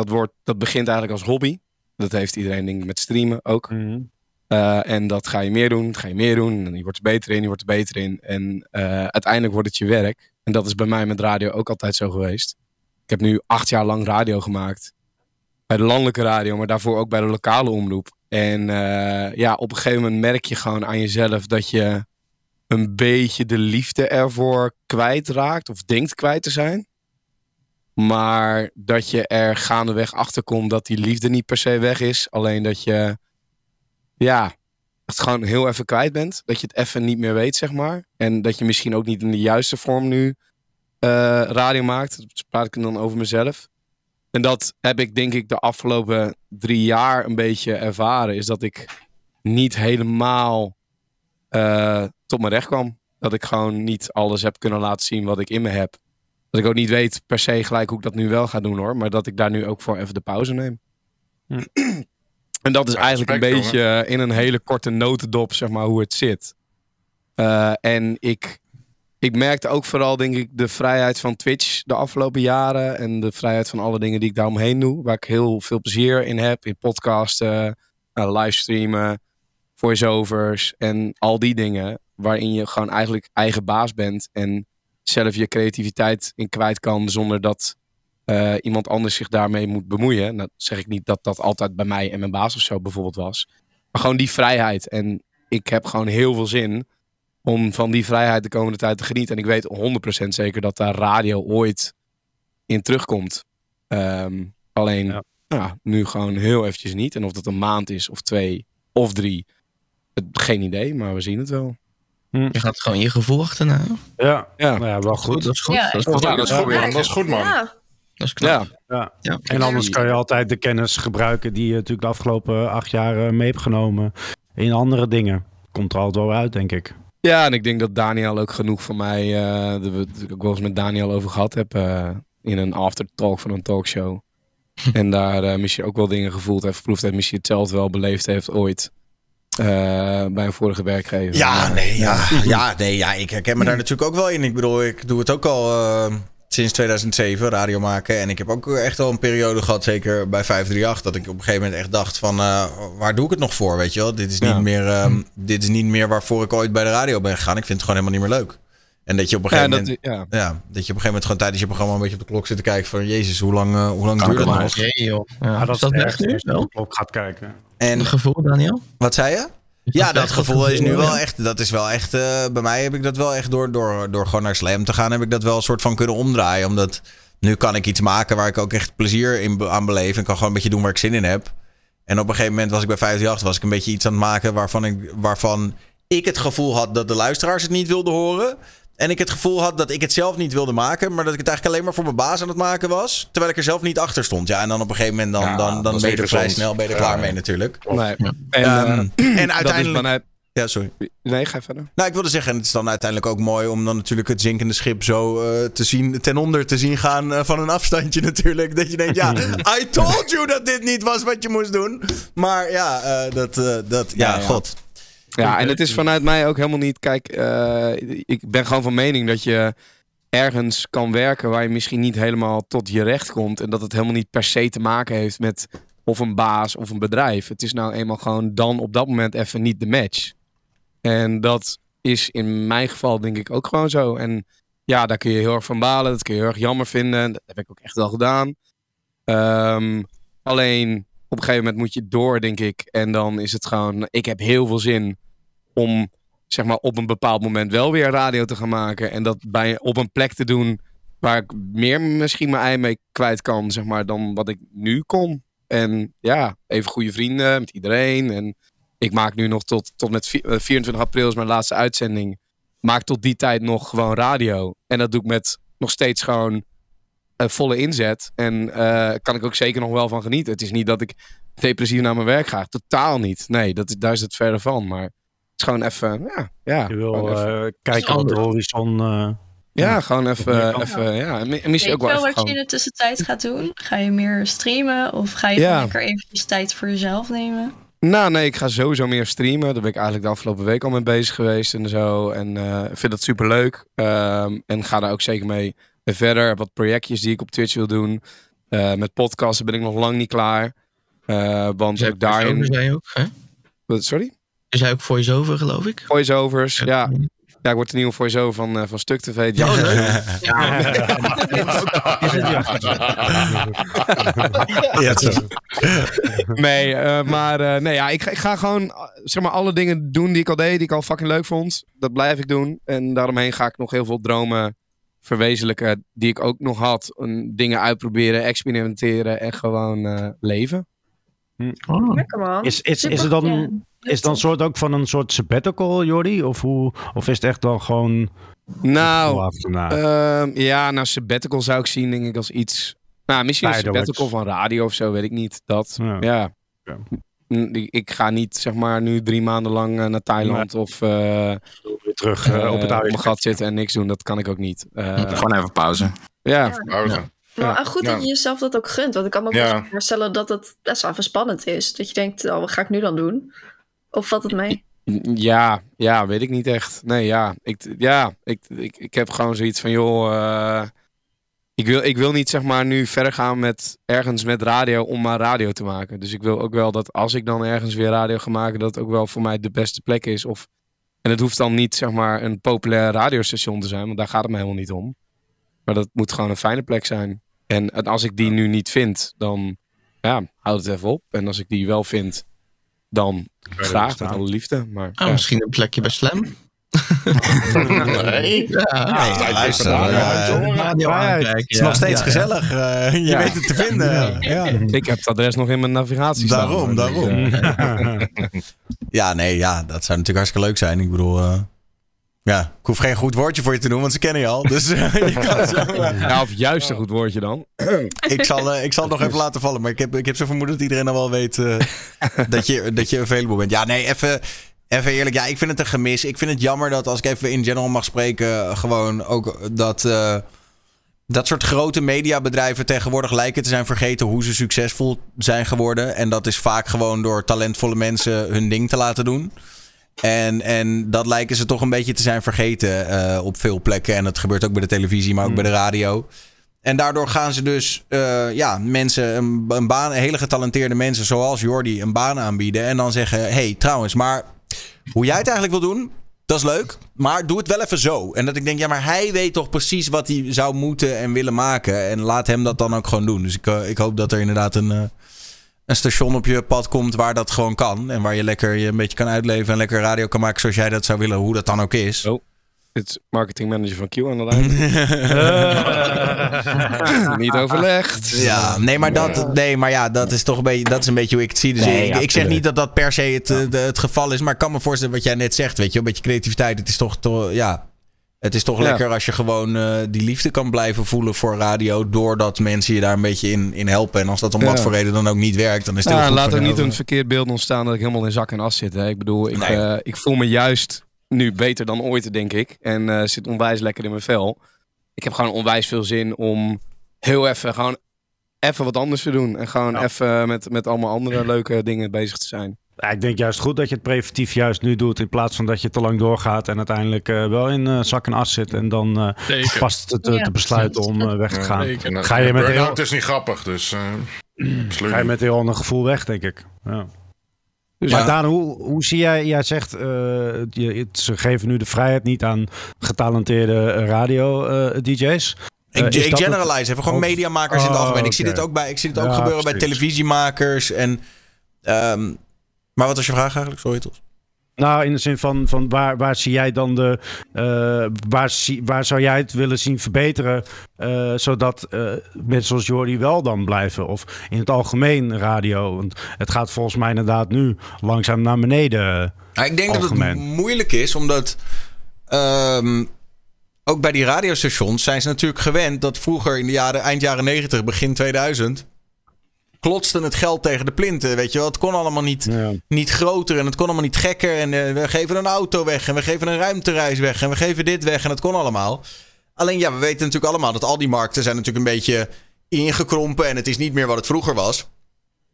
Dat, wordt, dat begint eigenlijk als hobby. Dat heeft iedereen denk ik met streamen ook. Mhm. Eh, en dat ga je meer doen, dat ga je meer doen. En je wordt er beter in, je wordt er beter in. En eh, uiteindelijk wordt het je werk. En dat is bij mij met radio ook altijd zo geweest. Ik heb nu acht jaar lang radio gemaakt. Bij de landelijke radio, maar daarvoor ook bij de lokale omroep. En eh, ja, op een gegeven moment merk je gewoon aan jezelf dat je een beetje de liefde ervoor kwijtraakt. Of denkt kwijt te zijn. Maar dat je er gaandeweg achter komt dat die liefde niet per se weg is. Alleen dat je ja, het gewoon heel even kwijt bent. Dat je het even niet meer weet, zeg maar. En dat je misschien ook niet in de juiste vorm nu eh, radio maakt. Dat praat ik dan over mezelf. En dat heb ik denk ik de afgelopen drie jaar een beetje ervaren. Is dat ik niet helemaal eh, tot mijn recht kwam. Dat ik gewoon niet alles heb kunnen laten zien wat ik in me heb. Dat ik ook niet weet per se gelijk hoe ik dat nu wel ga doen hoor. Maar dat ik daar nu ook voor even de pauze neem. Hm. En dat is Ja, eigenlijk een beetje eh, in een hele korte notendop, zeg maar, hoe het zit. Eh, en ik, ik merkte ook vooral, denk ik, de vrijheid van Twitch de afgelopen jaren. En de vrijheid van alle dingen die ik daaromheen doe. Waar ik heel veel plezier in heb. In podcasten, eh, livestreamen, voiceovers en al die dingen. Waarin je gewoon eigenlijk eigen baas bent. En zelf je creativiteit in kwijt kan zonder dat eh, iemand anders zich daarmee moet bemoeien. Nou zeg ik niet dat dat altijd bij mij en mijn baas of zo bijvoorbeeld was. Maar gewoon die vrijheid. En ik heb gewoon heel veel zin om van die vrijheid de komende tijd te genieten. En ik weet 100% zeker dat daar radio ooit in terugkomt. Ehm, alleen Ja. ja, nu gewoon heel eventjes niet. En of dat een maand is of twee of drie. Geen idee, maar we zien het wel. Je gaat gewoon je gevoel achterna. Ja, Ja, nou ja, wel goed. Dat is goed. Ja, dat is Ja, goed. dat is goed, Ja, man. Dat is goed, man. Ja, Dat is knap. ja. Ja. Ja. En anders kan je altijd de kennis gebruiken die je natuurlijk de afgelopen acht jaar eh, mee hebt genomen in andere dingen. Komt er altijd wel uit, denk ik. Ja, en ik denk dat Daniel ook genoeg van mij, eh dat we het ook wel eens met Daniel over gehad heb eh, in een aftertalk van een talkshow. en daar eh, misschien ook wel dingen gevoeld heeft, geproefd heeft, misschien hetzelfde wel beleefd heeft ooit bij een vorige werkgever. Ja, nee, ja, ja, nee, ja, ik herken me daar natuurlijk ook wel in. Ik bedoel, ik doe het ook al eh, sinds 2007, radio maken. En ik heb ook echt al een periode gehad, zeker bij 538, dat ik op een gegeven moment echt dacht van, eh, waar doe ik het nog voor, weet je wel? Dit is, niet Ja. meer, ehm, dit is niet meer waarvoor ik ooit bij de radio ben gegaan. Ik vind het gewoon helemaal niet meer leuk. En dat je op een Ja, gegeven dat, moment... ja. Ja, dat je op een gegeven moment gewoon tijdens je programma een beetje op de klok zit te kijken van... Jezus, hoe lang, eh, hoe lang duurt het nog? Joh. Ja, Maar is dat het ergste nu? Wel? klok gaat kijken. En Een gevoel, Daniel? wat zei je? Ja, dat echt gevoel is nu wel ja? echt. Dat is wel echt. eh, bij mij heb ik dat wel echt door, door, door gewoon naar Slam te gaan. Heb ik dat wel een soort van kunnen omdraaien. Omdat nu kan ik iets maken waar ik ook echt plezier in, be- aan beleef. En kan gewoon een beetje doen waar ik zin in heb. En op een gegeven moment was ik bij 538. Was ik een beetje iets aan het maken waarvan ik, waarvan ik het gevoel had dat de luisteraars het niet wilden horen. En ik het gevoel had dat ik het zelf niet wilde maken. Maar dat ik het eigenlijk alleen maar voor mijn baas aan het maken was. Terwijl ik er zelf niet achter stond. Ja, en dan op een gegeven moment dan, Ja, dan, dan ben je er vrij snel ben je er Ja. klaar mee natuurlijk. Nee. En, Ehm, eh, en dat is uiteindelijk... Ja, sorry. Nee, ga verder. Nou, ik wilde zeggen, het is dan uiteindelijk ook mooi om dan natuurlijk het zinkende schip zo eh, te zien, ten onder te zien gaan eh, van een afstandje natuurlijk. Dat je denkt, ja, I told you dat dit niet was wat je moest doen. Maar ja, eh, dat, eh, dat, ja, Ja, ja. god. Ja, en het is vanuit mij ook helemaal niet. Kijk, eh, ik ben gewoon van mening dat je ergens kan werken waar je misschien niet helemaal tot je recht komt. En dat het helemaal niet per se te maken heeft met of een baas of een bedrijf. Het is nou eenmaal gewoon dan op dat moment even niet de match. En dat is in mijn geval denk ik ook gewoon zo. En ja, daar kun je heel erg van balen. Dat kun je heel erg jammer vinden. Dat heb ik ook echt wel gedaan. Ehm, alleen op een gegeven moment moet je door, denk ik. En dan is het gewoon. Ik heb heel veel zin om zeg maar op een bepaald moment wel weer radio te gaan maken. En dat bij, op een plek te doen waar ik meer misschien mijn ei mee kwijt kan, zeg maar, dan wat ik nu kon. En ja, even goede vrienden met iedereen. En ik maak nu nog tot, tot met vi- eh, 24 april is mijn laatste uitzending. Maak tot die tijd nog gewoon radio. En dat doe ik met nog steeds gewoon eh, volle inzet. En eh, kan ik ook zeker nog wel van genieten. Het is niet dat ik depressief naar mijn werk ga. Totaal niet. Nee, dat, is- daar is het verder van. Maar het is gewoon even, ja. ja Je wil even- eh, kijken op de horizon. eh, ja, gewoon even, even ja. En Weet misschien ook wel even wat je in de tussentijd gaat doen? Ga je meer streamen of ga je Ja. lekker eventjes tijd voor jezelf nemen? Nou, nee, ik ga sowieso meer streamen. Daar ben ik eigenlijk de afgelopen week al mee bezig geweest en zo. En eh, vind dat super leuk. en ga daar ook zeker mee En verder wat projectjes die ik op Twitch wil doen. Eh, met podcasten ben ik nog lang niet klaar. Eh, want Zij ook daarin... Zei je ook, hè? Wat, Sorry? Je zei ook voice-over, geloof ik. Voice-overs, ja. Ja, ik word de nieuwe voice-over van, eh, van Stuk TV. Oh, leuk. Ja. Is ja? Ja, zo. Nee, eh, maar eh, nee, ja, ik, ga- ik ga gewoon zeg maar, alle dingen doen die ik al deed, die ik al fucking leuk vond. Dat blijf ik doen. En daaromheen ga ik nog heel veel dromen verwezenlijken die ik ook nog had. En dingen uitproberen, experimenteren en gewoon eh, leven. Lekker man. Is, is, is het dan, is dan soort ook van een soort sabbatical, Jordi? Of, hoe, of is het echt dan gewoon... Nou, ehm, ja, nou, sabbatical zou ik zien, denk ik, als iets... Nou, misschien een Tijdelijks. sabbatical van radio of zo, weet ik niet. Dat, Ja. ja. Ik, ga niet, zeg maar, nu drie maanden lang eh, naar Thailand of... eh, Weer terug eh, op het oude... mijn gat zitten en niks doen. Dat kan ik ook niet. Eh, Gewoon even pauze. ja, Pauze. Maar Ja. goed Ja. dat je jezelf dat ook gunt. Want ik kan me ook voorstellen dat het best wel even spannend is. Dat je denkt, oh, wat ga ik nu dan doen? Of valt het mee? ja, ja, weet ik niet echt. Nee, ja, ik, ja, ik, ik, ik heb gewoon zoiets van, joh, eh, ik, wil, ik wil niet zeg maar nu verder gaan met ergens met radio om maar radio te maken. Dus ik wil ook wel dat als ik dan ergens weer radio ga maken, dat het ook wel voor mij de beste plek is. Of, en het hoeft dan niet zeg maar een populair radiostation te zijn, want daar gaat het me helemaal niet om. Maar dat moet gewoon een fijne plek zijn. En, en als ik die nu niet vind, dan ja, houd het even op. En als ik die wel vind, dan graag met alle liefde. Maar Ah, ja. Misschien een plekje bij Slam. Nee. Ja. Het is nog steeds ja. gezellig. eh, je Ja. weet het te vinden. Ja. Ik heb het adres nog in mijn navigatie staan. Daarom, Dus, daarom. eh, Ja, nee, ja, dat zou natuurlijk hartstikke leuk zijn. Ik bedoel, eh, ja, ik hoef geen goed woordje voor je te doen, want ze kennen je al. Dus eh, je kan zo, eh, ja, of juist een goed woordje dan. ik, zal, eh, ik zal het nog even laten vallen. Maar ik heb, ik heb zo vermoeden dat iedereen al wel weet eh, dat, je, dat je available bent. Ja, nee, even, even eerlijk. Ja, ik vind het een gemis. Ik vind het jammer dat als ik even in general mag spreken, gewoon ook dat... eh, dat soort grote mediabedrijven tegenwoordig lijken te zijn vergeten hoe ze succesvol zijn geworden. En dat is vaak gewoon door talentvolle mensen hun ding te laten doen. En, en dat lijken ze toch een beetje te zijn vergeten eh, op veel plekken. En dat gebeurt ook bij de televisie, maar ook bij de radio. En daardoor gaan ze dus eh, ja, mensen, een, een baan, hele getalenteerde mensen zoals Jordi, een baan aanbieden. En dan zeggen: hé, hey, trouwens, maar hoe jij het eigenlijk wil doen, dat is leuk. Maar doe het wel even zo. En dat ik denk, ja, maar hij weet toch precies wat hij zou moeten en willen maken. En laat hem dat dan ook gewoon doen. Dus ik, eh, ik hoop dat er inderdaad een, eh, een station op je pad komt waar dat gewoon kan. En waar je lekker je een beetje kan uitleven en lekker radio kan maken zoals jij dat zou willen, hoe dat dan ook is. Oh. Is marketingmanager van Q aan de lijn. Niet overlegd. Ja, nee, maar dat, nee, maar ja, dat is toch een beetje, dat is een beetje hoe ik het zie. Dus Nee, ik, ik zeg niet dat dat per se het, eh, de- het geval is, maar ik kan me voorstellen wat jij net zegt, weet je, een beetje creativiteit. Het is toch, toch ja, het is toch Ja. lekker als je gewoon eh, die liefde kan blijven voelen voor radio, doordat mensen je daar een beetje in, in helpen. En als dat om Ja. wat voor reden dan ook niet werkt, dan is het heel Ja, goed laat jou. niet een verkeerd beeld ontstaan dat ik helemaal in zak en as zit. Hè. Ik bedoel, ik, Nee. eh, ik voel me juist nu beter dan ooit, denk ik. En eh, zit onwijs lekker in mijn vel. Ik heb gewoon onwijs veel zin om heel even gewoon even wat anders te doen. En gewoon even met, met allemaal andere leuke dingen bezig te zijn. Ja, ik denk juist goed dat je het preventief juist nu doet. In plaats van dat je te lang doorgaat en uiteindelijk eh, wel in eh, zak en as zit. En dan eh Zeker. past het te, Ja. te besluiten om weg te gaan. En, Ga je met heel- Het is niet grappig, dus... eh Ga je met heel ander gevoel weg, denk ik. Ja. Dus Maar ja. Daan, hoe, hoe zie jij, jij zegt, eh, je, ze geven nu de vrijheid niet aan getalenteerde radio-dj's. Ik, Eh, ik dat generalize even, gewoon ook- mediamakers in het Oh, algemeen. Ik zie oké. dit ook, bij, ik zie dit ook Ja, gebeuren bij televisiemakers. En, ehm, maar wat was je vraag eigenlijk? Sorry, Tos. Nou, in de zin van, van waar, waar zie jij dan de. eh, waar, zie, waar zou jij het willen zien verbeteren? eh, zodat eh, mensen zoals Jordi wel dan blijven? Of in het algemeen radio? Want het gaat volgens mij inderdaad nu langzaam naar beneden. Nou, ik denk dat het moeilijk is, omdat ehm, ook bij die radiostations zijn ze natuurlijk gewend dat vroeger in de jaren, eind jaren 90, begin 2000, klotste het geld tegen de plinten. Weet je wel, het kon allemaal niet, Ja. niet groter en het kon allemaal niet gekker. En eh, we geven een auto weg en we geven een ruimtereis weg en we geven dit weg en dat kon allemaal. Alleen ja, we weten natuurlijk allemaal dat al die markten zijn natuurlijk een beetje ingekrompen en het is niet meer wat het vroeger was.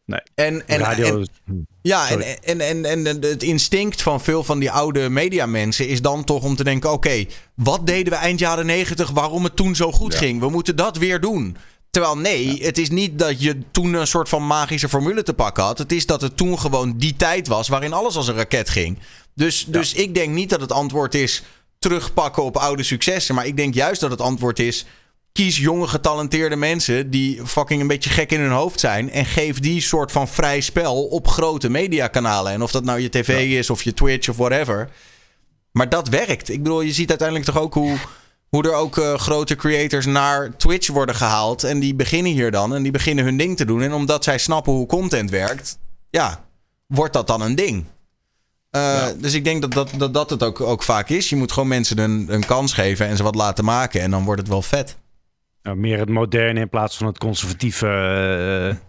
Nee. En, en, Radio, en- ja, en, en, en, en het instinct van veel van die oude mediamensen is dan toch om te denken: oké, wat deden we eind jaren negentig waarom het toen zo goed ging? We moeten dat weer doen. Terwijl nee, het is niet dat je toen een soort van magische formule te pakken had. Het is dat het toen gewoon die tijd was waarin alles als een raket ging. Dus, dus ik denk niet dat het antwoord is terugpakken op oude successen. Maar ik denk juist dat het antwoord is. Kies jonge getalenteerde mensen die fucking een beetje gek in hun hoofd zijn. En geef die soort van vrij spel op grote mediakanalen. En of dat nou je tv is of je Twitch of whatever. Maar dat werkt. Ik bedoel, je ziet uiteindelijk toch ook hoe, hoe er ook eh, grote creators naar Twitch worden gehaald. En die beginnen hier dan. En die beginnen hun ding te doen. En omdat zij snappen hoe content werkt. Ja, wordt dat dan een ding. Eh, Dus ik denk dat dat, dat, dat het ook, ook vaak is. Je moet gewoon mensen een, een kans geven en ze wat laten maken. En dan wordt het wel vet. Nou, meer het moderne in plaats van het conservatieve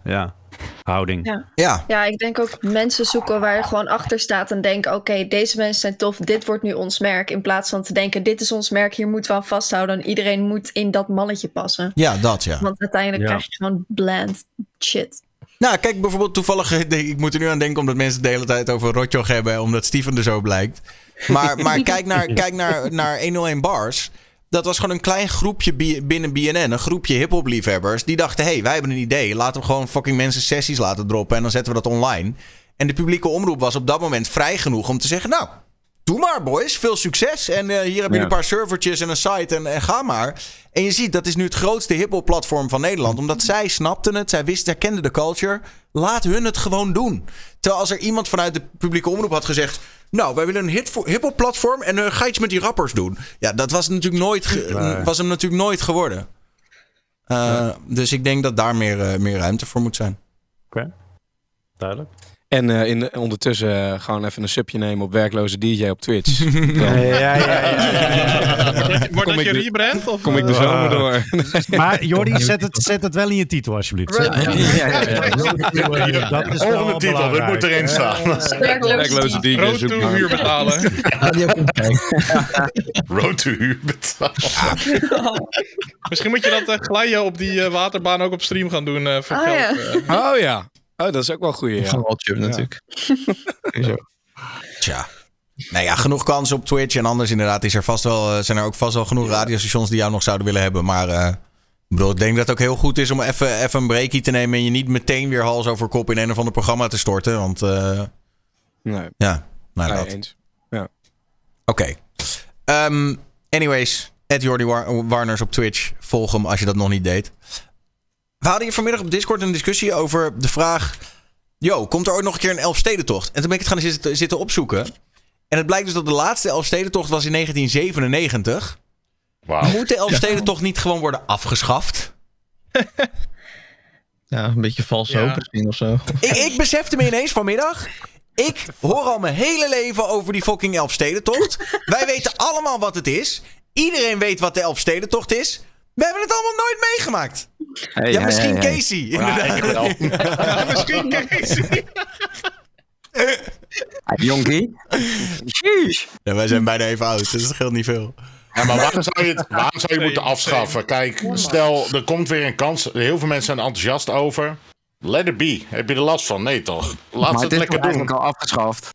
eh, ja, houding. Ja. Ja, Ja, ik denk ook mensen zoeken waar je gewoon achter staat en denken: oké, deze mensen zijn tof, dit wordt nu ons merk. In plaats van te denken: dit is ons merk, hier moeten we aan vasthouden. En iedereen moet in dat malletje passen. ja dat ja. Want uiteindelijk Ja. krijg je gewoon bland shit. Nou, kijk bijvoorbeeld toevallig. eh, Ik moet er nu aan denken omdat mensen de hele tijd over Rotjoch hebben. Omdat Steven er zo blijkt. Maar, maar kijk naar, kijk naar, naar 101 Bars. Dat was gewoon een klein groepje bi- binnen BNN. Een groepje hip-hop liefhebbers. Die dachten: hé, hey, wij hebben een idee. Laten we gewoon fucking mensen sessies laten droppen. En dan zetten we dat online. En de publieke omroep was op dat moment vrij genoeg om te zeggen: Nou, doe maar, boys. Veel succes. En eh, hier heb je Ja. een paar servertjes en een site. En, en ga maar. En je ziet, dat is nu het grootste hip-hop platform van Nederland. Omdat zij snapten het. Zij wisten, zij kenden de culture. Laat hun het gewoon doen. Terwijl als er iemand vanuit de publieke omroep had gezegd. Nou, wij willen een hit- hip-hop platform. En eh, ga iets met die rappers doen. Ja, dat was natuurlijk nooit, was hem natuurlijk nooit geworden. Eh, Dus ik denk dat daar meer, eh, meer ruimte voor moet zijn. Oké, duidelijk. En eh, in, ondertussen eh, gewoon even een subje nemen op werkloze DJ op Twitch. Ja, ja, ja, ja, ja. Wordt Kom dat ik je rebrand? Of, kom ik eh, de zomer door. Maar Jordi, zet het, zet het wel in je titel alsjeblieft. Ja, Dat is wel Volgende titel, belangrijk. moet erin staan. Werkloze DJ. Road to huur betalen. Road to huur betalen. Misschien moet je dat uh, glijden op die eh, waterbaan ook op stream gaan doen eh, voor Ah, geld. ja. eh. Oh ja. Oh, dat is ook wel een goeie. Ja. Van natuurlijk. Tja. Nou ja, genoeg kansen op Twitch. En anders inderdaad is er vast wel, eh, zijn er ook vast wel genoeg radiostations die jou nog zouden willen hebben. Maar eh, ik bedoel, ik denk dat het ook heel goed is om even, even een breakie te nemen. En je niet meteen weer hals over kop in een of ander programma te storten. Want eh, Nee, ja, nou nee, dat. eens. Oké. Ehm, anyways, Ed Jordi War- Warners op Twitch. Volg hem als je dat nog niet deed. We hadden hier vanmiddag op Discord een discussie over de vraag... Yo, komt er ooit nog een keer een Elfstedentocht? En toen ben ik het gaan zitten, zitten opzoeken. En het blijkt dus dat de laatste Elfstedentocht was in 1997. Wauw. Moet de Elfstedentocht niet gewoon worden afgeschaft? Ja, een beetje vals Ja. hoop misschien of zo. Ik, ik besefte me ineens vanmiddag. Ik hoor al mijn hele leven over die fucking Elfstedentocht. Wij weten allemaal wat het is. Iedereen weet wat de Elfstedentocht is. We hebben het allemaal nooit meegemaakt. Hey, Ja, hey, misschien hey, hey. Casey. Ja, Inderdaad. misschien Casey. Jonkie. Sheesh. Ja, wij zijn bijna even oud, dus dat scheelt niet veel. Ja, maar waarom zou je het, waarom zou je moeten afschaffen? Kijk, stel, er komt weer een kans. Heel veel mensen zijn enthousiast over. Let it be. Heb je er last van? Nee, toch? Laat Maar het het is lekker toch eigenlijk doen. al afgeschaft.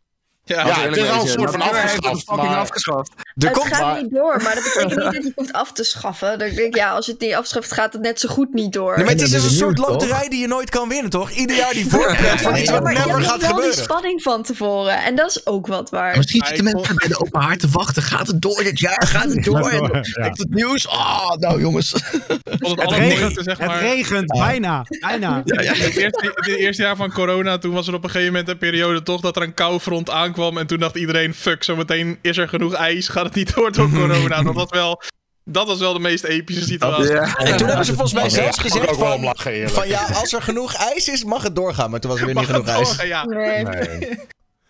Ja, Ja, het is al een soort van het afgeschaft, fucking maar- afgeschaft. Er het komt, gaat maar- niet door, maar dat betekent niet dat je het hoeft af te schaffen. Dan denk ik, ja, als je het niet afschaft, gaat het net zo goed niet door. Nee, maar het is dus is een soort loterij die je nooit kan winnen, toch? Ieder jaar die voorpret voor iets Ja, wat maar je never hebt gaat wel die gebeuren. spanning van tevoren. En dat is ook wat waar. Misschien zitten mensen bij de open haard te wachten. Gaat het door dit jaar? Gaat het door? En het nieuws. Ah, nou jongens. het Het regent, zeg het maar. regent bijna. bijna. In het eerste, in het eerste jaar van corona, toen was er op een gegeven moment een periode toch dat er een koufront aankwam. En toen dacht iedereen, fuck, zometeen is er genoeg ijs, gaat het niet door door corona. Dat was wel, dat was wel de meest epische situatie. Ja. En toen hebben ze volgens mij zelfs gezegd van, lachen, van ja, als er genoeg ijs is, mag het doorgaan. Maar toen was er weer niet genoeg ijs. Ja. Nee,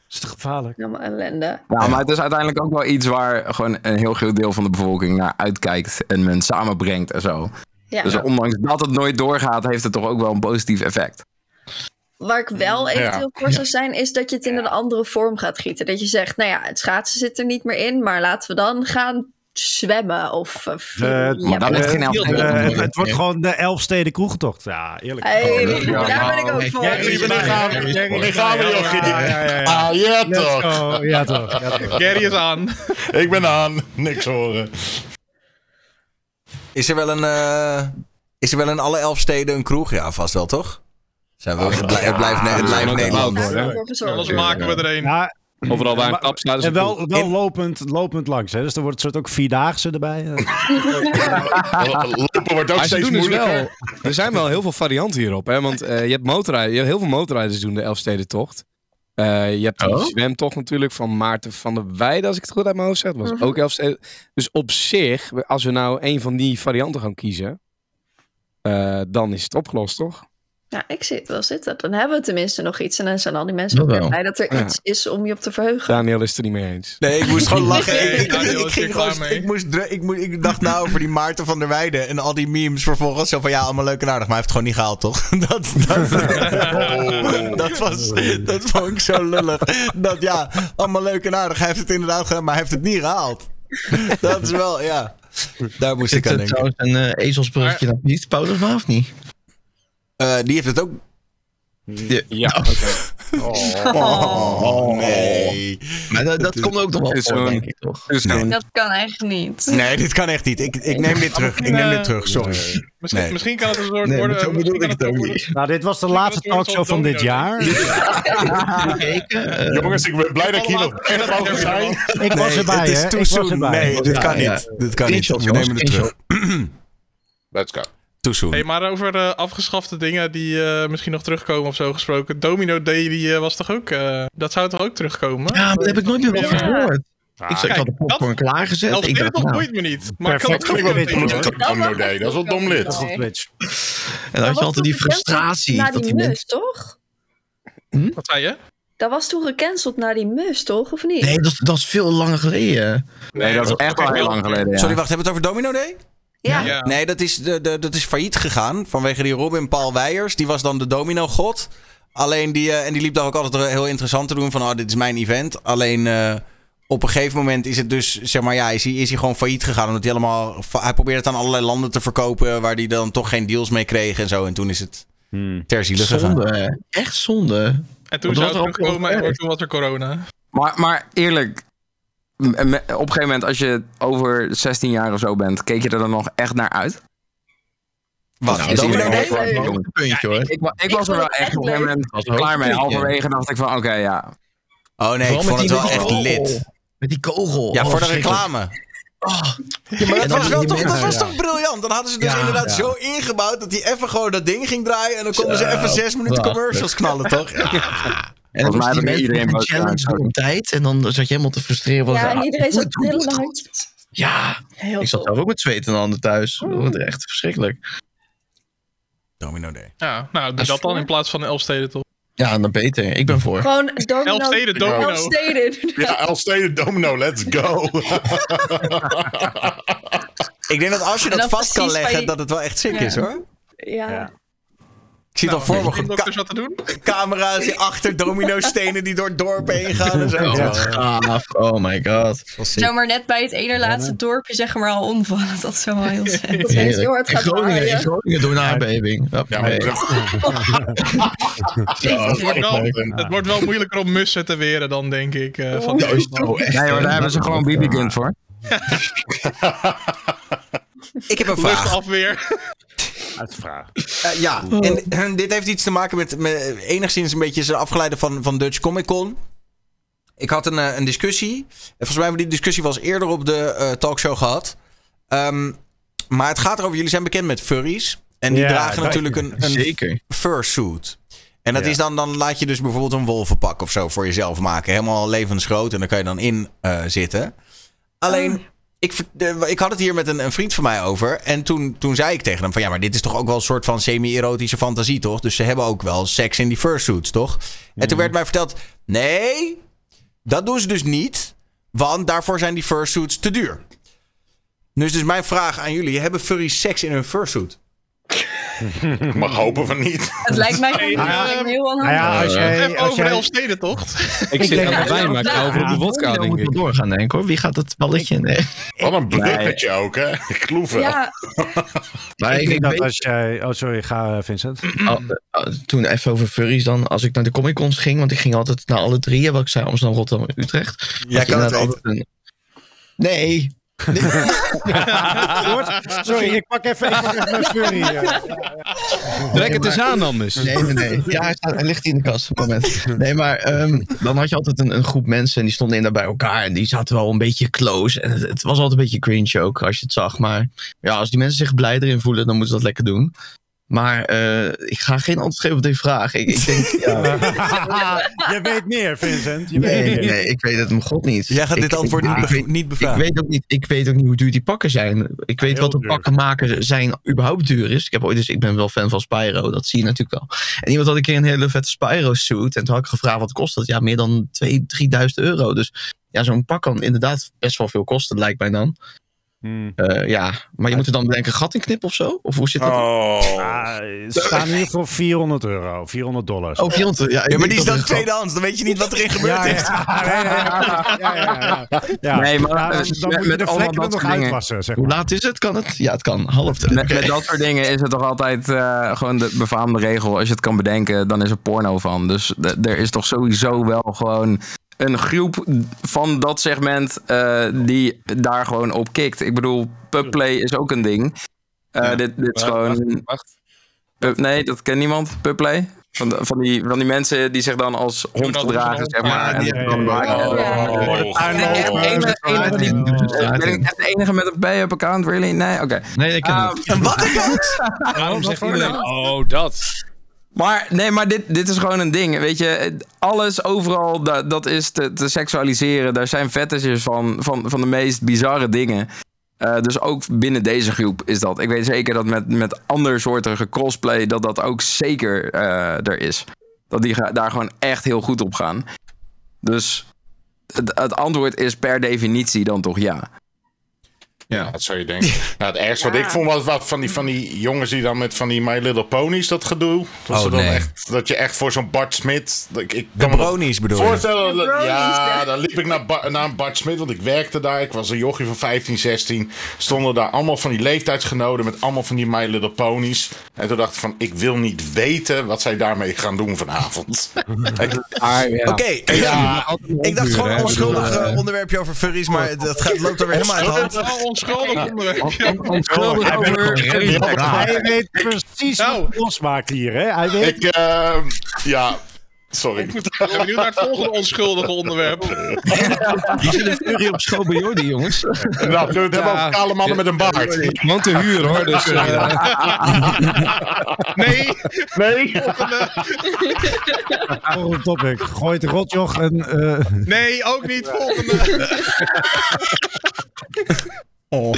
Is te gevaarlijk? helemaal ellende. Ja, maar het is uiteindelijk ook wel iets waar gewoon een heel groot deel van de bevolking naar uitkijkt en men samenbrengt en zo. Ja. Dus ondanks dat het nooit doorgaat, heeft het toch ook wel een positief effect. Waar ik wel eventueel voor zou zijn, is dat je het in een andere vorm gaat gieten. Dat je zegt, nou ja, het schaatsen zit er niet meer in, maar laten we dan gaan zwemmen of... of Eh, ja, dat wordt geen eh, eh, het wordt gewoon de Elfsteden kroegentocht. Ja, eerlijk. Hey, Ja, daar ben ik ook voor. Bij, gaan we- Ja, Jochie? ja, ja, ja, ja. Ah, ja toch. Ja toch, ja toch. Gary is aan. Ik ben aan. Niks horen. Is er wel een, eh, is er wel in alle elf steden een kroeg? Ja, vast wel, toch? Zijn we, het, blijft, het blijft, Nederland. Anders maken we er een. Ja, Overal waar een kap staat is en wel, lopend, lopend langs. Hè? Dus er wordt soort ook vierdaagse erbij. Lopen wordt ook Maar steeds dus moeilijker. wel, er zijn wel heel veel varianten hierop. Hè? Want eh, je hebt motorrijders, je hebt heel veel motorrijders doen de Elfstedentocht. Eh je hebt Oh. zwemtocht natuurlijk van Maarten van der Weijden, als ik het goed uit mijn hoofd zeg. Dat was Mhm. ook Elfsteden. Dus op zich, als we nou een van die varianten gaan kiezen, eh, dan is het opgelost, toch? Ja, ik zit wel zitten. Dan hebben we tenminste nog iets. En dan zijn al die mensen Dat ook weer blij dat er Ja. iets is om je op te verheugen. Daniel is het er niet mee eens. Nee, ik moest gewoon lachen. Ik, ik, Daniel ik is ging gewoon, mee. ik, moest, ik, moest, ik dacht nou over die Maarten van der Weijden en al die memes vervolgens. Zo van ja, allemaal leuk en aardig, maar hij heeft het gewoon niet gehaald, toch? Dat, dat, dat, was, dat vond ik zo lullig. Dat ja, allemaal leuk en aardig. Hij heeft het inderdaad gedaan, maar hij heeft het niet gehaald. Dat is wel, ja. Daar moest ik aan denken. trouwens een eh ezelsbruggetje naar Piet Paulus maar of niet? Eh, die heeft het ook. Ja, Oh, nee. Maar dat, dat komt ook nog wel voor, denk ik toch? Nee. Dat kan echt niet. Nee, dit kan echt niet. Ik, ik neem dit terug. Ik neem dit terug, sorry. Misschien, Nee. misschien kan het een soort Nee, worden. zo bedoel ik het ook niet. Nou, dit was de laatste talkshow van dit jaar. Jongens, ik ben blij dat ik hier nog echt mogen zijn. Ik was Nee, erbij, het is hè? Nee, dit kan niet. Dit kan niet. We nemen het terug. Let's go. Too soon. Hey, maar over eh, afgeschafte dingen die eh, misschien nog terugkomen of zo gesproken. Domino Day die, eh, was toch ook... eh, dat zou toch ook terugkomen? Ja, maar daar heb ik nooit meer Ja. gehoord. Ik, zei, ik had de Kijk, popcorn klaargezet. Elf Ik dacht, dat nou, boeit me niet. Maar kan Perfect het hoor. tegen? Dat is Day. Dat is wel dom lid. Dat en dan had je altijd die frustratie. Na Dat die mus, toch? Wat zei je? Dat was toen gecanceld naar die mus, toch? Of niet? Nee, dat, is- dat is veel langer geleden. Nee, dat is echt wel heel lang geleden. Ja. Sorry, wacht. Hebben we het over Domino Day? Ja. Ja. Nee, dat is, de, de, dat is failliet gegaan vanwege die Robin Paul Weijers. Die was dan de domino-god. Alleen die, eh, en die liep daar ook altijd heel interessant te doen van, oh, dit is mijn event. Alleen eh, op een gegeven moment is het dus, zeg maar, ja, is hij, is hij gewoon failliet gegaan. Omdat hij allemaal, hij probeerde het aan allerlei landen te verkopen waar hij dan toch geen deals mee kreeg en zo. En toen is het ter ziele gegaan. Zonde, hè. Echt zonde. En toen zou het ook heel en toen was er corona. Maar, maar eerlijk, op een gegeven moment als je over 16 jaar of zo bent, keek je er dan nog echt naar uit? Wat, Nou, dat is een puntje, hoor. Ik, wa- ik Ik was er wel echt op een gegeven moment klaar mee. Halverwege dacht ik van, oké, ja. Oh nee, ik vond het wel echt lid. Met die kogel. Ja, Oh, voor de reclame. Oh. Ja, maar dat was, wel toch, dat was toch briljant? Dan hadden ze dus Ja, inderdaad ja. zo ingebouwd dat hij even gewoon dat ding ging draaien. En dan konden ze even zes minuten commercials knallen, toch? Ja. En dan Volgens mij had mensen iedereen een challenge op tijd. En dan zat je helemaal te frustreren. Van, Ja, en ah, iedereen zat trillende handjes. Ja, Heel ik zat zelf ook met zweet en handen thuis. Dat wordt echt verschrikkelijk. Domino Day. Ja, nou, doe dat dan in plaats van Elfsteden toch? Ja, dan beter. Ik ben voor. Gewoon domino. Elfsteden domino. Elfsteden. Ja, Elfsteden Domino, let's go. Ik denk dat als je dat vast kan leggen, dat het wel echt sick Ja. is hoor. Ja. Ja. Ik zie het al voor me. Dokters wat te doen? ka- camera's die achter domino-stenen die door het dorp heen gaan en zo. Oh, Ja. wat gaaf. Oh my god. Zou maar net bij het ene laatste dorpje zeg maar al omvallen. Dat zou wel heel zijn. Dat heeft heel hard In gaat Groningen, in. Groningen door een aardbeving. Ja, maar Het wordt, wel, het wordt wel moeilijker om mussen te weren dan, denk ik. eh, van is zo echt. Nee hoor, daar hebben ze gewoon BB guns voor. Ik heb een vraag. luchtafweer. Uitvraag. Eh, ja, en, en dit heeft iets te maken met, met enigszins een beetje zijn afgeleide van, van Dutch Comic Con. Ik had een, eh, een discussie. En volgens mij hebben we die discussie wel eens eerder op de eh, talkshow gehad. Ehm, maar het gaat erover, jullie zijn bekend met furries. En die Ja, dragen dat- natuurlijk een, een Zeker. fursuit. En dat Ja. is dan, dan laat je dus bijvoorbeeld een wolvenpak of zo voor jezelf maken. Helemaal levensgroot en daar kan je dan in eh, zitten. Alleen, ik, ik had het hier met een, een vriend van mij over. En toen, toen zei ik tegen hem van ja, maar dit is toch ook wel een soort van semi-erotische fantasie, toch? Dus ze hebben ook wel seks in die fursuits, toch? En toen werd mij verteld, nee, dat doen ze dus niet. Want daarvoor zijn die fursuits te duur. Dus dus mijn vraag aan jullie, hebben furries seks in hun fursuit? Ik mag hopen van niet. Het lijkt mij gewoon Nou ja, heel Nou ja, onhandig. als jij, als over de Elfstedentocht. Ik zit aan de wijn, maar ik ga over op de wodka, denk moet ik. we doorgaan, denk ik hoor. Wie gaat het balletje? Nee. Wat een bruggetje ook, hè? Kloeven. Ja, Maar ik ik, denk ik dat weet, als jij... Oh, sorry, ga eh, Vincent. oh, oh, toen even over furries dan. Als ik naar de Comic Cons ging, want ik ging altijd naar alle drieën. Wat ik zei, Amsterdam, Rotterdam en Utrecht. Jij kan het altijd een- Nee. Sorry, ik pak even, ik pak even mijn furry. eh. Trek het eens aan anders. Nee, nee, nee. Ja, hij, staat, hij ligt hier in de kast op het moment. Nee, maar ehm, dan had je altijd een, een groep mensen en die stonden inderdaad bij elkaar. En die zaten wel een beetje close. En het, het was altijd een beetje cringe ook als je het zag. Maar ja, als die mensen zich blij erin voelen, dan moeten ze dat lekker doen. Maar eh, ik ga geen antwoord geven op deze vraag. Ik, ik denk, ja, je weet meer, Vincent. Je nee, weet nee, meer. nee, ik weet het om god niet. Jij gaat Ik- dit antwoord ik- niet, ik be- weet- niet Ik bevragen. weet, ook niet, ik weet ook niet hoe duur die pakken zijn. Ik weet heel wat de duur. pakken maken zijn überhaupt duur is. Ik, heb ooit dus, ik ben wel fan van Spyro, dat zie je natuurlijk wel. En iemand had een keer een hele vette Spyro suit. En toen had ik gevraagd wat kost dat? Ja, meer dan 2.000, 3.000 euro. Dus ja, zo'n pak kan inderdaad best wel veel kosten, lijkt mij dan. Hmm. Eh, ja, maar je moet er dan denk ik een gat in knippen of zo? Of hoe zit dat? Oh. Ah, ze staan in ieder geval 400 euro, 400 dollars. Oh, 400. Ja, maar die is dan tweedehands. Dan weet je niet wat erin gebeurd is. ja, ja, ja, ja, ja, ja. Ja, Nee, maar, dan, eh, dan met- moet je de allemaal vlekken dat nog uitwassen, zeg Hoe laat is het? Kan het? Ja, het kan. Half. met, met dat soort dingen is het toch altijd eh, gewoon de befaamde regel. Als je het kan bedenken, dan is er porno van. Dus er is toch sowieso wel gewoon een groep van dat segment eh, die daar gewoon op kikt. Ik bedoel, pubplay is ook een ding. Eh, Ja. dit, dit is gewoon... wacht, wacht. Pub- nee, dat kent niemand. Pubplay. Van, de- van, die, van die mensen die zich dan als hond gedragen, zeg maar. Ja, en dan maken. Oh. Ben ik echt de enige- enige die- ben ik echt de enige met een pay-up account? Really? Nee? Oké. Nee, ik ken het. En wat ik had? Waarom zegt iedereen, oh, dat. Maar nee, maar dit, dit is gewoon een ding. Weet je, alles overal, dat, dat is te, te seksualiseren. Daar zijn fetishes van, van, van de meest bizarre dingen. Eh, dus ook binnen deze groep is dat. Ik weet zeker dat met, met andersoortige crossplay, dat dat ook zeker eh, er is. Dat die daar gewoon echt heel goed op gaan. Dus het antwoord is per definitie dan toch ja. Ja, dat zou je denken. Nou, het ergste wat ik vond was wat van die, van die jongens die dan met van die My Little Ponies dat gedoe. Dat, Oh, ze dan nee. echt, dat je echt voor zo'n Bart Smit. Ik, ik De kan bronies bedoel je? voorstellen. dat- ja, dan liep ik naar, Ba- naar een Bart Smit, want ik werkte daar. Ik was een jochie van 15, 16. Stonden daar allemaal van die leeftijdsgenoten met allemaal van die My Little Ponies. En toen dacht ik van, ik wil niet weten wat zij daarmee gaan doen vanavond. Ah, ja. Oké, Ja, ik dacht gewoon een onschuldig eh, onderwerpje over furries, maar dat gaat, loopt er weer helemaal uit de hand. Onschuldig onderwerp. Onschuldig hij weet precies Nou. wat het losmaakt hier, hè? Hij weet... ik, eh, ja, sorry. Ik ben benieuwd naar het volgende onschuldige onderwerp. Die zitten furie op school bij Jordi, jongens. Nou, we hebben over kale mannen met een baard? Ik woon te huur hoor, dus eh, Nee, Nee? Volgende topic. Gooi het rotjoch en... eh, nee, ook niet. Volgende. Een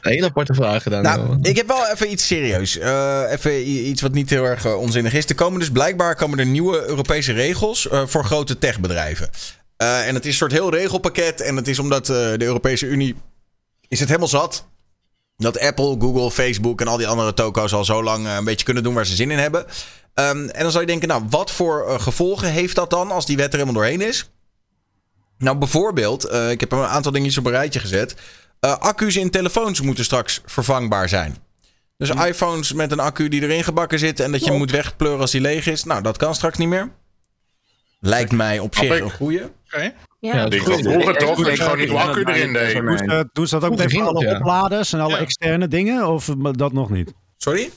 hele aparte vraag gedaan. Nou, ik heb wel even iets serieus. Eh, even iets wat niet heel erg eh, onzinnig is. Er komen dus blijkbaar komen er nieuwe Europese regels eh, voor grote techbedrijven. En het is een soort heel regelpakket. En het is omdat de Europese Unie is het helemaal zat. Dat Apple, Google, Facebook en al die andere toko's al zo lang een beetje kunnen doen waar ze zin in hebben. Ehm, en dan zou je denken, nou, wat voor gevolgen heeft dat dan als die wet er helemaal doorheen is? Nou, bijvoorbeeld, ik heb een aantal dingetjes op een rijtje gezet. Eh, accu's in telefoons moeten straks vervangbaar zijn. Dus iPhones met een accu die erin gebakken zit en dat je hem moet wegpleuren als die leeg is. Nou, dat kan straks niet meer. Lijkt mij op zich een goeie. Oké. Ja. Ik had vroeger toch dat je gewoon een nieuwe accu erin deed. doen, ze, doen ze dat ook ging alle dat, ja. opladers en alle Ja. externe dingen? Of dat nog niet? Sorry?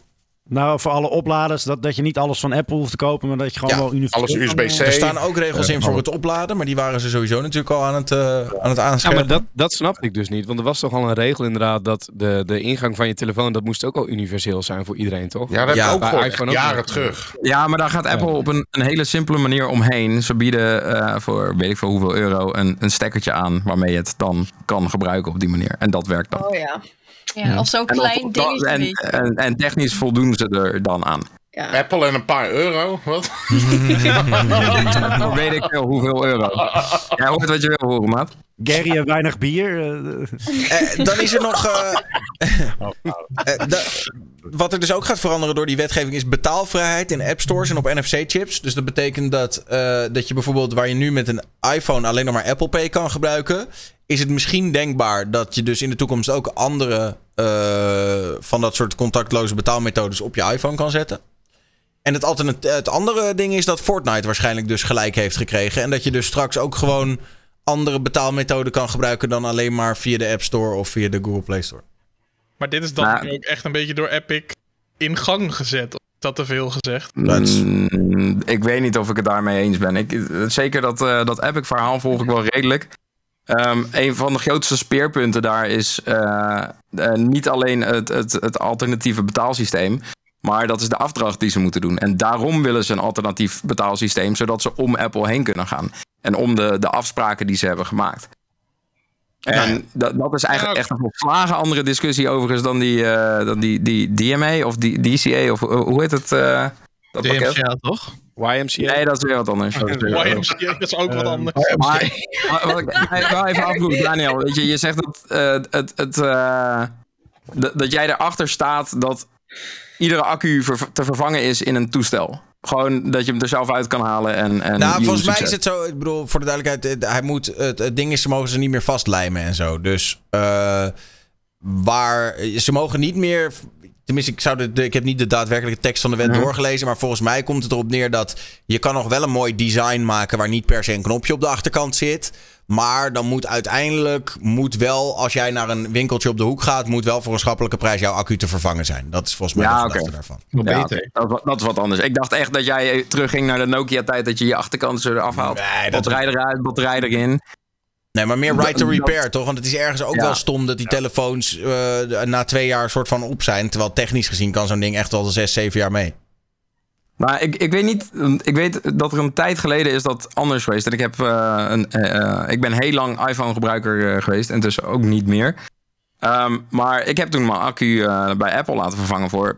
Nou, voor alle opladers, dat, dat je niet alles van Apple hoeft te kopen, maar dat je gewoon Ja, wel universeel... alles USB-C. Er staan ook regels in voor het opladen, maar die waren ze sowieso natuurlijk al aan het, eh, aan het ja, maar dat, dat snapte ik dus niet. Want er was toch al een regel inderdaad dat de, de ingang van je telefoon, dat moest ook al universeel zijn voor iedereen, toch? Ja, dat Ja, heb ik ook gehoord, iPhone ook jaren terug. Ja, maar daar gaat Apple op een, een hele simpele manier omheen. Ze bieden eh, voor weet ik veel hoeveel euro een, een stekkertje aan waarmee je het dan kan gebruiken op die manier. En dat werkt dan. Oh ja. Ja, of zo'n klein dingetje. en, en, en technisch voldoen ze er dan aan. Ja. Apple en een paar euro. Wat? Dan weet ik veel hoeveel euro. Jij hoort wat je wil horen, maat. Gary en weinig bier. eh, Eh, dan is er nog. eh, eh, da- wat er dus ook gaat veranderen door die wetgeving is betaalvrijheid in app stores en op NFC-chips. Dus dat betekent dat, eh, dat je bijvoorbeeld waar je nu met een iPhone alleen nog maar Apple Pay kan gebruiken, is het misschien denkbaar dat je dus in de toekomst ook andere eh, van dat soort contactloze betaalmethodes op je iPhone kan zetten. En het, alternat- het andere ding is dat Fortnite waarschijnlijk dus gelijk heeft gekregen. En dat je dus straks ook gewoon andere betaalmethoden kan gebruiken dan alleen maar via de App Store of via de Google Play Store. Maar dit is dan Nou. ook echt een beetje door Epic in gang gezet. Of is dat te veel gezegd? Mm, ik weet niet of ik het daarmee eens ben. Ik, zeker dat, eh, dat Epic verhaal volg ik wel redelijk. Ehm, een van de grootste speerpunten daar is eh, eh, niet alleen het, het, het alternatieve betaalsysteem. Maar dat is de afdracht die ze moeten doen. En daarom willen ze een alternatief betaalsysteem. Zodat ze om Apple heen kunnen gaan. En om de, de afspraken die ze hebben gemaakt. En Ja. dat, dat is eigenlijk Ja, echt een volslagen andere discussie overigens dan die, eh, dan die, die DMA of die DCA of hoe heet het? Dat pakket? DMCA toch? YMCA. Nee, dat is weer wat anders. Dat is weer. YMCA, dat is ook wat Eh, anders. Maar, maar wat ik even afvroegen, Daniel. Weet je, je zegt dat, eh, het, het, eh, dat, jij erachter staat dat iedere accu ver- te vervangen is in een toestel. Gewoon dat je hem er zelf uit kan halen en. en Nou, volgens mij succes. is het zo. Ik bedoel, voor de duidelijkheid, hij moet, het, het ding is, ze mogen ze niet meer vastlijmen en zo. Dus eh, waar ze mogen niet meer. Tenminste, ik, zou de, de- ik heb niet de daadwerkelijke tekst van de wet Mhm. doorgelezen. Maar volgens mij komt het erop neer dat je kan nog wel een mooi design maken waar niet per se een knopje op de achterkant zit. Maar dan moet uiteindelijk, moet wel, als jij naar een winkeltje op de hoek gaat, moet wel voor een schappelijke prijs jouw accu te vervangen zijn. Dat is volgens mij Ja, de daarvan. Nog Ja, beter. dat, is wat- dat is wat anders. Ik dacht echt dat jij terugging naar de Nokia-tijd dat je je achterkant zo eraf haalt. Nee, dat batterij eruit, batterij erin. Nee, maar meer right to repair, toch? Want het is ergens ook Ja. wel stom dat die telefoons eh, na twee jaar soort van op zijn. Terwijl technisch gezien kan zo'n ding echt wel zes, zeven jaar mee. Maar ik, ik weet niet. Ik weet dat er een tijd geleden is dat anders geweest. En ik, heb, eh, een, eh, ik ben heel lang iPhone-gebruiker geweest. En dus ook niet meer. Ehm, maar ik heb toen mijn accu bij Apple laten vervangen voor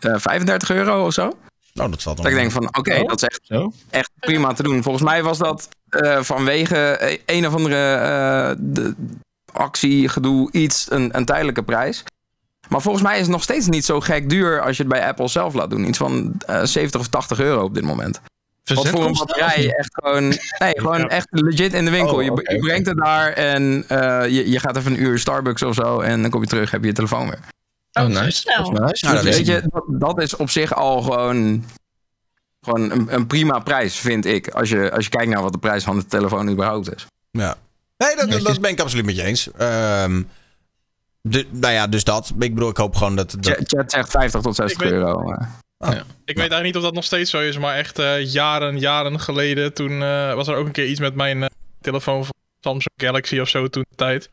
eh, 35 euro of zo. Nou, dat valt Dat ik denk van, oké, Oh. dat is echt, Zo? echt prima te doen. Volgens mij was dat eh, vanwege e- een of andere eh, de, actie, gedoe, iets, een, een tijdelijke prijs. Maar volgens mij is het nog steeds niet zo gek duur als je het bij Apple zelf laat doen. Iets van eh 70 of 80 euro op dit moment. Wat voor een batterij echt gewoon, nee, gewoon echt legit in de winkel. Oh, je, brengt het daar en eh, je, je gaat even een uur Starbucks of zo en dan kom je terug, heb je je telefoon weer. Oh, zo nice. snel. Dat is nice. Nou, Weet je, dat, dat is op zich al gewoon, gewoon een, een prima prijs, vind ik. Als je, als je kijkt naar wat de prijs van de telefoon überhaupt is. Ja. Nee, dat, dat, dat ben ik absoluut met je eens. Ehm, de, nou ja, dus dat. Ik bedoel, ik hoop gewoon dat... dat Chat, chat zegt 50 tot 60 Ik weet- euro. eh. Ik weet eigenlijk niet of dat nog steeds zo is, maar echt eh, jaren, jaren geleden. Toen eh, was er ook een keer iets met mijn eh, telefoon van Samsung Galaxy of zo toen de tijd.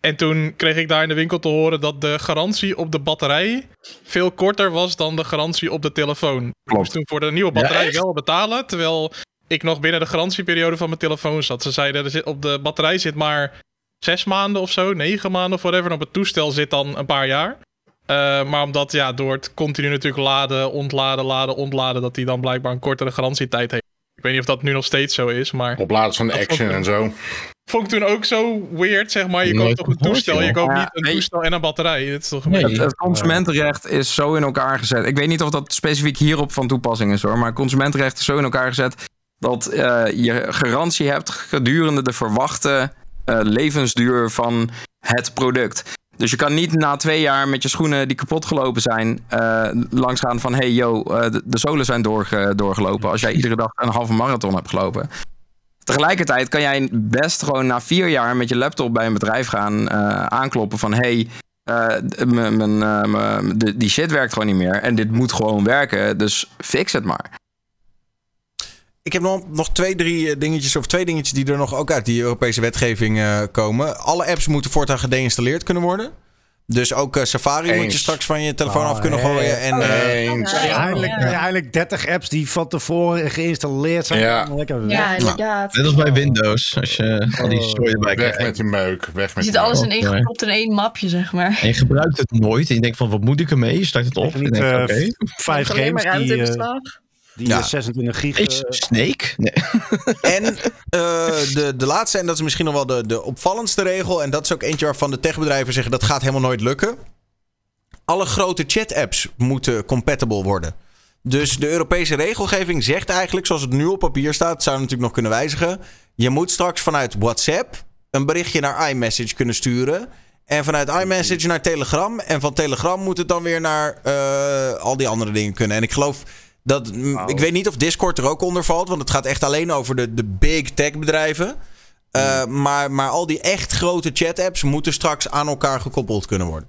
En toen kreeg ik daar in de winkel te horen dat de garantie op de batterij veel korter was dan de garantie op de telefoon. Ik Klopt. moest toen voor de nieuwe batterij wel betalen, terwijl ik nog binnen de garantieperiode van mijn telefoon zat. Ze zeiden, er zit, op de batterij zit maar zes maanden of zo, negen maanden of whatever. En op het toestel zit dan een paar jaar. Eh, maar omdat ja, door het continu natuurlijk laden, ontladen, laden, ontladen, dat die dan blijkbaar een kortere garantietijd heeft. Ik weet niet of dat nu nog steeds zo is, maar Opladen van Action en zo. Vond ik toen ook zo weird, zeg maar. Je koopt toch een toestel, je koopt niet een toestel en een batterij. Het is toch Nee. Het, het consumentenrecht is zo in elkaar gezet. Ik weet niet of dat specifiek hierop van toepassing is hoor. Maar consumentenrecht is zo in elkaar gezet dat eh, je garantie hebt gedurende de verwachte eh, levensduur van het product. Dus je kan niet na twee jaar met je schoenen die kapot gelopen zijn, eh langsgaan van hey yo, eh, de, de zolen zijn doorge- doorgelopen. Als jij iedere dag een halve marathon hebt gelopen. Tegelijkertijd kan jij best gewoon na vier jaar met je laptop bij een bedrijf gaan eh, aankloppen van hey, de- die shit werkt gewoon niet meer. En dit moet gewoon werken. Dus fix het maar. Ik heb nog, nog twee, drie eh, dingetjes, of twee dingetjes die er nog ook uit die Europese wetgeving komen. Alle apps moeten voortaan geïnstalleerd kunnen worden. Dus ook eh, Safari moet je straks van je telefoon Oh, af kunnen ja. gooien. En, eh, Eens. Ja, ja. Eindelijk, eindelijk 30 apps die van tevoren geïnstalleerd zijn. Ja. Lekker weg. Ja, inderdaad. Net als bij Windows, als je al die zooi erbij Weg krijgt. met die meuk. Weg Je met zit die alles in één gepropt in één mapje, zeg maar. En je gebruikt het nooit. En je denkt van, wat moet ik ermee? Je start het op. En je denkt, eh, oké. vijf games die, eh. Die Ja. eh, 26 gig... Hey, eh, Snake? Nee. En eh, de, de laatste, en dat is misschien nog wel de, de opvallendste regel. En dat is ook eentje waarvan de techbedrijven zeggen dat gaat helemaal nooit lukken. alle grote chat-apps moeten compatible worden. Dus de Europese regelgeving zegt eigenlijk, zoals het nu op papier staat, zou natuurlijk nog kunnen wijzigen. Je moet straks vanuit WhatsApp een berichtje naar iMessage kunnen sturen. En vanuit iMessage naar Telegram. En van Telegram moet het dan weer naar eh, al die andere dingen kunnen. En ik geloof dat. Ik weet niet of Discord er ook onder valt. Want het gaat echt alleen over de, de big tech bedrijven. Eh, maar, maar al die echt grote chat-apps moeten straks aan elkaar gekoppeld kunnen worden.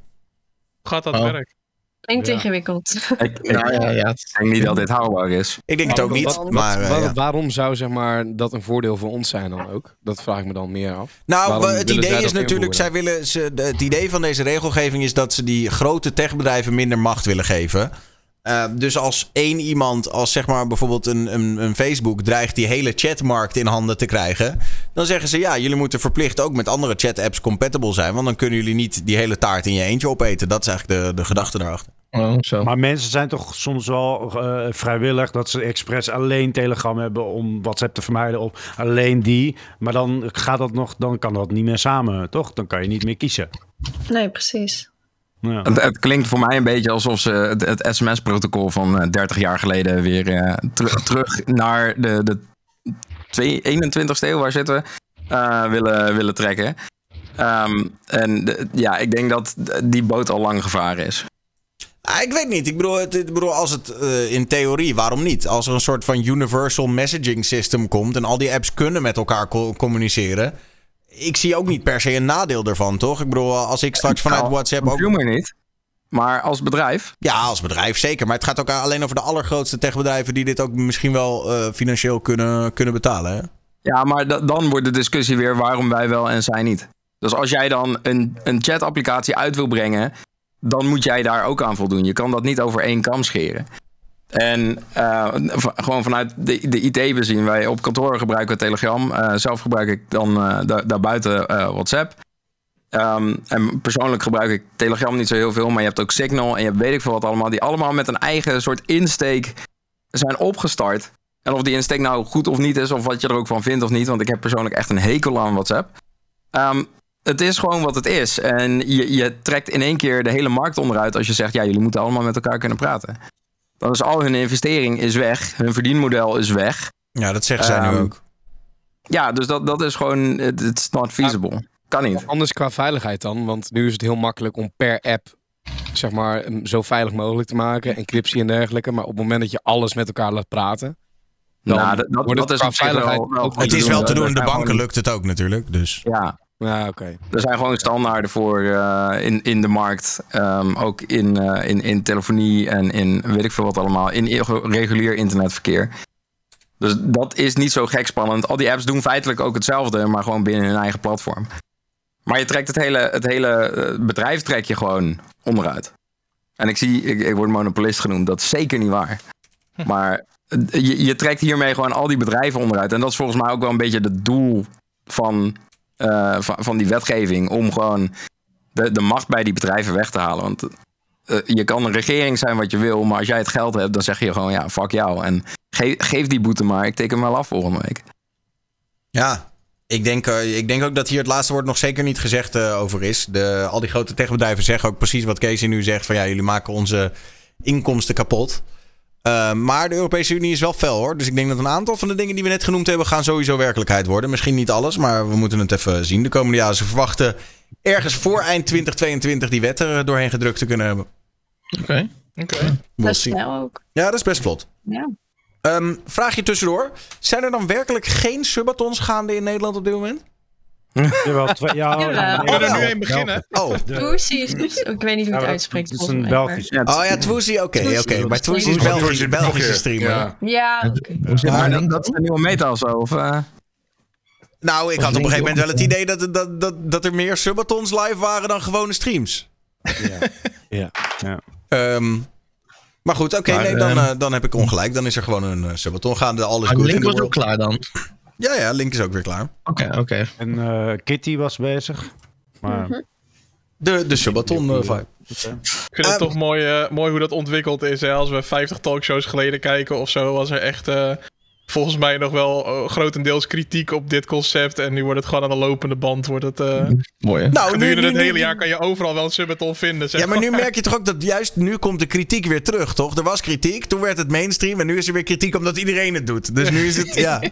Gaat dat Oh. werken? Klinkt Ja. ingewikkeld. Ik, ik Ja, ja, ja. denk niet dat dit haalbaar is. Ik denk het ook niet. wat- maar, eh. Waarom zou zeg maar, dat een voordeel voor ons zijn dan ook? Dat vraag ik me dan meer af. Nou, het idee is natuurlijk, zij willen ze, het idee van deze regelgeving is dat ze die grote techbedrijven minder macht willen geven. Eh, dus als één iemand, als zeg maar bijvoorbeeld een, een, een Facebook, dreigt die hele chatmarkt in handen te krijgen, dan zeggen ze ja, jullie moeten verplicht ook met andere chat-apps compatible zijn, want dan kunnen jullie niet die hele taart in je eentje opeten. Dat is eigenlijk de, de gedachte daarachter. Oh, zo. Maar mensen zijn toch soms wel eh, vrijwillig dat ze expres alleen Telegram hebben om WhatsApp te vermijden of alleen die. Maar dan gaat dat nog, dan kan dat niet meer samen, toch? Dan kan je niet meer kiezen. Nee, precies. Ja. Het, het klinkt voor mij een beetje alsof ze het, het sms-protocol van eh, 30 jaar geleden weer eh, teru- terug naar de, de twee- 21ste eeuw, waar zitten we, eh, willen, willen trekken. Ehm, en de- ja, ik denk dat die boot al lang gevaren is. Ah, ik weet niet. Ik bedoel, het, ik bedoel als het eh, in theorie, waarom niet? Als er een soort van universal messaging system komt en al die apps kunnen met elkaar co- communiceren. Ik zie ook niet per se een nadeel ervan, toch? Ik bedoel, als ik straks vanuit Nou, WhatsApp ook. Consumer niet. Maar als bedrijf, Ja, als bedrijf zeker. Maar het gaat ook alleen over de allergrootste techbedrijven die dit ook misschien wel eh, financieel kunnen, kunnen betalen. Hè? Ja, maar da- dan wordt de discussie weer waarom wij wel en zij niet. Dus als jij dan een, een chat-applicatie uit wil brengen, dan moet jij daar ook aan voldoen. Je kan dat niet over één kam scheren. En eh, gewoon vanuit de, de IT bezien, wij op kantoor gebruiken we Telegram. Eh, zelf gebruik ik dan eh, da- daarbuiten WhatsApp. Ehm, en persoonlijk gebruik ik Telegram niet zo heel veel, maar je hebt ook Signal en je weet ik veel wat allemaal, die allemaal met een eigen soort insteek zijn opgestart. En of die insteek nou goed of niet is, of wat je er ook van vindt of niet, want ik heb persoonlijk echt een hekel aan WhatsApp. Ehm, het is gewoon wat het is. En je, je trekt in één keer de hele markt onderuit als je zegt, ja, jullie moeten allemaal met elkaar kunnen praten. Dan is al hun investering is weg, hun verdienmodel is weg. Ja, dat zeggen zij nu Ehm, ook. Ja, dus dat, dat is gewoon, it- it's not feasible. Kan niet. Anders qua veiligheid dan, want nu is het heel makkelijk om per app zeg maar zo veilig mogelijk te maken, encryptie en dergelijke. Maar op het moment dat je alles met elkaar laat praten, dan Nou, dat- dat- wordt dat het is qua op zich veiligheid wel- wel ook goed Het te is doen, wel te doen. De banken gewoon- lukt het ook natuurlijk. Dus. Ja, Ja, oké. Er zijn gewoon standaarden voor eh, in, in de markt. Ehm, ook in, eh, in, in telefonie en in weet ik veel wat allemaal. In i- regulier internetverkeer. Dus dat is niet zo gek spannend. Al die apps doen feitelijk ook hetzelfde, maar gewoon binnen hun eigen platform. Maar je trekt het hele, het hele eh, bedrijf trek je gewoon onderuit. En ik zie, ik, ik word monopolist genoemd. Dat is zeker niet waar. Maar eh, je, je trekt hiermee gewoon al die bedrijven onderuit. En dat is volgens mij ook wel een beetje het doel van eh, van, die wetgeving om gewoon de, de macht bij die bedrijven weg te halen. Want eh, je kan een regering zijn wat je wil, maar als jij het geld hebt, dan zeg je gewoon ja, fuck jou. En ge- geef die boete maar, ik teken hem wel af volgende week. Ja, ik denk, eh, ik denk ook dat hier het laatste woord nog zeker niet gezegd over is. De, al die grote techbedrijven zeggen ook precies wat Casey nu zegt. Van ja, jullie maken onze inkomsten kapot. Eh, maar de Europese Unie is wel fel hoor. Dus ik denk dat een aantal van de dingen die we net genoemd hebben... gaan sowieso werkelijkheid worden. Misschien niet alles, maar we moeten het even zien de komende jaren. Ze verwachten ergens voor eind 2022 die wet er doorheen gedrukt te kunnen hebben. Oké. Oké. We'll Best see. snel ook. Ja, dat is best vlot. Ja. Ehm vraagje tussendoor. Zijn er dan werkelijk geen subatons gaande in Nederland op dit moment? Jawel, twee, ja, Jawel. nee, We kunnen er nu één beginnen. Oh, Toesie is dus, ik weet niet hoe het uitspreekt. Het is een Belgisch. Ja, Oh ja, Twoozie, oké, oké. Maar Twoozie is. Belgisch, Belgische streamer. Ja. Ja, oké. maar dat, dat is een nieuwe meta of zo? Of, eh? Nou, ik had op een gegeven moment wel het idee dat, dat, dat, dat er meer subatons live waren dan gewone streams. Ja, ja. Ehm, maar goed, oké, nee, dan, ehm, eh, dan heb ik ongelijk. Dan is er gewoon een eh, subaton gaande. Alles goed link was ook klaar dan. Ja, ja, Link is ook weer klaar. Oké, oké. En eh, Kitty was bezig. Maar De, de subaton eh, vibe. Ik vind het Ehm, toch mooi, eh, mooi hoe dat ontwikkeld is. Hè? Als we 50 talkshows geleden kijken of zo, was er echt. eh, volgens mij nog wel eh, grotendeels kritiek op dit concept. En nu wordt het gewoon aan de lopende band. Wordt het, eh Mooi hè? Nou, nu, gedurende nu, het nu- hele jaar kan je overal wel een subathon vinden. Zeg Ja, maar nu merk je toch ook dat juist nu komt de kritiek weer terug, toch? Er was kritiek, toen werd het mainstream en nu is er weer kritiek omdat iedereen het doet. Dus nu is het, ja.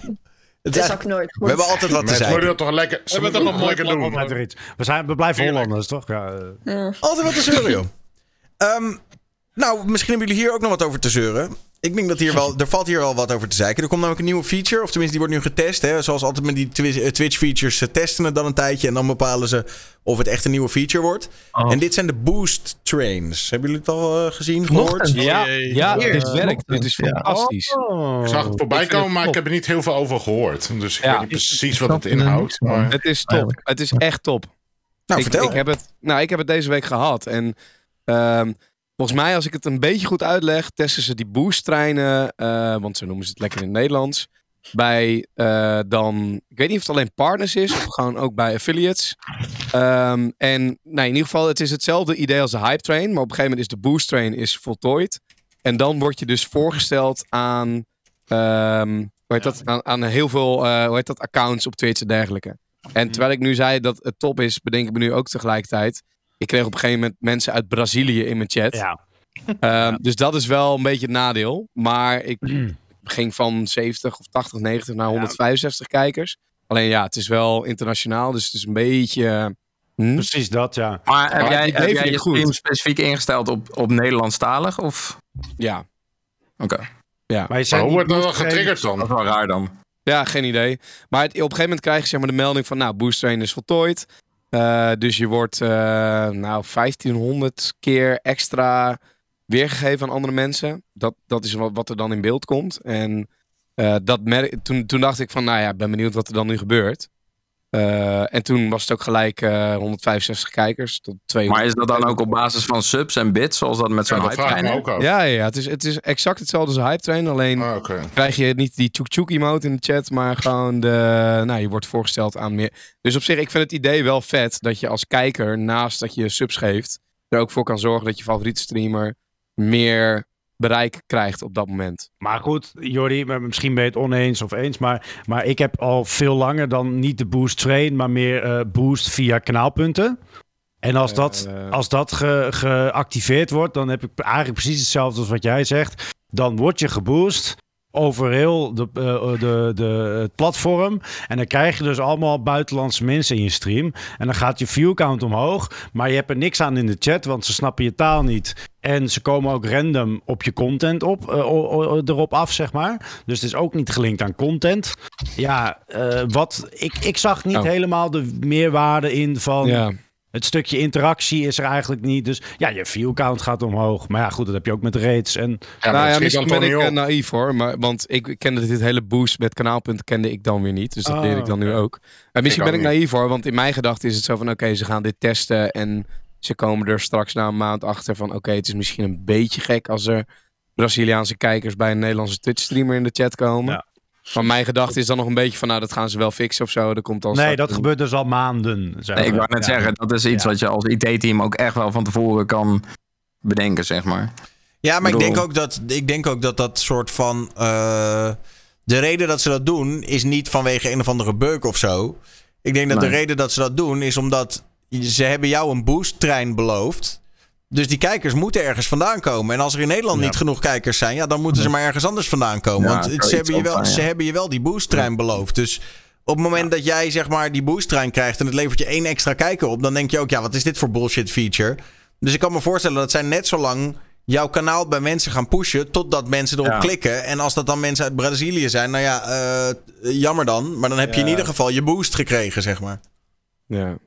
Het Het is ook nooit goed. we hebben altijd wat te moeten zeggen. dat toch lekker, ze hebben moeten toch het een lekker mooi doen. erin. We, zijn, we blijven. Hollanders, toch? Ja, eh. Ja. Altijd wat te zeuren, joh. Ehm, nou, misschien hebben jullie hier ook nog wat over te zeuren. Ik denk dat hier wel, er valt hier wel wat over te zeiken. Er komt namelijk een nieuwe feature, of tenminste die wordt nu getest. Hè. Zoals altijd met die Twi- eh, Twitch features, ze testen het dan een tijdje en dan bepalen ze of het echt een nieuwe feature wordt. Oh. En dit zijn de boost trains. Hebben jullie het al eh, gezien, gehoord? Ja, ja dit werkt. Dit is fantastisch. Oh. Ik zag het voorbij Ik komen, het maar ik heb er niet heel veel over gehoord. Dus ik Ja. weet niet precies wat het inhoudt. Maar Het is top. Het is echt top. Nou, ik, vertel. Ik heb, het, nou, ik heb het deze week gehad. En ehm, volgens mij, als ik het een beetje goed uitleg, testen ze die boosttreinen, eh want zo noemen ze het lekker in het Nederlands, bij eh, dan, ik weet niet of het alleen partners is of gewoon ook bij affiliates. Ehm, en nou, in ieder geval, het is hetzelfde idee als de hype train, maar op een gegeven moment is de boost train is voltooid. En dan word je dus voorgesteld aan, ehm, hoe heet dat, aan, aan heel veel eh, hoe heet dat, accounts op Twitch en dergelijke. En terwijl ik nu zei dat het top is, bedenk ik me nu ook tegelijkertijd. Ik kreeg op een gegeven moment mensen uit Brazilië in mijn chat. Ja. Ehm, Dus dat is wel een beetje het nadeel. Maar ik ging van 70 of 80, 90 naar 165 kijkers. Alleen ja, het is wel internationaal, dus het is een beetje... hm? Precies dat, ja. Maar heb Maar jij, heb jij je goed. stream specifiek ingesteld op, op Nederlandstalig? Of? Ja, Oké, ja. Maar, je maar zijn hoe wordt dat dan boost dat getriggerd is dan? wel raar dan. Ja, geen idee. Maar het- op een gegeven moment krijg je zeg maar, de melding van... Nou, Boost Train is voltooid. Eh, dus je wordt eh, nou, 1500 keer extra weergegeven aan andere mensen. Dat, dat is wat, wat er dan in beeld komt. En eh, dat toen, toen dacht ik van... Nou ja, ben benieuwd wat er dan nu gebeurt. Eh, en toen was het ook gelijk eh 165 kijkers tot 200. Maar is dat dan ook op basis van subs en bits, zoals dat met zo'n hype train? ook. Ja, ja, ja. Het, is, het is exact hetzelfde als Hype Train. Alleen Ah, krijg je niet die tjoek tjoek emote in de chat, maar gewoon de, nou, je wordt voorgesteld aan meer. Dus op zich, ik vind het idee wel vet dat je als kijker, naast dat je subs geeft, er ook voor kan zorgen dat je favoriete streamer meer bereik krijgt op dat moment. Maar goed, Jordi, misschien ben je het oneens of eens. Maar, maar ik heb al veel langer dan niet de boost train, maar meer eh, boost via kanaalpunten. En als dat, Eh. als dat ge- geactiveerd wordt, dan heb ik eigenlijk precies hetzelfde als wat jij zegt. Dan word je geboost over heel de, eh, de, de, het platform. En dan krijg je dus allemaal buitenlandse mensen in je stream. En dan gaat je viewcount omhoog. Maar je hebt er niks aan in de chat, want ze snappen je taal niet. En ze komen ook random op je content op, eh, erop af, zeg maar. Dus het is ook niet gelinkt aan content. Ja, eh, wat, ik, ik zag niet Oh. helemaal de meerwaarde in van... Ja. Het stukje interactie is er eigenlijk niet. Dus ja, je viewcount gaat omhoog. Maar ja, goed, dat heb je ook met raids. En Ja, nou ja, misschien ben ik eh, op. naïef hoor, maar, want ik kende dit hele boost met kanaalpunten kende ik dan weer niet. Dus dat Oh, leer ik dan nu oké. ook. En misschien ben ik niet. naïef hoor, want in mijn gedachten is het zo van oké, ze gaan dit testen en ze komen er straks na een maand achter van oké, het is misschien een beetje gek als er Braziliaanse kijkers bij een Nederlandse Twitch streamer in de chat komen. Ja. Maar mijn gedachte is dan nog een beetje van nou, dat gaan ze wel fixen of zo. Er komt dan nee, dat een- gebeurt dus al maanden. zeg Nee, ik wou net Ja. zeggen, dat is iets Ja. wat je als IT-team ook echt wel van tevoren kan bedenken, zeg maar. Ja, maar ik bedoel- denk, ook dat, ik denk ook dat dat soort van. eh, de reden dat ze dat doen is niet vanwege een of andere bug of zo. Ik denk dat de reden dat ze dat doen is omdat ze hebben jou een boost-trein beloofd. Dus die kijkers moeten ergens vandaan komen. En als er in Nederland Ja. niet genoeg kijkers zijn, ja, dan moeten ze maar ergens anders vandaan komen. Ja, Want ze, hebben je wel, van, ja. ze hebben je wel die boost-trein beloofd. Dus op het moment dat jij zeg maar die boost-trein krijgt en het levert je één extra kijker op, dan denk je ook, ja, wat is dit voor bullshit feature? Dus ik kan me voorstellen dat zij net zo lang jouw kanaal bij mensen gaan pushen totdat mensen erop Ja. klikken. En als dat dan mensen uit Brazilië zijn, nou ja, eh, jammer dan. Maar dan heb je in ieder geval je boost gekregen, zeg maar. Ja.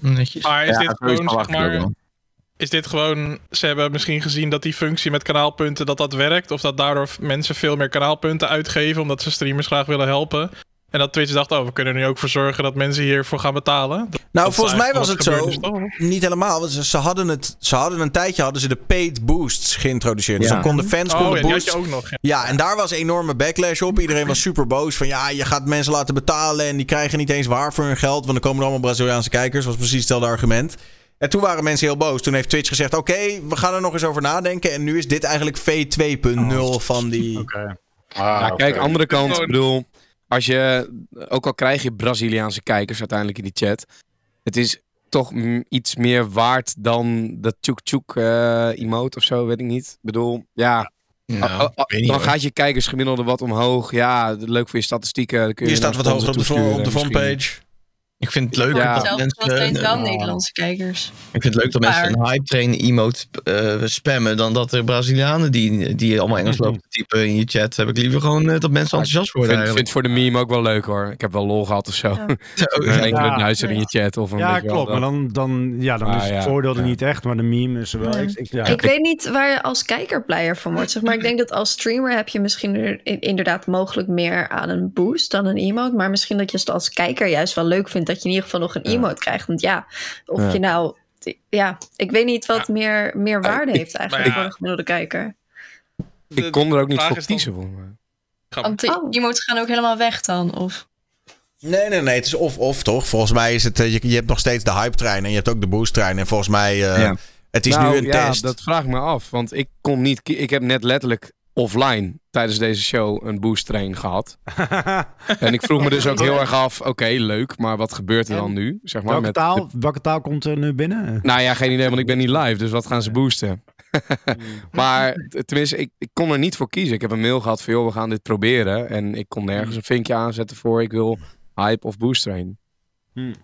Netjes. Maar is Ja, dit gewoon, zeg maar. Is dit gewoon, ze hebben misschien gezien dat die functie met kanaalpunten, dat dat werkt. Of dat daardoor mensen veel meer kanaalpunten uitgeven, omdat ze streamers graag willen helpen. En dat Twitch dacht, oh, we kunnen er nu ook voor zorgen dat mensen hiervoor gaan betalen. Dat- Nou, dat volgens mij was het zo. Niet helemaal. want Ze, ze, hadden het, ze hadden een tijdje hadden ze de paid boosts geïntroduceerd. Dus dan konden fans Oh, konden ja, boosts. je ook nog. Ja. Ja, en daar was enorme backlash op. Iedereen was super boos. Van ja, je gaat mensen laten betalen. En die krijgen niet eens waar voor hun geld. Want dan komen er allemaal Braziliaanse kijkers. Was precies hetzelfde argument. En toen waren mensen heel boos. Toen heeft Twitch gezegd: Oké, we gaan er nog eens over nadenken. En nu is dit eigenlijk V2.0 van die. Oké. Ah, Ja, kijk, andere kant, ik bedoel, als je, ook al krijg je Braziliaanse kijkers uiteindelijk in die chat, het is toch iets meer waard dan de tjoek tjoek eh, emote of zo, weet ik niet. Ik bedoel, ja, niet, dan gaat je kijkersgemiddelde wat omhoog. Ja, leuk voor je statistieken. kun je Je staat wat hoger op de, op de frontpage. Ik vind het leuk Ja. dat mensen... wel Nederlandse kijkers. Ik vind het leuk dat mensen een hype train emote eh, spammen dan dat er Brazilianen die, die allemaal Engels lopen te typen in je chat. Heb ik liever gewoon eh, dat mensen enthousiast Ik worden vind, vind het voor de meme ook wel leuk hoor. Ik heb wel lol gehad of zo. Ja. Zo, Een enkele Ja. Duitser in je chat of een Ja, klopt. Maar dan, dan, ja, dan Ah, is het ja. voordeel er niet echt, maar de meme is er wel. Ja. Ik, ik- ja. Ik weet niet waar je als kijker blijer van wordt. Zeg maar ik denk dat als streamer heb je misschien er inderdaad mogelijk meer aan een boost dan een emote. Maar misschien dat je het als kijker juist wel leuk vindt dat je in ieder geval nog een emote krijgt. Want ja, of Ja. je nou. Ja, ik weet niet wat meer, meer waarde heeft eigenlijk maar ja. voor de gemiddelde kijker. Ik kon er ook niet voor kiezen. mij. Want die Oh. emotes gaan ook helemaal weg dan. Of Nee, nee, nee. Het is of-of, toch? Volgens mij is het... eh, Je, je hebt nog steeds de hype-trein en je hebt ook de boost-trein. En volgens mij... eh, Ja. Het is Nou, nu een ja, test. dat vraag ik me af. Want ik kon niet... Ik heb net letterlijk offline tijdens deze show een boost train gehad. En ik vroeg me dus ook heel erg af... Oké, leuk, maar wat gebeurt er dan nu? Zeg maar, welke, met, taal, welke taal komt er nu binnen? Nou ja, geen idee, want ik ben niet live. Dus wat gaan ze boosten? maar tenminste, ik, ik kon er niet voor kiezen. Ik heb een mail gehad van... joh, we gaan dit proberen. En ik kon nergens een vinkje aanzetten voor... ik wil hype of boost train. nee,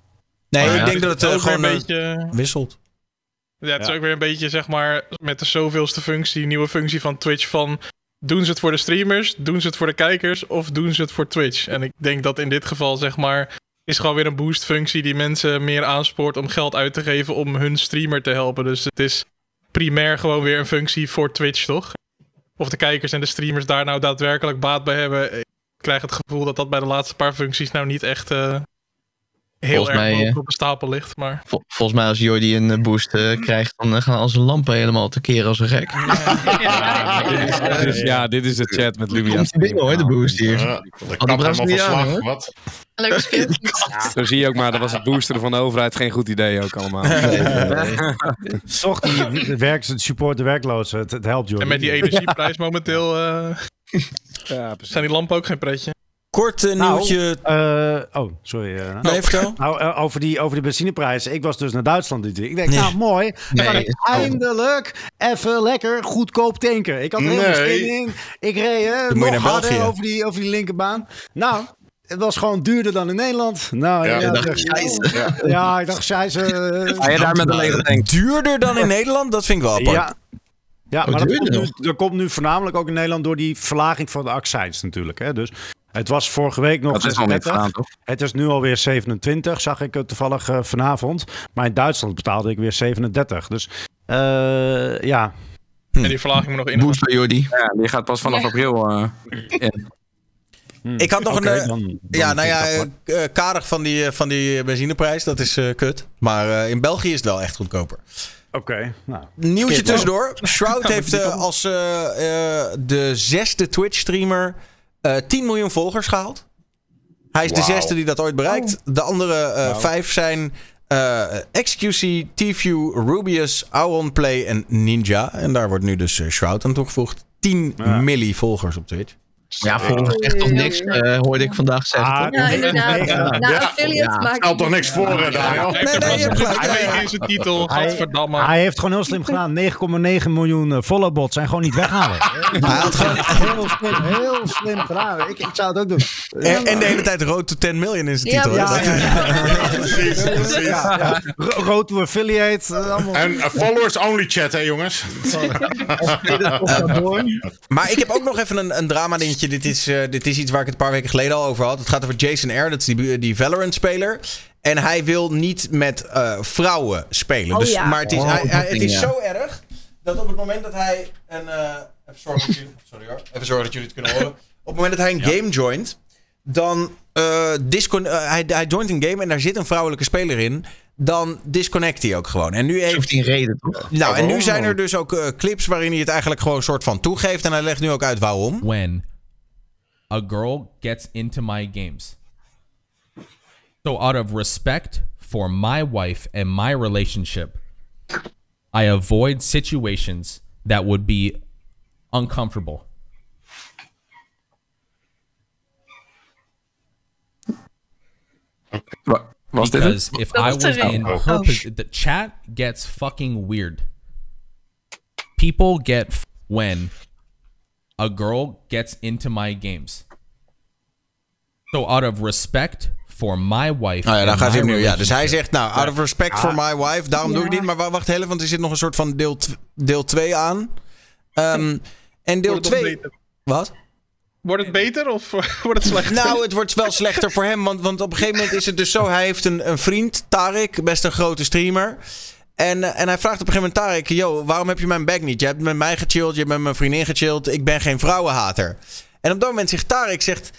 Maar ik ja, denk dat het eh, ook weer gewoon een een beetje. wisselt. Ja, het is ook weer een beetje, zeg maar, met de zoveelste functie, nieuwe functie van Twitch van... Doen ze het voor de streamers, doen ze het voor de kijkers of doen ze het voor Twitch? En ik denk dat in dit geval, zeg maar, is gewoon weer een boost functie die mensen meer aanspoort om geld uit te geven om hun streamer te helpen. Dus het is primair gewoon weer een functie voor Twitch, toch? Of de kijkers en de streamers daar nou daadwerkelijk baat bij hebben. Ik krijg het gevoel dat dat bij de laatste paar functies nou niet echt eh, heel Volgens erg mij, eh, op de stapel ligt. Maar Vol- volgens mij als Jordi een eh, boost eh, krijgt, dan gaan al zijn lampen helemaal tekeer als een gek. Dus ja, dit is de chat met Lumia. Komt binnen hoor, de boost hier. Ja, de die kat helemaal Brazilianen, verslag. hoor. Wat? leuk. Zo zie je ook maar, dat was het boosteren van de overheid geen goed idee ook allemaal. Toch, die werk, support de werklozen. Het, het helpt, joh. En met die energieprijs momenteel eh, Ja, zijn die lampen ook geen pretje. Kort eh, Nou, nieuwtje. Eh, oh, sorry. eh. nee, vertel. Nou, eh, over, die, over die benzineprijzen. Ik was dus naar Duitsland dit week. Ik denk, Nee. nou mooi. Dan kan Nee, ik eindelijk even lekker goedkoop tanken. Ik had er heel veel Nee. zin in. Ik reed Dan nog naar harder België. over die, over die linkerbaan. Nou, het was gewoon duurder dan in Nederland. Nou, Ja. ja, Je dacht, scheisse. ja, ik dacht, zij ze. Ga je daar met een lege tank? Duurder dan in Nederland? Dat vind ik wel apart. Ja. Ja, maar dat komt, nu, dat komt nu voornamelijk ook in Nederland door die verlaging van de accijns natuurlijk. Hè. Dus het was vorige week nog Dat is niet 36. gedaan, toch? Het is nu alweer 27, zag ik het toevallig eh, vanavond. Maar in Duitsland betaalde ik weer 37. Dus eh, ja, Hm. En die verlaging moet nog in. Boost bij Jordi. Ja, die gaat pas vanaf Ja. april eh, in. Ik had nog een... dan- dan ja, nou ik ja, karig van die, van die benzineprijs. Dat is eh, kut. Maar eh, in België is het wel echt goedkoper. Oké, nou. Nieuwtje tussendoor. Shroud heeft als eh, eh, de zesde Twitch-streamer eh 10 miljoen volgers gehaald. Hij is de zesde die dat ooit bereikt. De andere eh, vijf zijn eh, XQC, TView, Rubius, Auron Play en Ninja. En daar wordt nu dus eh, Shroud aan toegevoegd. 10 Ja. milli volgers op Twitch. Ja, volgens echt toch niks, eh, hoorde ik vandaag zeggen. Ah, toch? Ja, inderdaad. Ja. Nou, Ja. affiliate Ja. maakt Stelt toch niks voor, hè, Daniel? Hij heeft Nee, nee, ja. weken in zijn titel. Hij- Gadverdamme. Hij heeft gewoon heel slim gedaan. 9,9 miljoen uh, followbots zijn gewoon niet weghalen. Hij had gewoon... heel, slim, heel slim gedaan. Ik, ik zou het ook doen. En, en de hele tijd road to 10 million in zijn titel. ja, Precies, precies. Ja, ja. Ro- Road to affiliate. eh, allemaal. En eh, followers only chat, hè jongens? Maar ik heb ook nog even een, een drama dingetje. Dit is, eh, dit is iets waar ik het een paar weken geleden al over had. Het gaat over Jason Air, dat is die, die Valorant-speler. En hij wil niet met eh, vrouwen spelen. Oh dus, ja. Maar het is, Oh, hij, hij- het is ja. zo erg dat op het moment dat hij een. eh, even, zorgen dat jullie, sorry hoor. Even zorgen dat jullie het kunnen horen. Op het moment dat hij een game joint, dan. eh, discon, eh, hij, hij joint een game en daar zit een vrouwelijke speler in. Dan disconnect hij ook gewoon. En nu heeft 17 reden toch? nou, en nu Oh. zijn er dus ook clips waarin hij het eigenlijk gewoon een soort van toegeeft. En hij legt nu ook uit waarom. when a girl gets into my games. So, out of respect for my wife and my relationship, I avoid situations that would be uncomfortable. Because if I was in her, the chat gets fucking weird. People get f- when a girl gets into my games. So out of respect for my wife. Nou ja, and gaat hij opnieuw. Ja, dus hij zegt, nou, out of respect for my wife, daarom doe ik dit. Maar wa- wacht even, want er zit nog een soort van deel, deel 2 aan. Ehm, en deel Wordt het nog 2... beter? Wat? Wordt het beter of wordt het slechter? Nou, het wordt wel slechter voor hem. Want, want op een gegeven moment is het dus zo. Hij heeft een, een vriend, Tarek, best een grote streamer. En, eh, en hij vraagt op een gegeven moment Tarek... Yo, waarom heb je mijn back niet? Je hebt met mij gechilled, je hebt met mijn vriendin gechilled. Ik ben geen vrouwenhater. En op dat moment zegt Tarek... Zegt,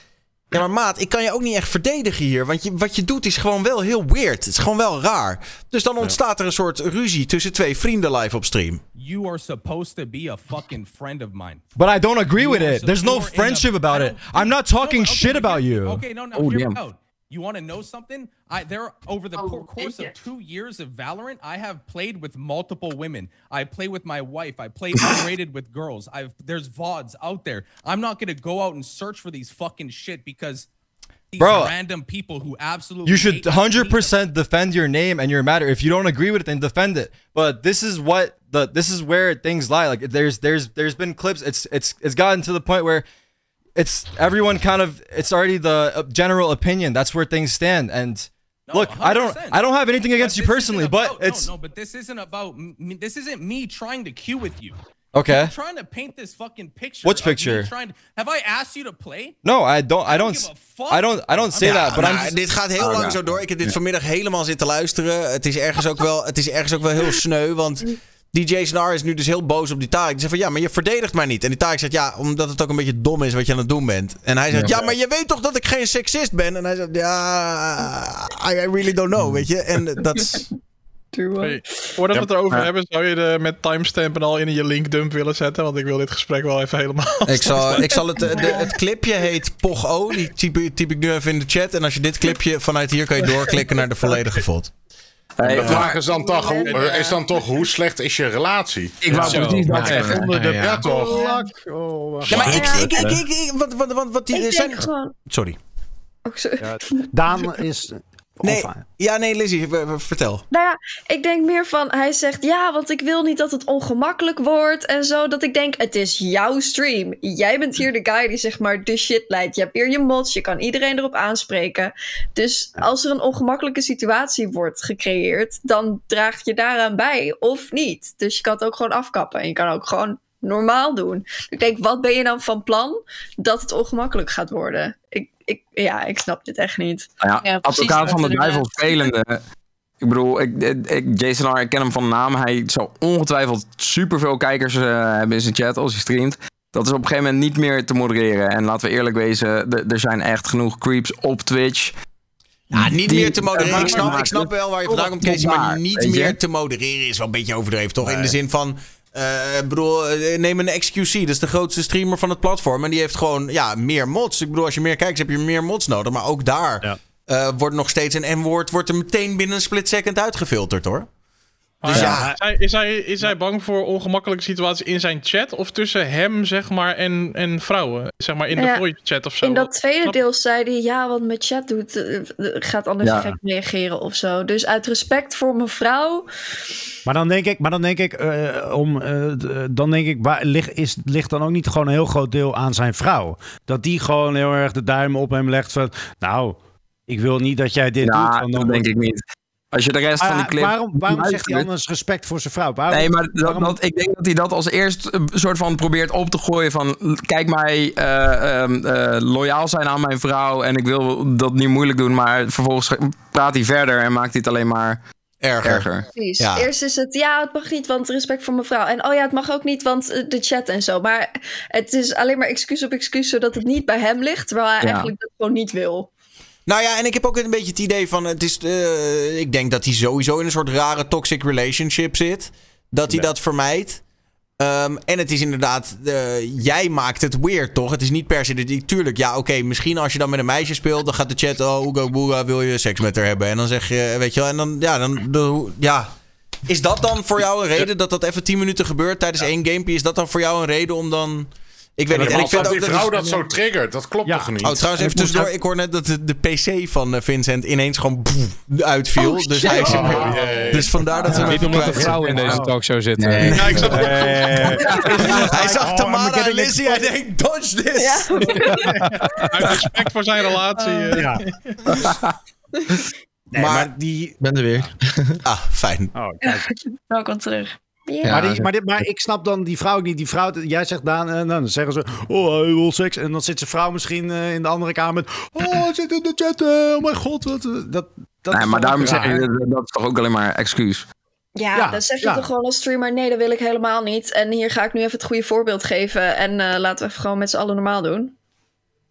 ja, maar maat, ik kan je ook niet echt verdedigen hier. Want je, wat je doet is gewoon wel heel weird. Het is gewoon wel raar. Dus dan ontstaat er een soort ruzie tussen twee vrienden live op stream. You are supposed to be a fucking friend of mine. But I don't agree with it. There's no friendship about it. I'm not No, talking shit about you. Okay, no, no, Oh, damn. out. You want to know something? I there over the oh, cour- course of two years of Valorant, I have played with multiple women. I play with my wife. I play unrated with girls. I've there's vods out there. I'm not gonna go out and search for these fucking shit because these Bro, random people who absolutely You should hate me need to 100% defend your name and your matter. If you don't agree with it, then defend it. But this is what the this is where things lie. Like there's there's there's been clips. It's it's it's gotten to the point where it's everyone kind of it's already the uh, general opinion. That's where things stand. And No, look, I don't I don't have anything But against you this isn't personally, but it's no, no, but this isn't about me, this isn't me trying to queue with you. okay. I'm trying to paint this fucking picture. Which picture? Trying to, have I asked you to play? No, I don't I don't don't give a fuck. I don't I don't say Ja, that, but I'm nou, just, dit gaat heel Oh, lang ja. zo door. Ik heb dit vanmiddag helemaal zitten luisteren. Het is ergens ook wel, het is ergens ook wel heel sneu, want DJ Snar is nu dus heel boos op die Tarek. Die zegt van, ja, maar je verdedigt mij niet. En die Tarek zegt, ja, omdat het ook een beetje dom is wat je aan het doen bent. En hij zegt, ja, maar je weet toch dat ik geen seksist ben? En hij zegt, ja, I, really don't know, weet je. En dat is... Hey, voordat we het erover hebben, zou je de met timestamp en al in je linkdump willen zetten? Want ik wil dit gesprek wel even helemaal. Ik zal, ik zal het, de, het clipje heet POGO. Die typ, typ ik nu even in de chat. En als je dit clipje vanuit hier kan je doorklikken naar de volledige VOD. Hey, De maar vraag is dan, toch, hoe- is dan toch, hoe slecht is je relatie? ik wou precies dat Ja, zeggen. Onder de Ja, toch? Oh, wacht. Ja, maar ik, Ja. ik, ik, ik, ik- wat, wat, wat, wat die Ik zijn... Oh, sorry. Daan is... Nee, ja, nee, Lizzie, vertel. Nou ja, ik denk meer van, hij zegt ja, want ik wil niet dat het ongemakkelijk wordt en zo. Dat ik denk, het is jouw stream. Jij bent hier de guy die zeg maar de shit leidt. Je hebt hier je mods, je kan iedereen erop aanspreken. Dus als er een ongemakkelijke situatie wordt gecreëerd, dan draag je daaraan bij of niet. Dus je kan het ook gewoon afkappen en je kan ook gewoon normaal doen. Ik denk, wat ben je dan van plan dat het ongemakkelijk gaat worden? Ik, ik, ja, ik snap dit echt niet. Ja, Ja, advocaat van de duivel spelende. Ik bedoel, ik, ik, Jason R, ik ken hem van naam. Hij zou ongetwijfeld superveel kijkers eh, hebben in zijn chat als hij streamt. Dat is op een gegeven moment niet meer te modereren. En laten we eerlijk wezen, er zijn echt genoeg creeps op Twitch. Ja, niet Die- meer te modereren. Ik snap, ik snap wel waar je vandaan komt, Casey. Maar niet meer te modereren is wel een beetje overdreven, toch? In de zin van... eh, ik bedoel, eh, neem een XQC. Dat is de grootste streamer van het platform. En die heeft gewoon ja, meer mods. Ik bedoel, als je meer kijkt, heb je meer mods nodig. Maar ook daar Ja. eh, wordt nog steeds een N-woord... wordt er meteen binnen een split second uitgefilterd, hoor. Dus ja, ja. Is, hij, is, hij, is hij bang voor ongemakkelijke situaties in zijn chat? Of tussen hem, zeg maar, en, en vrouwen? Zeg maar in de voice chat of zo? In dat tweede deel zei hij, ja, wat met chat doet, eh, eh, gaat anders Ja. gek reageren of zo. Dus uit respect voor mijn vrouw, Maar dan denk ik, maar dan denk ik, eh, om, eh, dan denk ik, waar, ligt, is, ligt dan ook niet gewoon een heel groot deel aan zijn vrouw? Dat die gewoon heel erg de duim op hem legt van, nou, ik wil niet dat jij dit doet. Ja, dat dan denk ik niet. Als je de rest van die Maar clip... waarom waarom zegt hij anders respect voor zijn vrouw? Waarom, Nee, maar dat, waarom- dat, ik denk dat hij dat als eerst een soort van probeert op te gooien van... Kijk mij eh, ehm, eh, loyaal zijn aan mijn vrouw en ik wil dat niet moeilijk doen. Maar vervolgens praat hij verder en maakt hij het alleen maar Erger. erger. precies. Ja. Eerst is het, ja, het mag niet, want respect voor mijn vrouw. En oh ja, het mag ook niet, want eh, de chat en zo. Maar het is alleen maar excuus op excuus, zodat het niet bij hem ligt. Terwijl hij Ja. eigenlijk dat gewoon niet wil. Nou ja, en ik heb ook een beetje het idee van... Het is, eh, ik denk dat hij sowieso in een soort rare toxic relationship zit. Dat hij dat vermijdt. Ehm, en het is inderdaad... eh, jij maakt het weird, toch? Het is niet per se... Tuurlijk, ja, oké. misschien als je dan met een meisje speelt... dan gaat de chat... Oh, Oega Boega, wil je seks met haar hebben? En dan zeg je... Weet je wel... En dan... Ja, dan... ja. Is dat dan voor jou een reden dat dat even 10 minuten gebeurt tijdens één gamepje? Is dat dan voor jou een reden om dan Ik weet niet. En ik vind dat ook die dat vrouw is- dat zo triggert, dat klopt toch niet? Oh, trouwens, even tussendoor. Ik hoor net dat de, de PC van eh, Vincent ineens gewoon uitviel. Oh, dus hij is Oh. Dus vandaar dat we hem Niet omdat een kwijt vrouw in deze talkshow zit. Nee. Ja, ik zag het Hij zag Oh, Tamara en Lizzie. Hij denkt, dodge this. Uit respect voor zijn relatie. eh. Ja. Nee, maar, die... ben er weer. Ah, fijn. Oh, kijk. Welkom terug. Maar, die, maar, dit- maar ik snap dan die vrouw ook niet. Die vrouw, jij zegt Daan, en dan zeggen ze, oh, hij wil seks. En dan zit zijn vrouw misschien eh, in de andere kamer met, oh, hij zit in de chat, eh, oh mijn god. Wat, eh, dat, dat nee, maar daarom zeg je, dat is toch ook alleen maar excuus. Ja, Ja, dan zeg je ja. toch gewoon als streamer: nee, dat wil ik helemaal niet. En hier ga ik nu even het goede voorbeeld geven. En eh, laten we even gewoon met z'n allen normaal doen.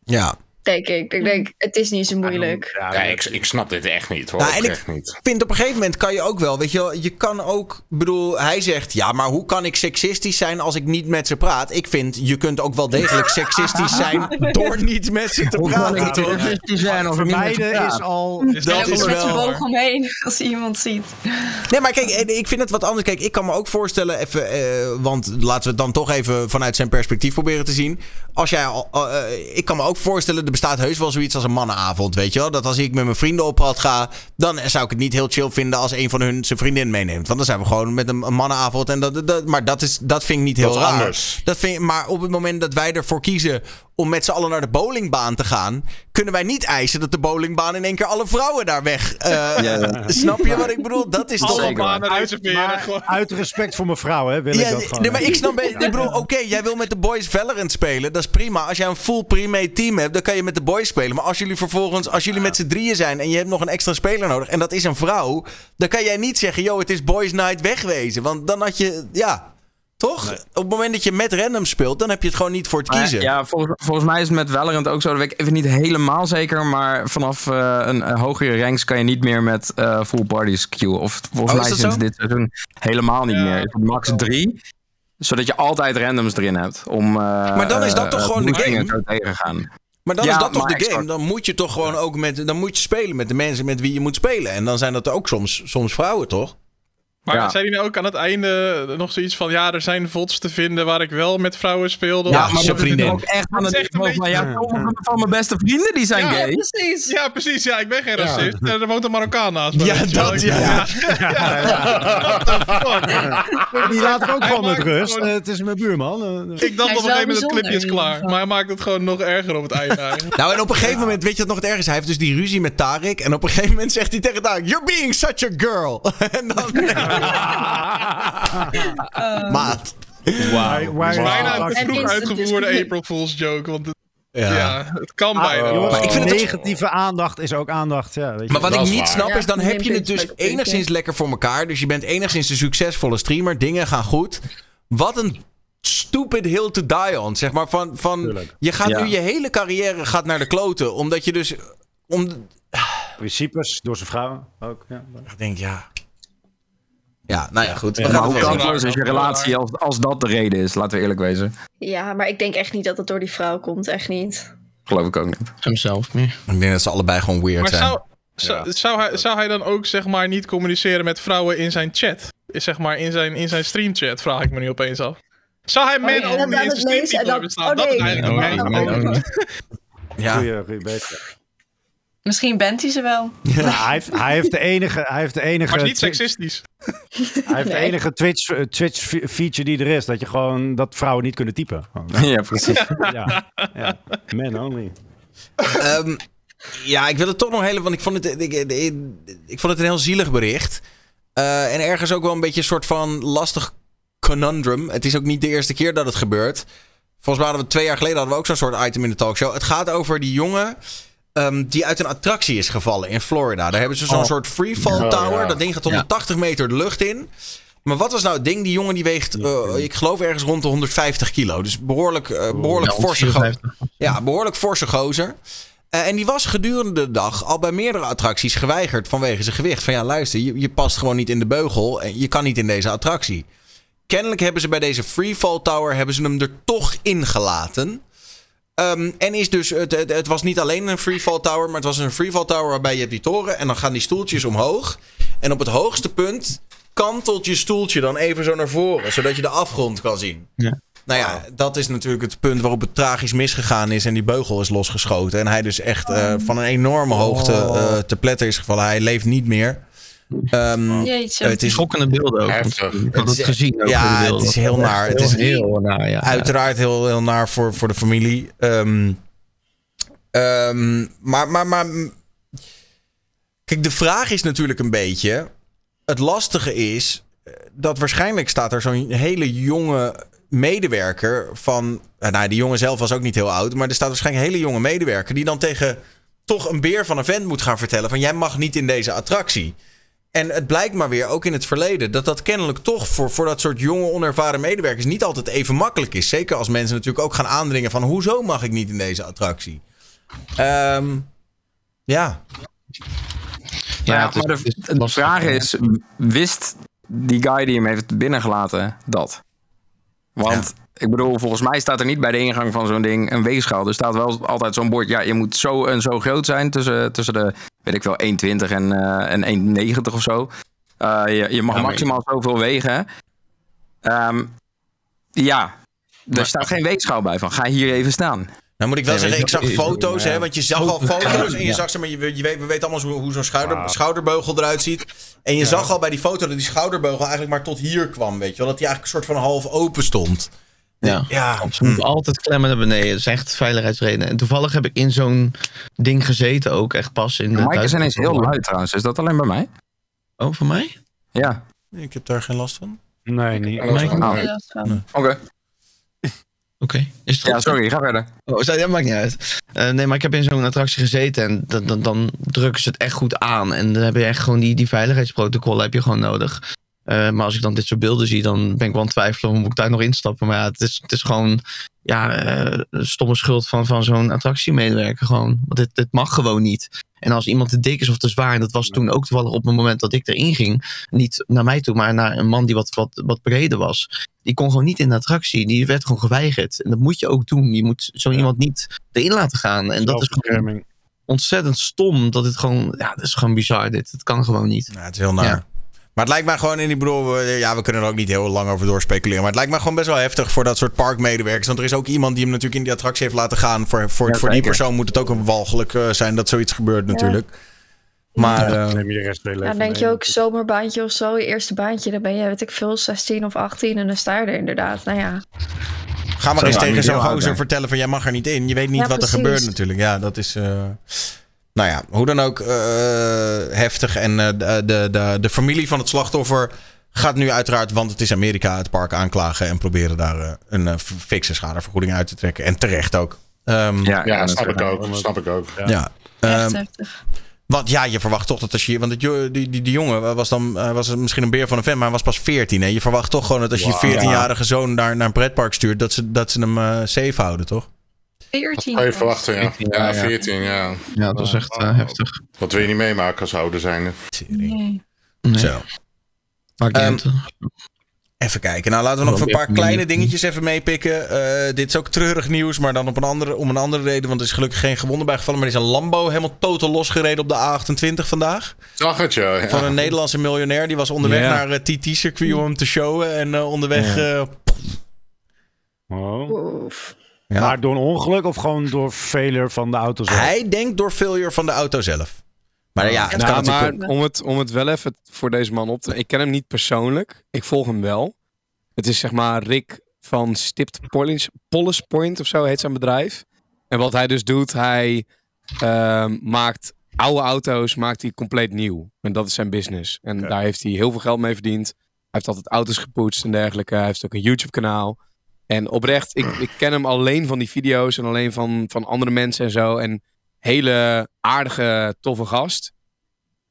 Ja. Denk ik. Ik denk, het is niet zo moeilijk. Ja, ik, ik snap dit echt niet hoor. Nou, en ik niet. vind op een gegeven moment kan je ook wel, weet je wel, je kan ook, bedoel, hij zegt, ja, maar hoe kan ik seksistisch zijn als ik niet met ze praat? Ik vind, je kunt ook wel degelijk seksistisch zijn door niet met ze te Hoe kan praten, toch? seksistisch zijn als ik niet met ze Vermijden is al... Is Dat is Met wel- boog omheen als hij iemand ziet. Nee, maar kijk, eh, ik vind het wat anders. Kijk, ik kan me ook voorstellen, even, eh, want laten we het dan toch even vanuit zijn perspectief proberen te zien. Als jij al, eh, ik kan me ook voorstellen, bestaat heus wel zoiets als een mannenavond, weet je wel? Dat als ik met mijn vrienden op pad ga, dan zou ik het niet heel chill vinden als een van hun zijn vriendin meeneemt. Want dan zijn we gewoon met een, een mannenavond. En dat, dat, maar dat, is, dat vind ik niet heel Dat raar. anders. Dat vind, maar op het moment dat wij ervoor kiezen om met z'n allen naar de bowlingbaan te gaan, kunnen wij niet eisen dat de bowlingbaan in één keer alle vrouwen daar weg. eh, Ja. Snap je wat ik bedoel? Dat is toch Alle ook banen Uit, maar uit respect voor mijn vrouw, hè, wil Ja, ik dat gewoon. nee, maar ik snap, ik bedoel, oké, jij wil met de boys Valorant spelen, dat is prima. Als jij een full pre-made team hebt, dan kan je met de boys spelen. Maar als jullie vervolgens, als jullie met z'n drieën zijn en je hebt nog een extra speler nodig, en dat is een vrouw, dan kan jij niet zeggen, yo, het is boys night wegwezen. Want dan had je, ja, toch? Op het moment dat je met random speelt, dan heb je het gewoon niet voor het kiezen. Ja, volgens, volgens mij is het met Valorant ook zo. Dat weet ik even niet helemaal zeker. Maar vanaf eh, een, eh, hogere ranks kan je niet meer met eh, full parties queue. Of volgens Oh, is mij sinds zo? dit seizoen helemaal niet Ja, meer. Is het max drie. Zodat je altijd randoms erin hebt. Om, eh, Maar dan is dat toch gewoon de game? zo tegen te gaan. Maar dan Ja, is dat toch de game? Dan moet je toch gewoon ook met, dan moet je spelen met de mensen met wie je moet spelen. En dan zijn dat ook soms, soms vrouwen, toch? Maar Ja. zei hij nou ook aan het einde nog zoiets van... Ja, er zijn VODs te vinden waar ik wel met vrouwen speelde? Ja, maar dat vriendin. ook echt aan het niveau van, ja, beetje- sommige van mijn beste vrienden die zijn Ja, gay. precies. Ja, precies. Ja, ik ben geen racist. En er woont een Marokkaan naast me. Ja, dat, ja. Die laat ik ook gewoon met rust. gewoon- Eh, het is mijn buurman. Eh, Ik dacht op een gegeven moment het clipje is klaar. Maar hij maakt het gewoon nog erger op het einde eigenlijk. Nou, en op een gegeven moment, weet je wat nog het erg is? Hij heeft dus die ruzie met Tarek. En op een gegeven moment zegt hij tegen Tarek: You're being such a girl. en dan. Maat. waar- waar- Bijna te vroeg uitgevoerde disconnect. April Fool's joke. Want het, Ja. ja. het kan Ah, bijna. jongens, Maar ik vind ook- negatieve aandacht is ook aandacht. Ja, weet je. Maar wat Dat ik is niet waar. snap Ja, is, dan heb je het dus enigszins lekker voor elkaar. Dus je bent enigszins een succesvolle streamer. Dingen gaan goed. Wat een stupid hill to die on. Zeg maar van, van Tuurlijk. je gaat Ja. nu je hele carrière gaat naar de kloten. Omdat je dus. Om, Principes door zijn vrouw ook. Ja. ik denk, ja. Ja, nou ja, goed. Ja, Maar hoe als je relatie, als, als dat de reden is? Laten we eerlijk wezen. Ja, maar ik denk echt niet dat het door die vrouw komt. Echt niet. Geloof ik ook niet. Hemzelf meer. Ik denk dat ze allebei gewoon weird Maar zijn. zou, zou, zou, hij, zou hij dan ook zeg maar niet communiceren met vrouwen in zijn chat? Is zeg maar in zijn, in zijn streamchat, vraag ik me nu opeens af. Zou hij ja, only dan in zijn dan- hebben staan? oh, Dat is nee. eigenlijk nee, only. nee. Ja. Goeie, goeie. Misschien bent hij ze wel. Nou, hij, heeft, hij heeft de enige. Hij heeft de enige. Maar is niet seksistisch. Hij heeft de enige Twitch, eh, Twitch fe- feature die er is. Dat je gewoon dat vrouwen niet kunnen typen. Ja, precies. Ja, ja. Man only. Ehm, ja, ik wil het toch nog heel... Want ik vond het, ik, ik, ik vond het een heel zielig bericht. Eh, en ergens ook wel een beetje een soort van lastig conundrum. Het is ook niet de eerste keer dat het gebeurt. Volgens mij hadden we twee jaar geleden hadden we ook zo'n soort item in de talkshow. Het gaat over die jongen ehm, die uit een attractie is gevallen in Florida. Daar hebben ze zo'n Oh. soort freefall Oh, tower. ja. Dat ding gaat 180 meter de lucht in. Maar wat was nou het ding? Die jongen die weegt, eh, ik geloof ergens rond de 150 kilo. Dus behoorlijk, eh, behoorlijk Ja, forse go- 54. Ja, behoorlijk forse gozer. Eh, en die was gedurende de dag al bij meerdere attracties geweigerd vanwege zijn gewicht. Van ja, luister, je, je past gewoon niet in de beugel. En je kan niet in deze attractie. Kennelijk hebben ze bij deze Freefall Tower hebben ze hem er toch ingelaten. Ehm, en is dus, het, het, het was niet alleen een Freefall Tower, maar het was een Freefall Tower waarbij je hebt die toren en dan gaan die stoeltjes omhoog. En op het hoogste punt kantelt je stoeltje dan even zo naar voren, zodat je de afgrond kan zien. Ja. nou ja, dat is natuurlijk het punt waarop het tragisch misgegaan is. En die beugel is losgeschoten. En hij dus echt eh, van een enorme hoogte eh, te pletter is gevallen. Hij leeft niet meer. Ehm, Jeetje. het is Schokkende beelden ook. Heftig. Ik had het is- gezien. ook, ja, het is heel naar. Het is heel naar, ja. Uiteraard heel, heel naar voor, voor de familie. Ehm, ehm, maar, maar, maar. Kijk, de vraag is natuurlijk een beetje. Het lastige is. eh, Dat waarschijnlijk staat er zo'n hele jonge medewerker van. eh, Nou, die jongen zelf was ook niet heel oud. Maar er staat waarschijnlijk een hele jonge medewerker. die dan tegen toch een beer van een vent moet gaan vertellen. van jij mag niet in deze attractie. En het blijkt maar weer, ook in het verleden, dat dat kennelijk toch voor, voor dat soort jonge, onervaren medewerkers niet altijd even makkelijk is. Zeker als mensen natuurlijk ook gaan aandringen van hoezo mag ik niet in deze attractie? Ehm, ja. Ja, het is- maar het is de, vraag is, wist die guy die hem heeft binnengelaten dat? Want ik bedoel, volgens mij staat er niet bij de ingang van zo'n ding een weegschaal. Er staat wel altijd zo'n bord, ja, je moet zo en zo groot zijn tussen, tussen de, weet ik wel, 1,20 en, eh en 1,90 of zo. Eh, je, je mag Ja, maximaal zoveel wegen. Ehm, ja, er staat geen weegschaal bij van, ga hier even staan. Nou moet ik wel Nee, zeggen, ik zag foto's, hè, want je zag al foto's en je Ja. zag ze, maar je, je weet, we weten allemaal hoe, hoe zo'n schouder, schouderbeugel eruit ziet. En je zag al bij die foto dat die schouderbeugel eigenlijk maar tot hier kwam, weet je wel. Dat die eigenlijk een soort van half open stond. Ja. Ja, Ze moeten altijd klemmen naar beneden. Dat is echt veiligheidsredenen. En toevallig heb ik in zo'n ding gezeten ook. Echt pas in de mic is ineens heel luid trouwens, is dat alleen bij mij? Oh, voor mij? Ja, ik heb daar geen last van. Nee, niet. Oh, Ja, oké. dat is Oké. Het Ja, goed? sorry, ga verder. Oh, dat maakt niet uit. Eh, nee, maar ik heb in zo'n attractie gezeten en dan, dan, dan drukken ze het echt goed aan. En dan heb je echt gewoon die, die veiligheidsprotocollen heb je gewoon nodig. Eh, maar als ik dan dit soort beelden zie, dan ben ik wel aan het twijfelen. Moet ik daar nog instappen? Maar ja, het is, het is gewoon ja, eh, een stomme schuld van, van zo'n attractiemedewerker gewoon. Want dit, dit mag gewoon niet. En als iemand te dik is of te zwaar, en dat was toen ook toevallig op het moment dat ik erin ging. Niet naar mij toe, maar naar een man die wat, wat, wat breder was. Die kon gewoon niet in de attractie. Die werd gewoon geweigerd. En dat moet je ook doen. Je moet zo iemand niet erin laten gaan. En dat is gewoon ontzettend stom. Dat het gewoon, ja, dat is gewoon bizar dit. Het kan gewoon niet. Ja, het is heel naar. Ja. Maar het lijkt mij gewoon, en ik bedoel, we- ja, we kunnen er ook niet heel lang over doorspeculeren. Maar het lijkt mij gewoon best wel heftig voor dat soort parkmedewerkers. Want er is ook iemand die hem natuurlijk in die attractie heeft laten gaan. Voor, voor, Ja, voor die persoon moet het ook een walgelijk eh, zijn dat zoiets gebeurt natuurlijk. Maar Ja, eh, neem je de rest Ja, dan denk je ook zomerbaantje of zo, je eerste baantje, dan ben je, weet ik veel, 16 of 18 en dan sta je er inderdaad. Nou ja, ga maar Zo, eens ja, tegen zo'n gozer vertellen van jij mag er niet in. Je weet niet Ja, wat er gebeurt natuurlijk. Ja, dat is... eh, nou ja, hoe dan ook eh, heftig. En eh, de, de, de, familie van het slachtoffer gaat nu uiteraard, want het is Amerika, het park aanklagen en proberen daar eh, een uh, fikse schadevergoeding uit te trekken. En terecht ook. Ehm, Ja, Ja, dat snap ik ook. Snap ik ook. ja. Ehm, heftig. want ja, je verwacht toch dat als je. Want het, die, die, die jongen was dan was misschien een beer van een vent, maar hij was pas 14. Hè? Je verwacht toch gewoon dat als je je 14-jarige zoon naar, naar een pretpark stuurt, dat ze, dat ze hem eh, safe houden, toch? 14. Even verwachten, ja. 14 jaar, Ja, ja. 14, ja. Ja, dat was echt eh, heftig. Wat wil je niet meemaken als ouder zijn? Nee. Nee, Zo. uit. Even kijken. Nou, laten we nog een paar kleine dingetjes even meepikken. Eh, dit is ook treurig nieuws, maar dan op een andere, om een andere reden. Want er is gelukkig geen gewonden bijgevallen. Maar er is een Lambo helemaal totaal losgereden op de A28 vandaag. Zag het, ja. Van een Nederlandse miljonair. Die was onderweg Ja. naar het TT-circuit om hem te showen. En eh, onderweg... eh, Oh. Ja. Maar door een ongeluk of gewoon door failure van de auto zelf? Hij denkt door failure van de auto zelf. Maar ja, het kan Nou, natuurlijk maar om het, om het wel even voor deze man op te... Ik ken hem niet persoonlijk. Ik volg hem wel. Het is zeg maar Rick van Stipt Polish, Polish Point of zo heet zijn bedrijf. En wat hij dus doet, hij ehm, maakt oude auto's maakt hij compleet nieuw. En dat is zijn business. En daar heeft hij heel veel geld mee verdiend. Hij heeft altijd auto's gepoetst en dergelijke. Hij heeft ook een YouTube kanaal. En oprecht, ik, ik ken hem alleen van die video's en alleen van, van andere mensen en zo. En hele aardige, toffe gast.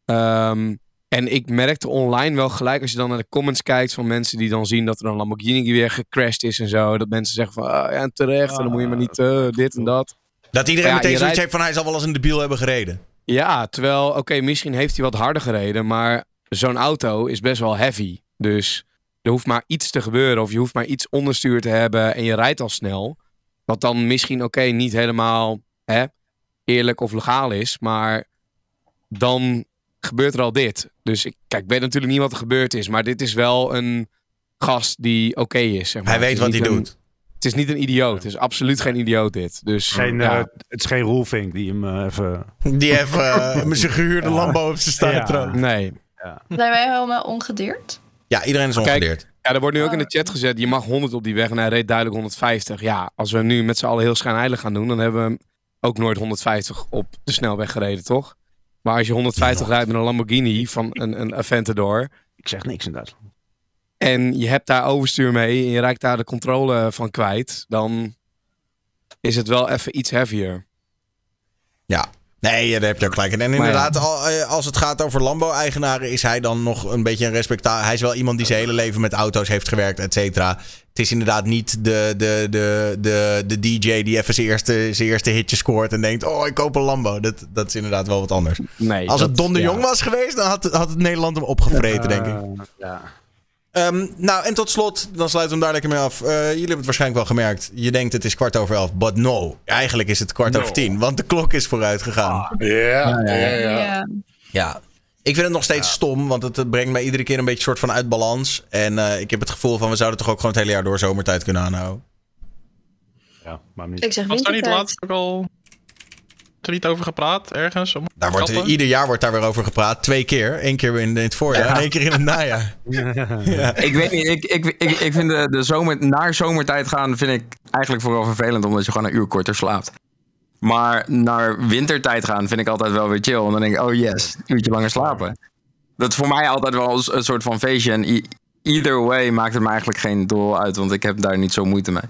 Ehm, en ik merkte online wel gelijk, als je dan naar de comments kijkt van mensen die dan zien dat er een Lamborghini weer gecrashed is en zo. Dat mensen zeggen van, ah, ja, terecht, en dan moet je maar niet eh, dit en dat. dat iedereen Ja, meteen zoiets rijdt- heeft van... Hij zal wel eens een debiel hebben gereden. Ja, terwijl, oké, misschien heeft hij wat harder gereden, maar zo'n auto is best wel heavy. Dus er hoeft maar iets te gebeuren of je hoeft maar iets onderstuur te hebben en je rijdt al snel. Wat dan misschien, oké, niet helemaal hè, eerlijk of legaal is, maar dan gebeurt er al dit. Dus ik, kijk, ik weet natuurlijk niet wat er gebeurd is, maar dit is wel een gast die oké is. Zeg maar. Hij weet is wat hij een- doet. het is niet een idioot. Het is absoluut geen idioot dit. Dus, Geen, ja. eh, het is geen Roelvink die hem eh, even... Die even met zijn gehuurde Lambo op zijn staart Ja. Nee. Zijn wij helemaal ongedeerd? Ja, iedereen is Kijk, ongedeerd. Ja, er wordt nu ook in de chat gezet, je mag 100 op die weg en hij reed duidelijk 150. Ja, als we nu met z'n allen heel schijnheilig gaan doen, dan hebben we hem ook nooit 150 op de snelweg gereden, toch? Maar als je 150 rijdt met een Lamborghini van een, een Aventador Ik zeg niks in Duitsland. en je hebt daar overstuur mee en je raakt daar de controle van kwijt, dan is het wel even iets heavier. Ja. Nee, daar heb je ook gelijk in. En Maar inderdaad, eh, als het gaat over Lambo-eigenaren, is hij dan nog een beetje een respectabel. Hij is wel iemand die zijn hele leven met auto's heeft gewerkt, et cetera. Het is inderdaad niet de, de, de, de, de DJ die even zijn eerste, zijn eerste hitje scoort en denkt: Oh, ik koop een Lambo. Dat, dat is inderdaad wel wat anders. Nee, Als het Don de ja. Jong was geweest, dan had, had het Nederland hem opgevreten, denk ik. Ja. Ehm, nou, en tot slot, dan sluiten we hem daar lekker mee af. Eh, jullie hebben het waarschijnlijk wel gemerkt. Je denkt het is kwart over elf, but no. Eigenlijk is het kwart No. over tien, want de klok is vooruit gegaan. Ja, ja, ja. Ja. Ja. Ik vind het nog steeds stom, want het brengt mij iedere keer een beetje soort van uit balans. En eh, ik heb het gevoel van we zouden toch ook gewoon het hele jaar door zomertijd kunnen aanhouden. ja, maar niet. Ik zeg Was daar niet laatst ook al er niet over gepraat ergens? Om Daar wordt, ieder jaar wordt daar weer over gepraat. Twee keer. Eén keer in, in het voorjaar en één keer in het najaar. Ja. Ik weet niet, ik, ik, ik, ik vind de, de zomer, naar zomertijd gaan vind ik eigenlijk vooral vervelend, omdat je gewoon een uur korter slaapt. Maar naar wintertijd gaan vind ik altijd wel weer chill. Want dan denk ik, oh yes, een uurtje langer slapen. Dat is voor mij altijd wel een, een soort van feestje. En either way maakt het me eigenlijk geen dol uit, want ik heb daar niet zo moeite mee.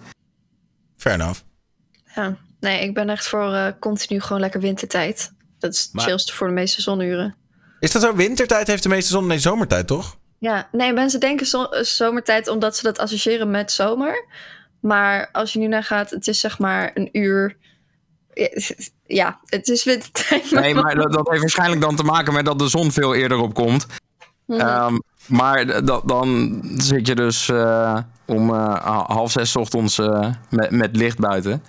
Fair enough. Ja. Nee, ik ben echt voor eh, continu gewoon lekker wintertijd. Dat is het Maar- chillste voor de meeste zonuren. Is dat zo? Wintertijd heeft de meeste zon? Nee, zomertijd toch? Ja, nee, mensen denken zo- eh, zomertijd omdat ze dat associëren met zomer. Maar als je nu naar gaat, het is zeg maar een uur. Ja, het is wintertijd. Nee, maar dat, dat heeft waarschijnlijk dan te maken met dat de zon veel eerder opkomt. Ehm, maar dat- dan zit je dus eh, om eh, ha- half zes 's ochtends eh, met, met licht buiten.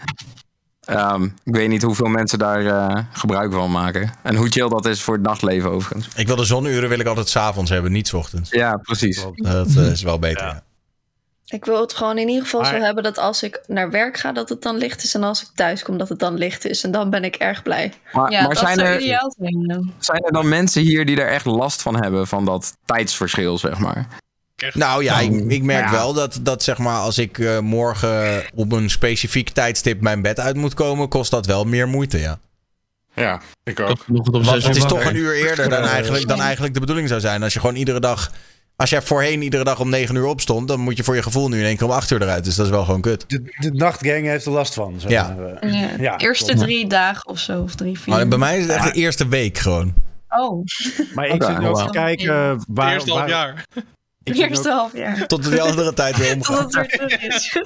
Ehm, ik weet niet hoeveel mensen daar eh, gebruik van maken. En hoe chill dat is voor het nachtleven overigens. Ik wil de zonuren wil ik altijd 's avonds hebben, niet 's ochtends. Ja, precies. Dat eh, is wel beter. ja. Ik wil het gewoon in ieder geval zo hebben dat als ik naar werk ga, dat het dan licht is. En als ik thuis kom, dat het dan licht is. En dan ben ik erg blij. Maar, Ja, maar dat zijn, er, zijn er dan mensen hier die er echt last van hebben van dat tijdsverschil, zeg maar? Nou ja, ik, ik merk Ja. wel dat, dat zeg maar als ik eh, morgen op een specifiek tijdstip mijn bed uit moet komen, kost dat wel meer moeite, ja. Ja, ik ook. Het Want is toch een uur eerder dan eigenlijk, dan eigenlijk de bedoeling zou zijn. Als je gewoon iedere dag, als jij voorheen iedere dag om 9 uur opstond, dan moet je voor je gevoel nu in één keer om 8 uur eruit. Dus dat is wel gewoon kut. De, de nachtgang heeft er last van. Ja. maar. eh. Ja. Ja, Eerste klopt. drie dagen of zo, of drie, vier. Maar bij mij is het echt de eerste week gewoon. Oh, Maar ik zit nu ook wow. te kijken waar... Eerste half jaar. Ik eerste ook- half jaar. Tot die andere tijd weer omgaan. Totdat het weer is.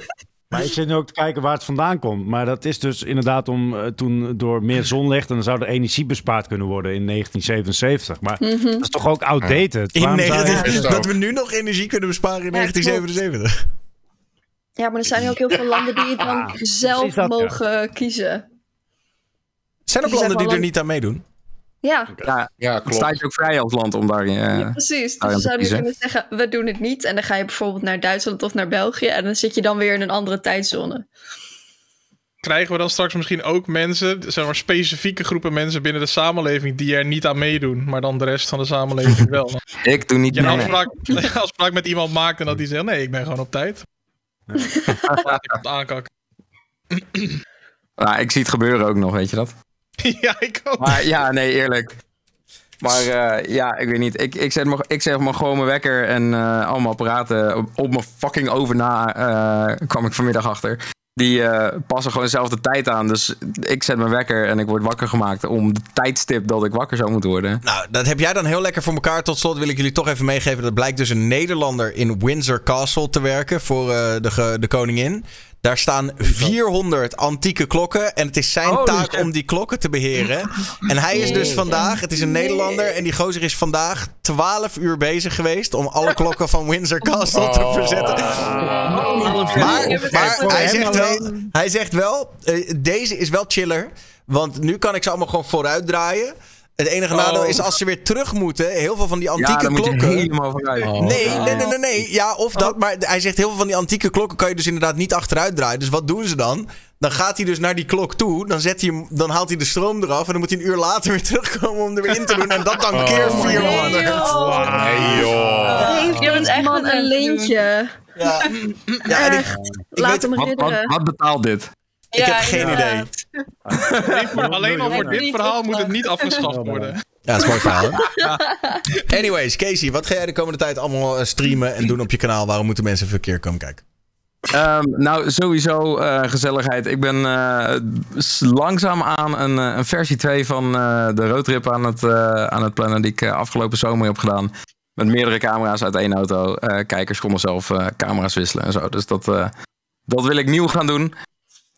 Maar ik zit nu ook te kijken waar het vandaan komt. Maar dat is dus inderdaad om eh, toen door meer zonlicht... en dan zou er energie bespaard kunnen worden in 1977. Maar dat is toch ook outdated? In Waarom zou je- 19, is het dat ook. we nu nog energie kunnen besparen in Ja, 1977. Ja, maar er zijn ook heel veel landen die het dan zelf ja. mogen kiezen. Er zijn ook Die landen die er niet aan meedoen. Ja, Ja, Ja, het klopt. staat je ook vrij als land om daarin. eh, ja, precies. daar Dus zou kiezen. kunnen zeggen, we doen het niet. En dan ga je bijvoorbeeld naar Duitsland of naar België. En dan zit je dan weer in een andere tijdzone. Krijgen we dan straks misschien ook mensen, zeg maar specifieke groepen mensen binnen de samenleving die er niet aan meedoen, maar dan de rest van de samenleving wel? Ik doe niet je mee. afspraak, een afspraak met iemand maakt en dat die zegt, nee, ik ben gewoon op tijd. Laat ik het aankakken. Nou, ik zie het gebeuren ook nog, weet je dat? ja, ik ook. Maar ja, nee, eerlijk. Maar eh, ja, ik weet niet. Ik, ik, zet me, ik zeg maar gewoon mijn wekker en eh, allemaal apparaten op, op mijn fucking over na eh, kwam ik vanmiddag achter. Die eh, passen gewoon dezelfde tijd aan. Dus ik zet mijn wekker en ik word wakker gemaakt om de tijdstip dat ik wakker zou moeten worden. Nou, dat heb jij dan heel lekker voor elkaar. Tot slot wil ik jullie toch even meegeven. Dat blijkt dus een Nederlander in Windsor Castle te werken voor eh, de, de koningin. Daar staan 400 antieke klokken. En het is zijn Holy taak shit. om die klokken te beheren. En hij is dus vandaag, het is een Nederlander. En die gozer is vandaag 12 uur bezig geweest om alle klokken van Windsor Castle te verzetten. Maar, maar hij, zegt wel, hij zegt wel, eh, deze is wel chiller. Want nu kan ik ze allemaal gewoon vooruit draaien. Het enige nadeel is als ze weer terug moeten, heel veel van die Ja, antieke dan moet je klokken. helemaal vooruit. Oh. Nee, nee, nee, nee, nee. Ja, of dat. Maar hij zegt heel veel van die antieke klokken kan je dus inderdaad niet achteruit draaien. Dus wat doen ze dan? Dan gaat hij dus naar die klok toe. Dan, zet hij hem, dan haalt hij de stroom eraf. En dan moet hij een uur later weer terugkomen om er weer in te doen. En dat dan keer Oh. 400. Nee, joh. Je bent echt man een leentje. Ja, ja Echt. ik Laat weet, hem Wat, wat, ridderen. wat betaalt dit? ik heb geen idee. Alleen al voor dit verhaal moet het niet afgeschaft worden. Ja, dat is mooi verhaal. hè? Anyways, Casey, wat ga jij de komende tijd allemaal eh, streamen en doen op je kanaal? Waarom moeten mensen even een keer komen kijken? Ehm, nou, sowieso eh, gezelligheid. Ik ben eh, s- langzaam aan een, een versie 2 van eh, de roadtrip aan het, eh, aan het plannen die ik eh, afgelopen zomer heb gedaan. Met meerdere camera's uit één auto. Eh, kijkers konden zelf eh, camera's wisselen en zo. Dus dat, eh, dat wil ik nieuw gaan doen.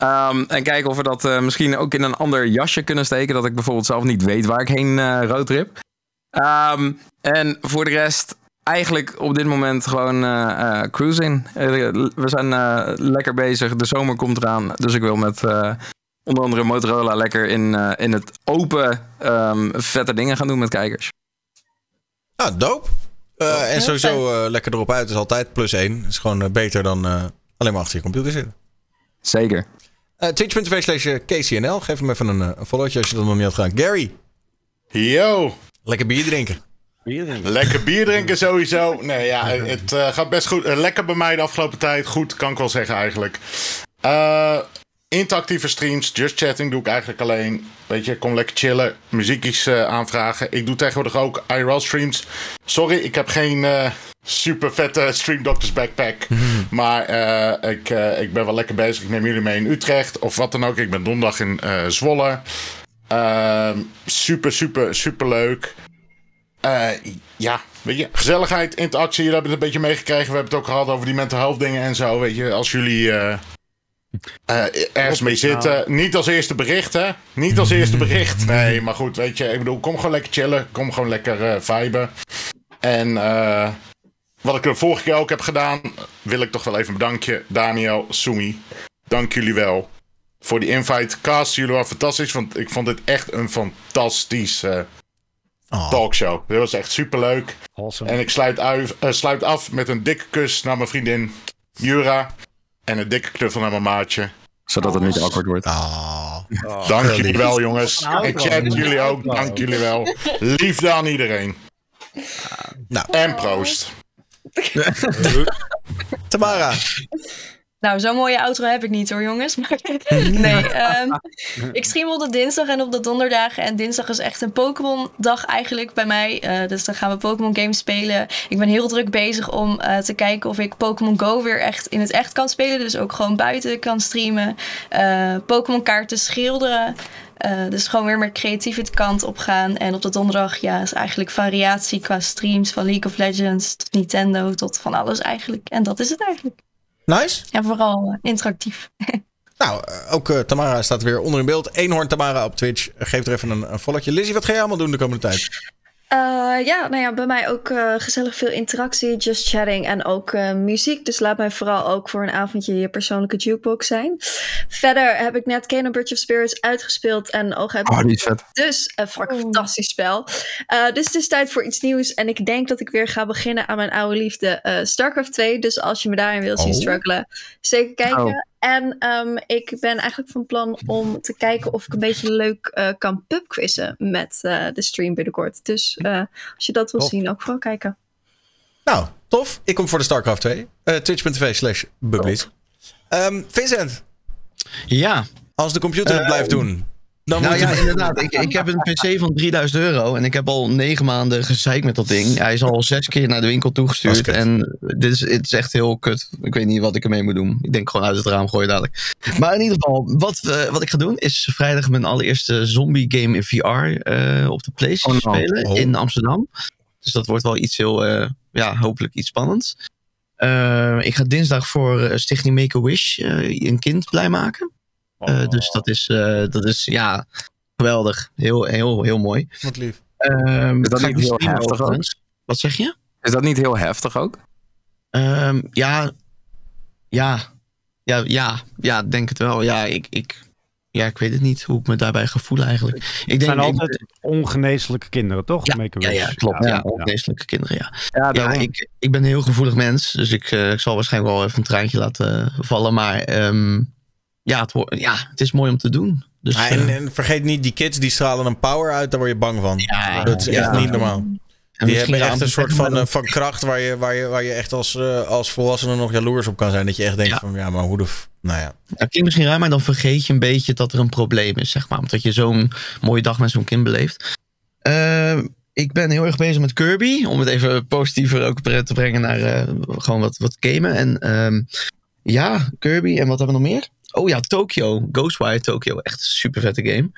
Ehm, en kijken of we dat eh, misschien ook in een ander jasje kunnen steken. Dat ik bijvoorbeeld zelf niet weet waar ik heen eh roadtrip. Ehm, en voor de rest eigenlijk op dit moment gewoon eh, eh, cruising. We zijn lekker bezig. De zomer komt eraan. Dus ik wil met eh, onder andere Motorola lekker in, eh, in het open ehm, vette dingen gaan doen met kijkers. Ah, dope. Eh, en sowieso eh, lekker erop uit is altijd plus één. Is gewoon beter dan eh, alleen maar achter je computer zitten. Zeker. Eh Twitch.tv slash KCNL. Geef hem even een, eh, een followtje als je dat nog niet had gedaan. Gary, Yo. lekker bier drinken. Lekker bier drinken sowieso. Nee, ja, het eh, gaat best goed. Eh, lekker bij mij de afgelopen tijd. Goed, kan ik wel zeggen eigenlijk. Interactieve streams, just chatting doe ik eigenlijk alleen. Weet je, kom lekker chillen, muziekjes eh, aanvragen. Ik doe tegenwoordig ook IRL streams. Sorry, ik heb geen eh, super vette Stream Doctors backpack. Maar eh, ik, ik ben wel lekker bezig. Ik neem jullie mee in Utrecht of wat dan ook. Ik ben donderdag in Zwolle. Ehm, super, super, super leuk. Ja, weet je, gezelligheid, interactie, daar hebben het een beetje meegekregen. We hebben het ook gehad over die mental health dingen en zo. Weet je, als jullie eh, ergens mee zitten. Niet als eerste bericht, hè? Niet als eerste bericht. Nee, maar goed, weet je, ik bedoel, kom gewoon lekker chillen. Kom gewoon lekker eh viben. En eh, wat ik de vorige keer ook heb gedaan, wil ik toch wel even bedanken. Daniel, Sumi, dank jullie wel voor die invite. Cast, jullie waren fantastisch, want ik vond dit echt een fantastisch eh, Oh. talkshow. Dit was echt superleuk. Awesome. En ik sluit, uit, sluit af met een dikke kus naar mijn vriendin Jura. En een dikke knuffel naar mijn maatje. Zodat het niet awkward wordt. Ah. Dank jullie wel, jongens. En chat, jullie ook. Dank jullie wel. Liefde aan iedereen. Nou. En proost. Tamara, Nou, zo'n mooie outro heb ik niet hoor, jongens. Maar nee, ehm, ik stream op de dinsdag en op de donderdagen. En dinsdag is echt een Pokémon-dag eigenlijk bij mij. Eh, dus dan gaan we Pokémon games spelen. Ik ben heel druk bezig om eh, te kijken of ik Pokémon Go weer echt in het echt kan spelen. Dus ook gewoon buiten kan streamen. Eh, Pokémon kaarten schilderen. Dus gewoon weer meer creatieve kant op gaan. En op de donderdag ja, is eigenlijk variatie qua streams. Van League of Legends tot Nintendo tot van alles eigenlijk. En dat is het eigenlijk. Nice. En vooral eh, interactief. Nou, eh, ook eh, Tamara staat weer onder in beeld. Eenhoorn Tamara op Twitch. Geef er even een, een followtje. Lizzie, wat ga jij allemaal doen de komende tijd? Eh, ja, nou ja, bij mij ook eh, gezellig veel interactie, just chatting en ook eh, muziek. Dus laat mij vooral ook voor een avondje je persoonlijke jukebox zijn. Verder heb ik net Kano Bridge of Spirits uitgespeeld en ook heb Oh, is vet. dus een fucking fantastisch spel. Eh, dus het is tijd voor iets nieuws. En ik denk dat ik weer ga beginnen aan mijn oude liefde eh, StarCraft 2. Dus als je me daarin wil zien Oh. struggelen, zeker kijken. En ehm, ik ben eigenlijk van plan om te kijken of ik een beetje leuk eh, kan pubquizzen met eh, de stream binnenkort. Dus eh, als je dat wil Tof. zien, ook vooral kijken. Nou, tof. Ik kom voor de StarCraft 2. Eh, Twitch.tv slash. Ehm, Vincent, Ja, als de computer het blijft doen, dan nou ja, het... inderdaad. Ik, ik heb een PC van 3000 euro en ik heb al negen maanden gezeikt met dat ding. Hij is al zes keer naar de winkel toegestuurd. En dit is, het is echt heel kut. Ik weet niet wat ik ermee moet doen. Ik denk gewoon uit het raam gooien dadelijk. Maar in ieder geval, wat, eh, wat ik ga doen is vrijdag mijn allereerste zombie game in VR eh, op de PlayStation Oh, no. spelen Oh. in Amsterdam. Dus dat wordt wel iets heel, eh, ja, hopelijk iets spannends. Ik ga dinsdag voor Stichting Make-A-Wish een kind blij maken. Eh, dus dat is, eh, dat is ja, geweldig. Heel, heel, heel mooi. Wat lief. Ehm, Is dat niet heel heftig ook? Wat zeg je? Is dat niet heel heftig ook? Ehm, ja, ja, ja, ja, ja, denk het wel. Ja, ik, ik, ja, ik weet het niet hoe ik me daarbij ga voelen eigenlijk. Ik Het denk zijn ik- altijd ongeneeslijke kinderen, toch? Ja, ja, ja, klopt. Ja, ja. ongeneeslijke kinderen, ja. Ja, ik, ik ben een heel gevoelig mens, dus ik, eh, ik zal waarschijnlijk wel even een traantje laten vallen. Maar ehm, ja, het, ja, het is mooi om te doen. Dus, Ah, en, eh, en vergeet niet, die kids die stralen een power uit, daar word je bang van. Ja, dat is echt ja. niet normaal. en Die misschien hebben echt een soort van, eh, van kracht waar je, waar je, waar je echt als, eh, als volwassene nog jaloers op kan zijn. Dat je echt denkt Ja. van, ja, maar hoe de... Nou ja. Dat klinkt misschien raar, maar dan vergeet je een beetje dat er een probleem is, zeg maar. Omdat je zo'n mooie dag met zo'n kind beleeft. Eh, ik ben heel erg bezig met Kirby. Om het even positiever ook te brengen naar eh, gewoon wat, wat gamen. En ehm, ja, Kirby. En wat hebben we nog meer? Oh ja, Tokyo. Ghostwire Tokyo. Echt een super vette game.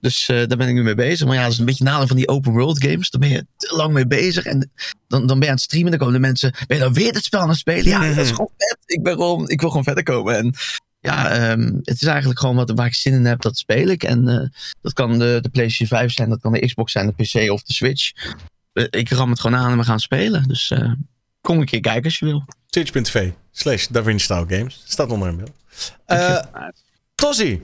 Dus eh, daar ben ik nu mee bezig. Maar ja, dat is een beetje een nadeel van die open world games. Daar ben je te lang mee bezig. En dan, dan ben je aan het streamen. Dan komen de mensen. Ben je dan weer het spel aan het spelen? Ja, dat is gewoon vet. Ik, ben gewoon, ik wil gewoon verder komen. En ja, ehm, het is eigenlijk gewoon wat, waar ik zin in heb, dat speel ik. En eh, dat kan de, de PlayStation 5 zijn, dat kan de Xbox zijn, de PC of de Switch. Eh, ik ram het gewoon aan en we gaan spelen. Dus eh, kom een keer kijken als je wil. Twitch.tv slash DaVinci Style Games. Staat onder in beeld. Eh Tossie.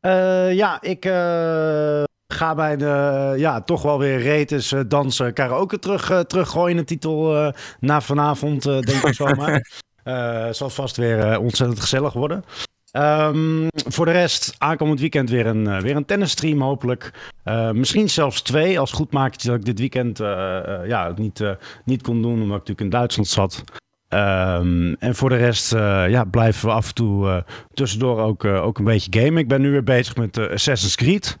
Eh, ja, ik eh, ga bij de, ja, toch wel weer retes, eh, dansen, karaoke terug, teruggooien. De titel eh, na vanavond, eh, denk ik zomaar. Eh zal vast weer ontzettend gezellig worden. Ehm, voor de rest, aankomend weekend weer een, weer een tennisstream hopelijk. Eh, misschien zelfs twee, als goedmakertje dat ik dit weekend eh, eh, ja, het niet, eh, niet kon doen, omdat ik natuurlijk in Duitsland zat. Ehm, en voor de rest eh, ja, blijven we af en toe eh, tussendoor ook, eh, ook een beetje gamen. Ik ben nu weer bezig met Assassin's Creed.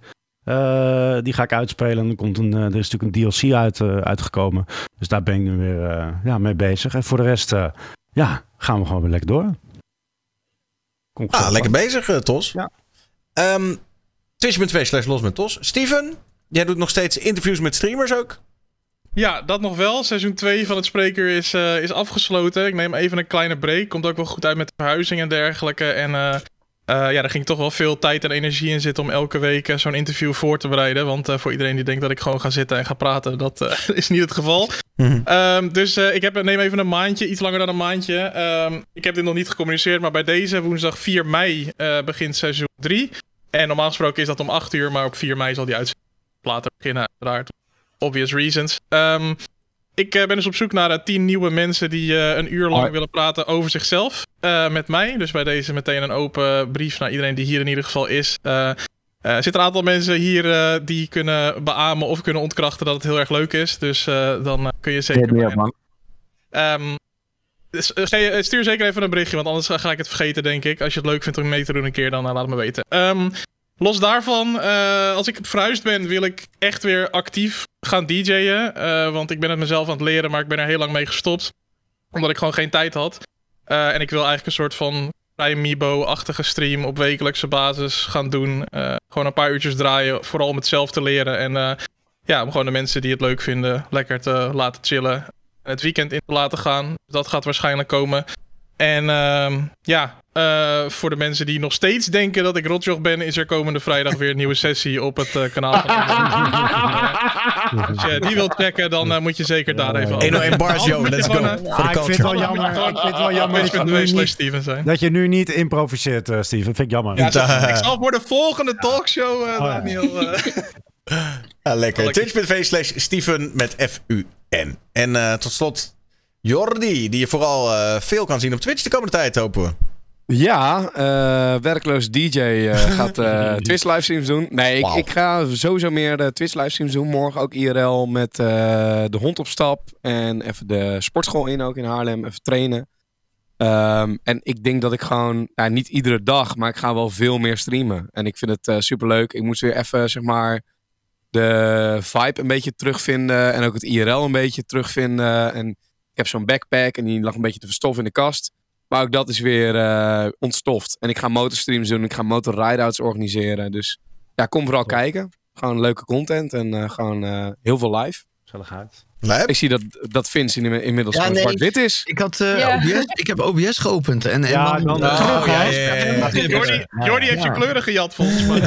Die ga ik uitspelen. En er, komt een, er is natuurlijk een DLC uit, uitgekomen. Dus daar ben ik nu weer ja, mee bezig. En voor de rest ja, gaan we gewoon weer lekker door. Ah, lekker bezig, Tos. Ja. Ehm Twitch.tv slash los met Tos. Steven, jij doet nog steeds interviews met streamers ook? Ja, dat nog wel. Seizoen 2 van het Spreker is, eh, is afgesloten. Ik neem even een kleine break. Komt ook wel goed uit met de verhuizing en dergelijke. En eh, ja, daar ging toch wel veel tijd en energie in zitten om elke week zo'n interview voor te bereiden. Want voor iedereen die denkt dat ik gewoon ga zitten en ga praten, dat is niet het geval. Ehm, dus ik heb, neem even een maandje, iets langer dan een maandje. Ehm, ik heb dit nog niet gecommuniceerd, maar bij deze woensdag 4 mei begint seizoen 3. En normaal gesproken is dat om 8 uur, maar op 4 mei zal die uitzending later beginnen, uiteraard. Obvious reasons. Ehm, ik eh, ben dus op zoek naar eh, 10 nieuwe mensen die eh, een uur lang willen praten over zichzelf met mij. Dus bij deze meteen een open brief naar iedereen die hier in ieder geval is. Eh, er zitten een aantal mensen hier die kunnen beamen of kunnen ontkrachten dat het heel erg leuk is. Dus dan kun je zeker. bij hen. Ehm, stuur zeker even een berichtje, want anders ga ik het vergeten, denk ik. Als je het leuk vindt om mee te doen een keer, dan laat het me weten. Ehm, los daarvan, eh, als ik verhuisd ben, wil ik echt weer actief gaan DJ'en. eh, want ik ben het mezelf aan het leren, maar ik ben er heel lang mee gestopt. Omdat ik gewoon geen tijd had. Eh, en ik wil eigenlijk een soort van vrij Mibo-achtige stream op wekelijkse basis gaan doen. Gewoon een paar uurtjes draaien, vooral om het zelf te leren. En ja, om gewoon de mensen die het leuk vinden lekker te laten chillen. En het weekend in te laten gaan. Dat gaat waarschijnlijk komen. En ehm, ja, eh, voor de mensen die nog steeds denken dat ik rotjoch ben, is er komende vrijdag weer een nieuwe sessie op het eh, kanaal. Van Als je die wilt checken, dan eh, moet je zeker daar even 101 bars, yo, let's go. Ah, ik vind het wel jammer, ik vind het wel jammer dat je, nu slash niet, Steven zijn. dat je nu niet improviseert, eh, Steven. Vind ik jammer. Ja, dat- ik zal voor de volgende talkshow, eh, Daniel. Ja, lekker. Twitch.tv slash Steven met F-U-N. En eh, tot slot Jordi, die je vooral eh, veel kan zien op Twitch de komende tijd, hopen we. Ja, eh, werkloos DJ eh, gaat Twitch livestreams doen. Nee, ik, ga sowieso meer de Twitch livestreams doen. Morgen ook IRL met de hond op stap. En even de sportschool in ook in Haarlem. Even trainen. Ehm, en ik denk dat ik gewoon, ja, niet iedere dag, maar ik ga wel veel meer streamen. En ik vind het super superleuk. Ik moest weer even, zeg maar, de vibe een beetje terugvinden. En ook het IRL een beetje terugvinden. En heb zo'n backpack en die lag een beetje te verstoffen in de kast. Maar ook dat is weer eh, ontstoft. En ik ga motorstreams doen. Ik ga motor ride-outs organiseren. Dus ja, kom vooral kijken. Gewoon leuke content en eh, gewoon eh, heel veel live. Gezelligheid. Ik zie dat, dat Vince in, inmiddels Ja, nee, zwart-wit is. Ik, had, eh, Ja. OBS, ik heb OBS geopend. En, en Ja, dan- Oh, ja, ja, ja, ja. Jordi, Jordi heeft je kleuren gejat volgens mij.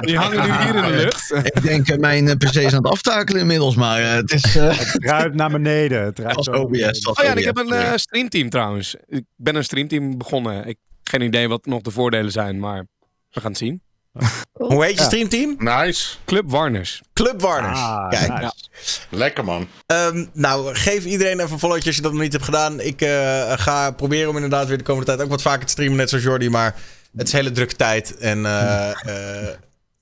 Die hangen nu hier in de lucht. Ik denk, eh, mijn eh, PC is aan het aftakelen inmiddels, maar eh, het is... eh, Het ruikt naar beneden. Het ruikt als OBS. als Oh ja, en ik heb een streamteam trouwens. Ik ben een streamteam begonnen. Ik Geen idee wat nog de voordelen zijn, maar we gaan het zien. Hoe heet je streamteam? Nice. Club Warners. Club Warners. Ah, Kijk. nice. Lekker man. Ehm, nou, geef iedereen even een followtje als je dat nog niet hebt gedaan. Ik eh, ga proberen om inderdaad weer de komende tijd ook wat vaker te streamen, net zoals Jordi. Maar het is een hele drukke tijd. En eh, eh,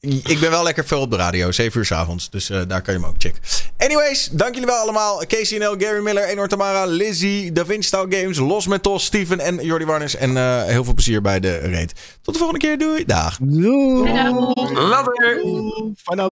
ik ben wel lekker veel op de radio, 7 uur s avonds. Dus eh, daar kan je me ook checken. Anyways, dank jullie wel allemaal. KCNL, Gary Miller, Enor Tamara, Lizzie, Da Vinci Style Games, Los met Tos, Steven en Jordi Warners. En eh, heel veel plezier bij de raid. Tot de volgende keer. Doei. Dag. Doei. Later. Fijne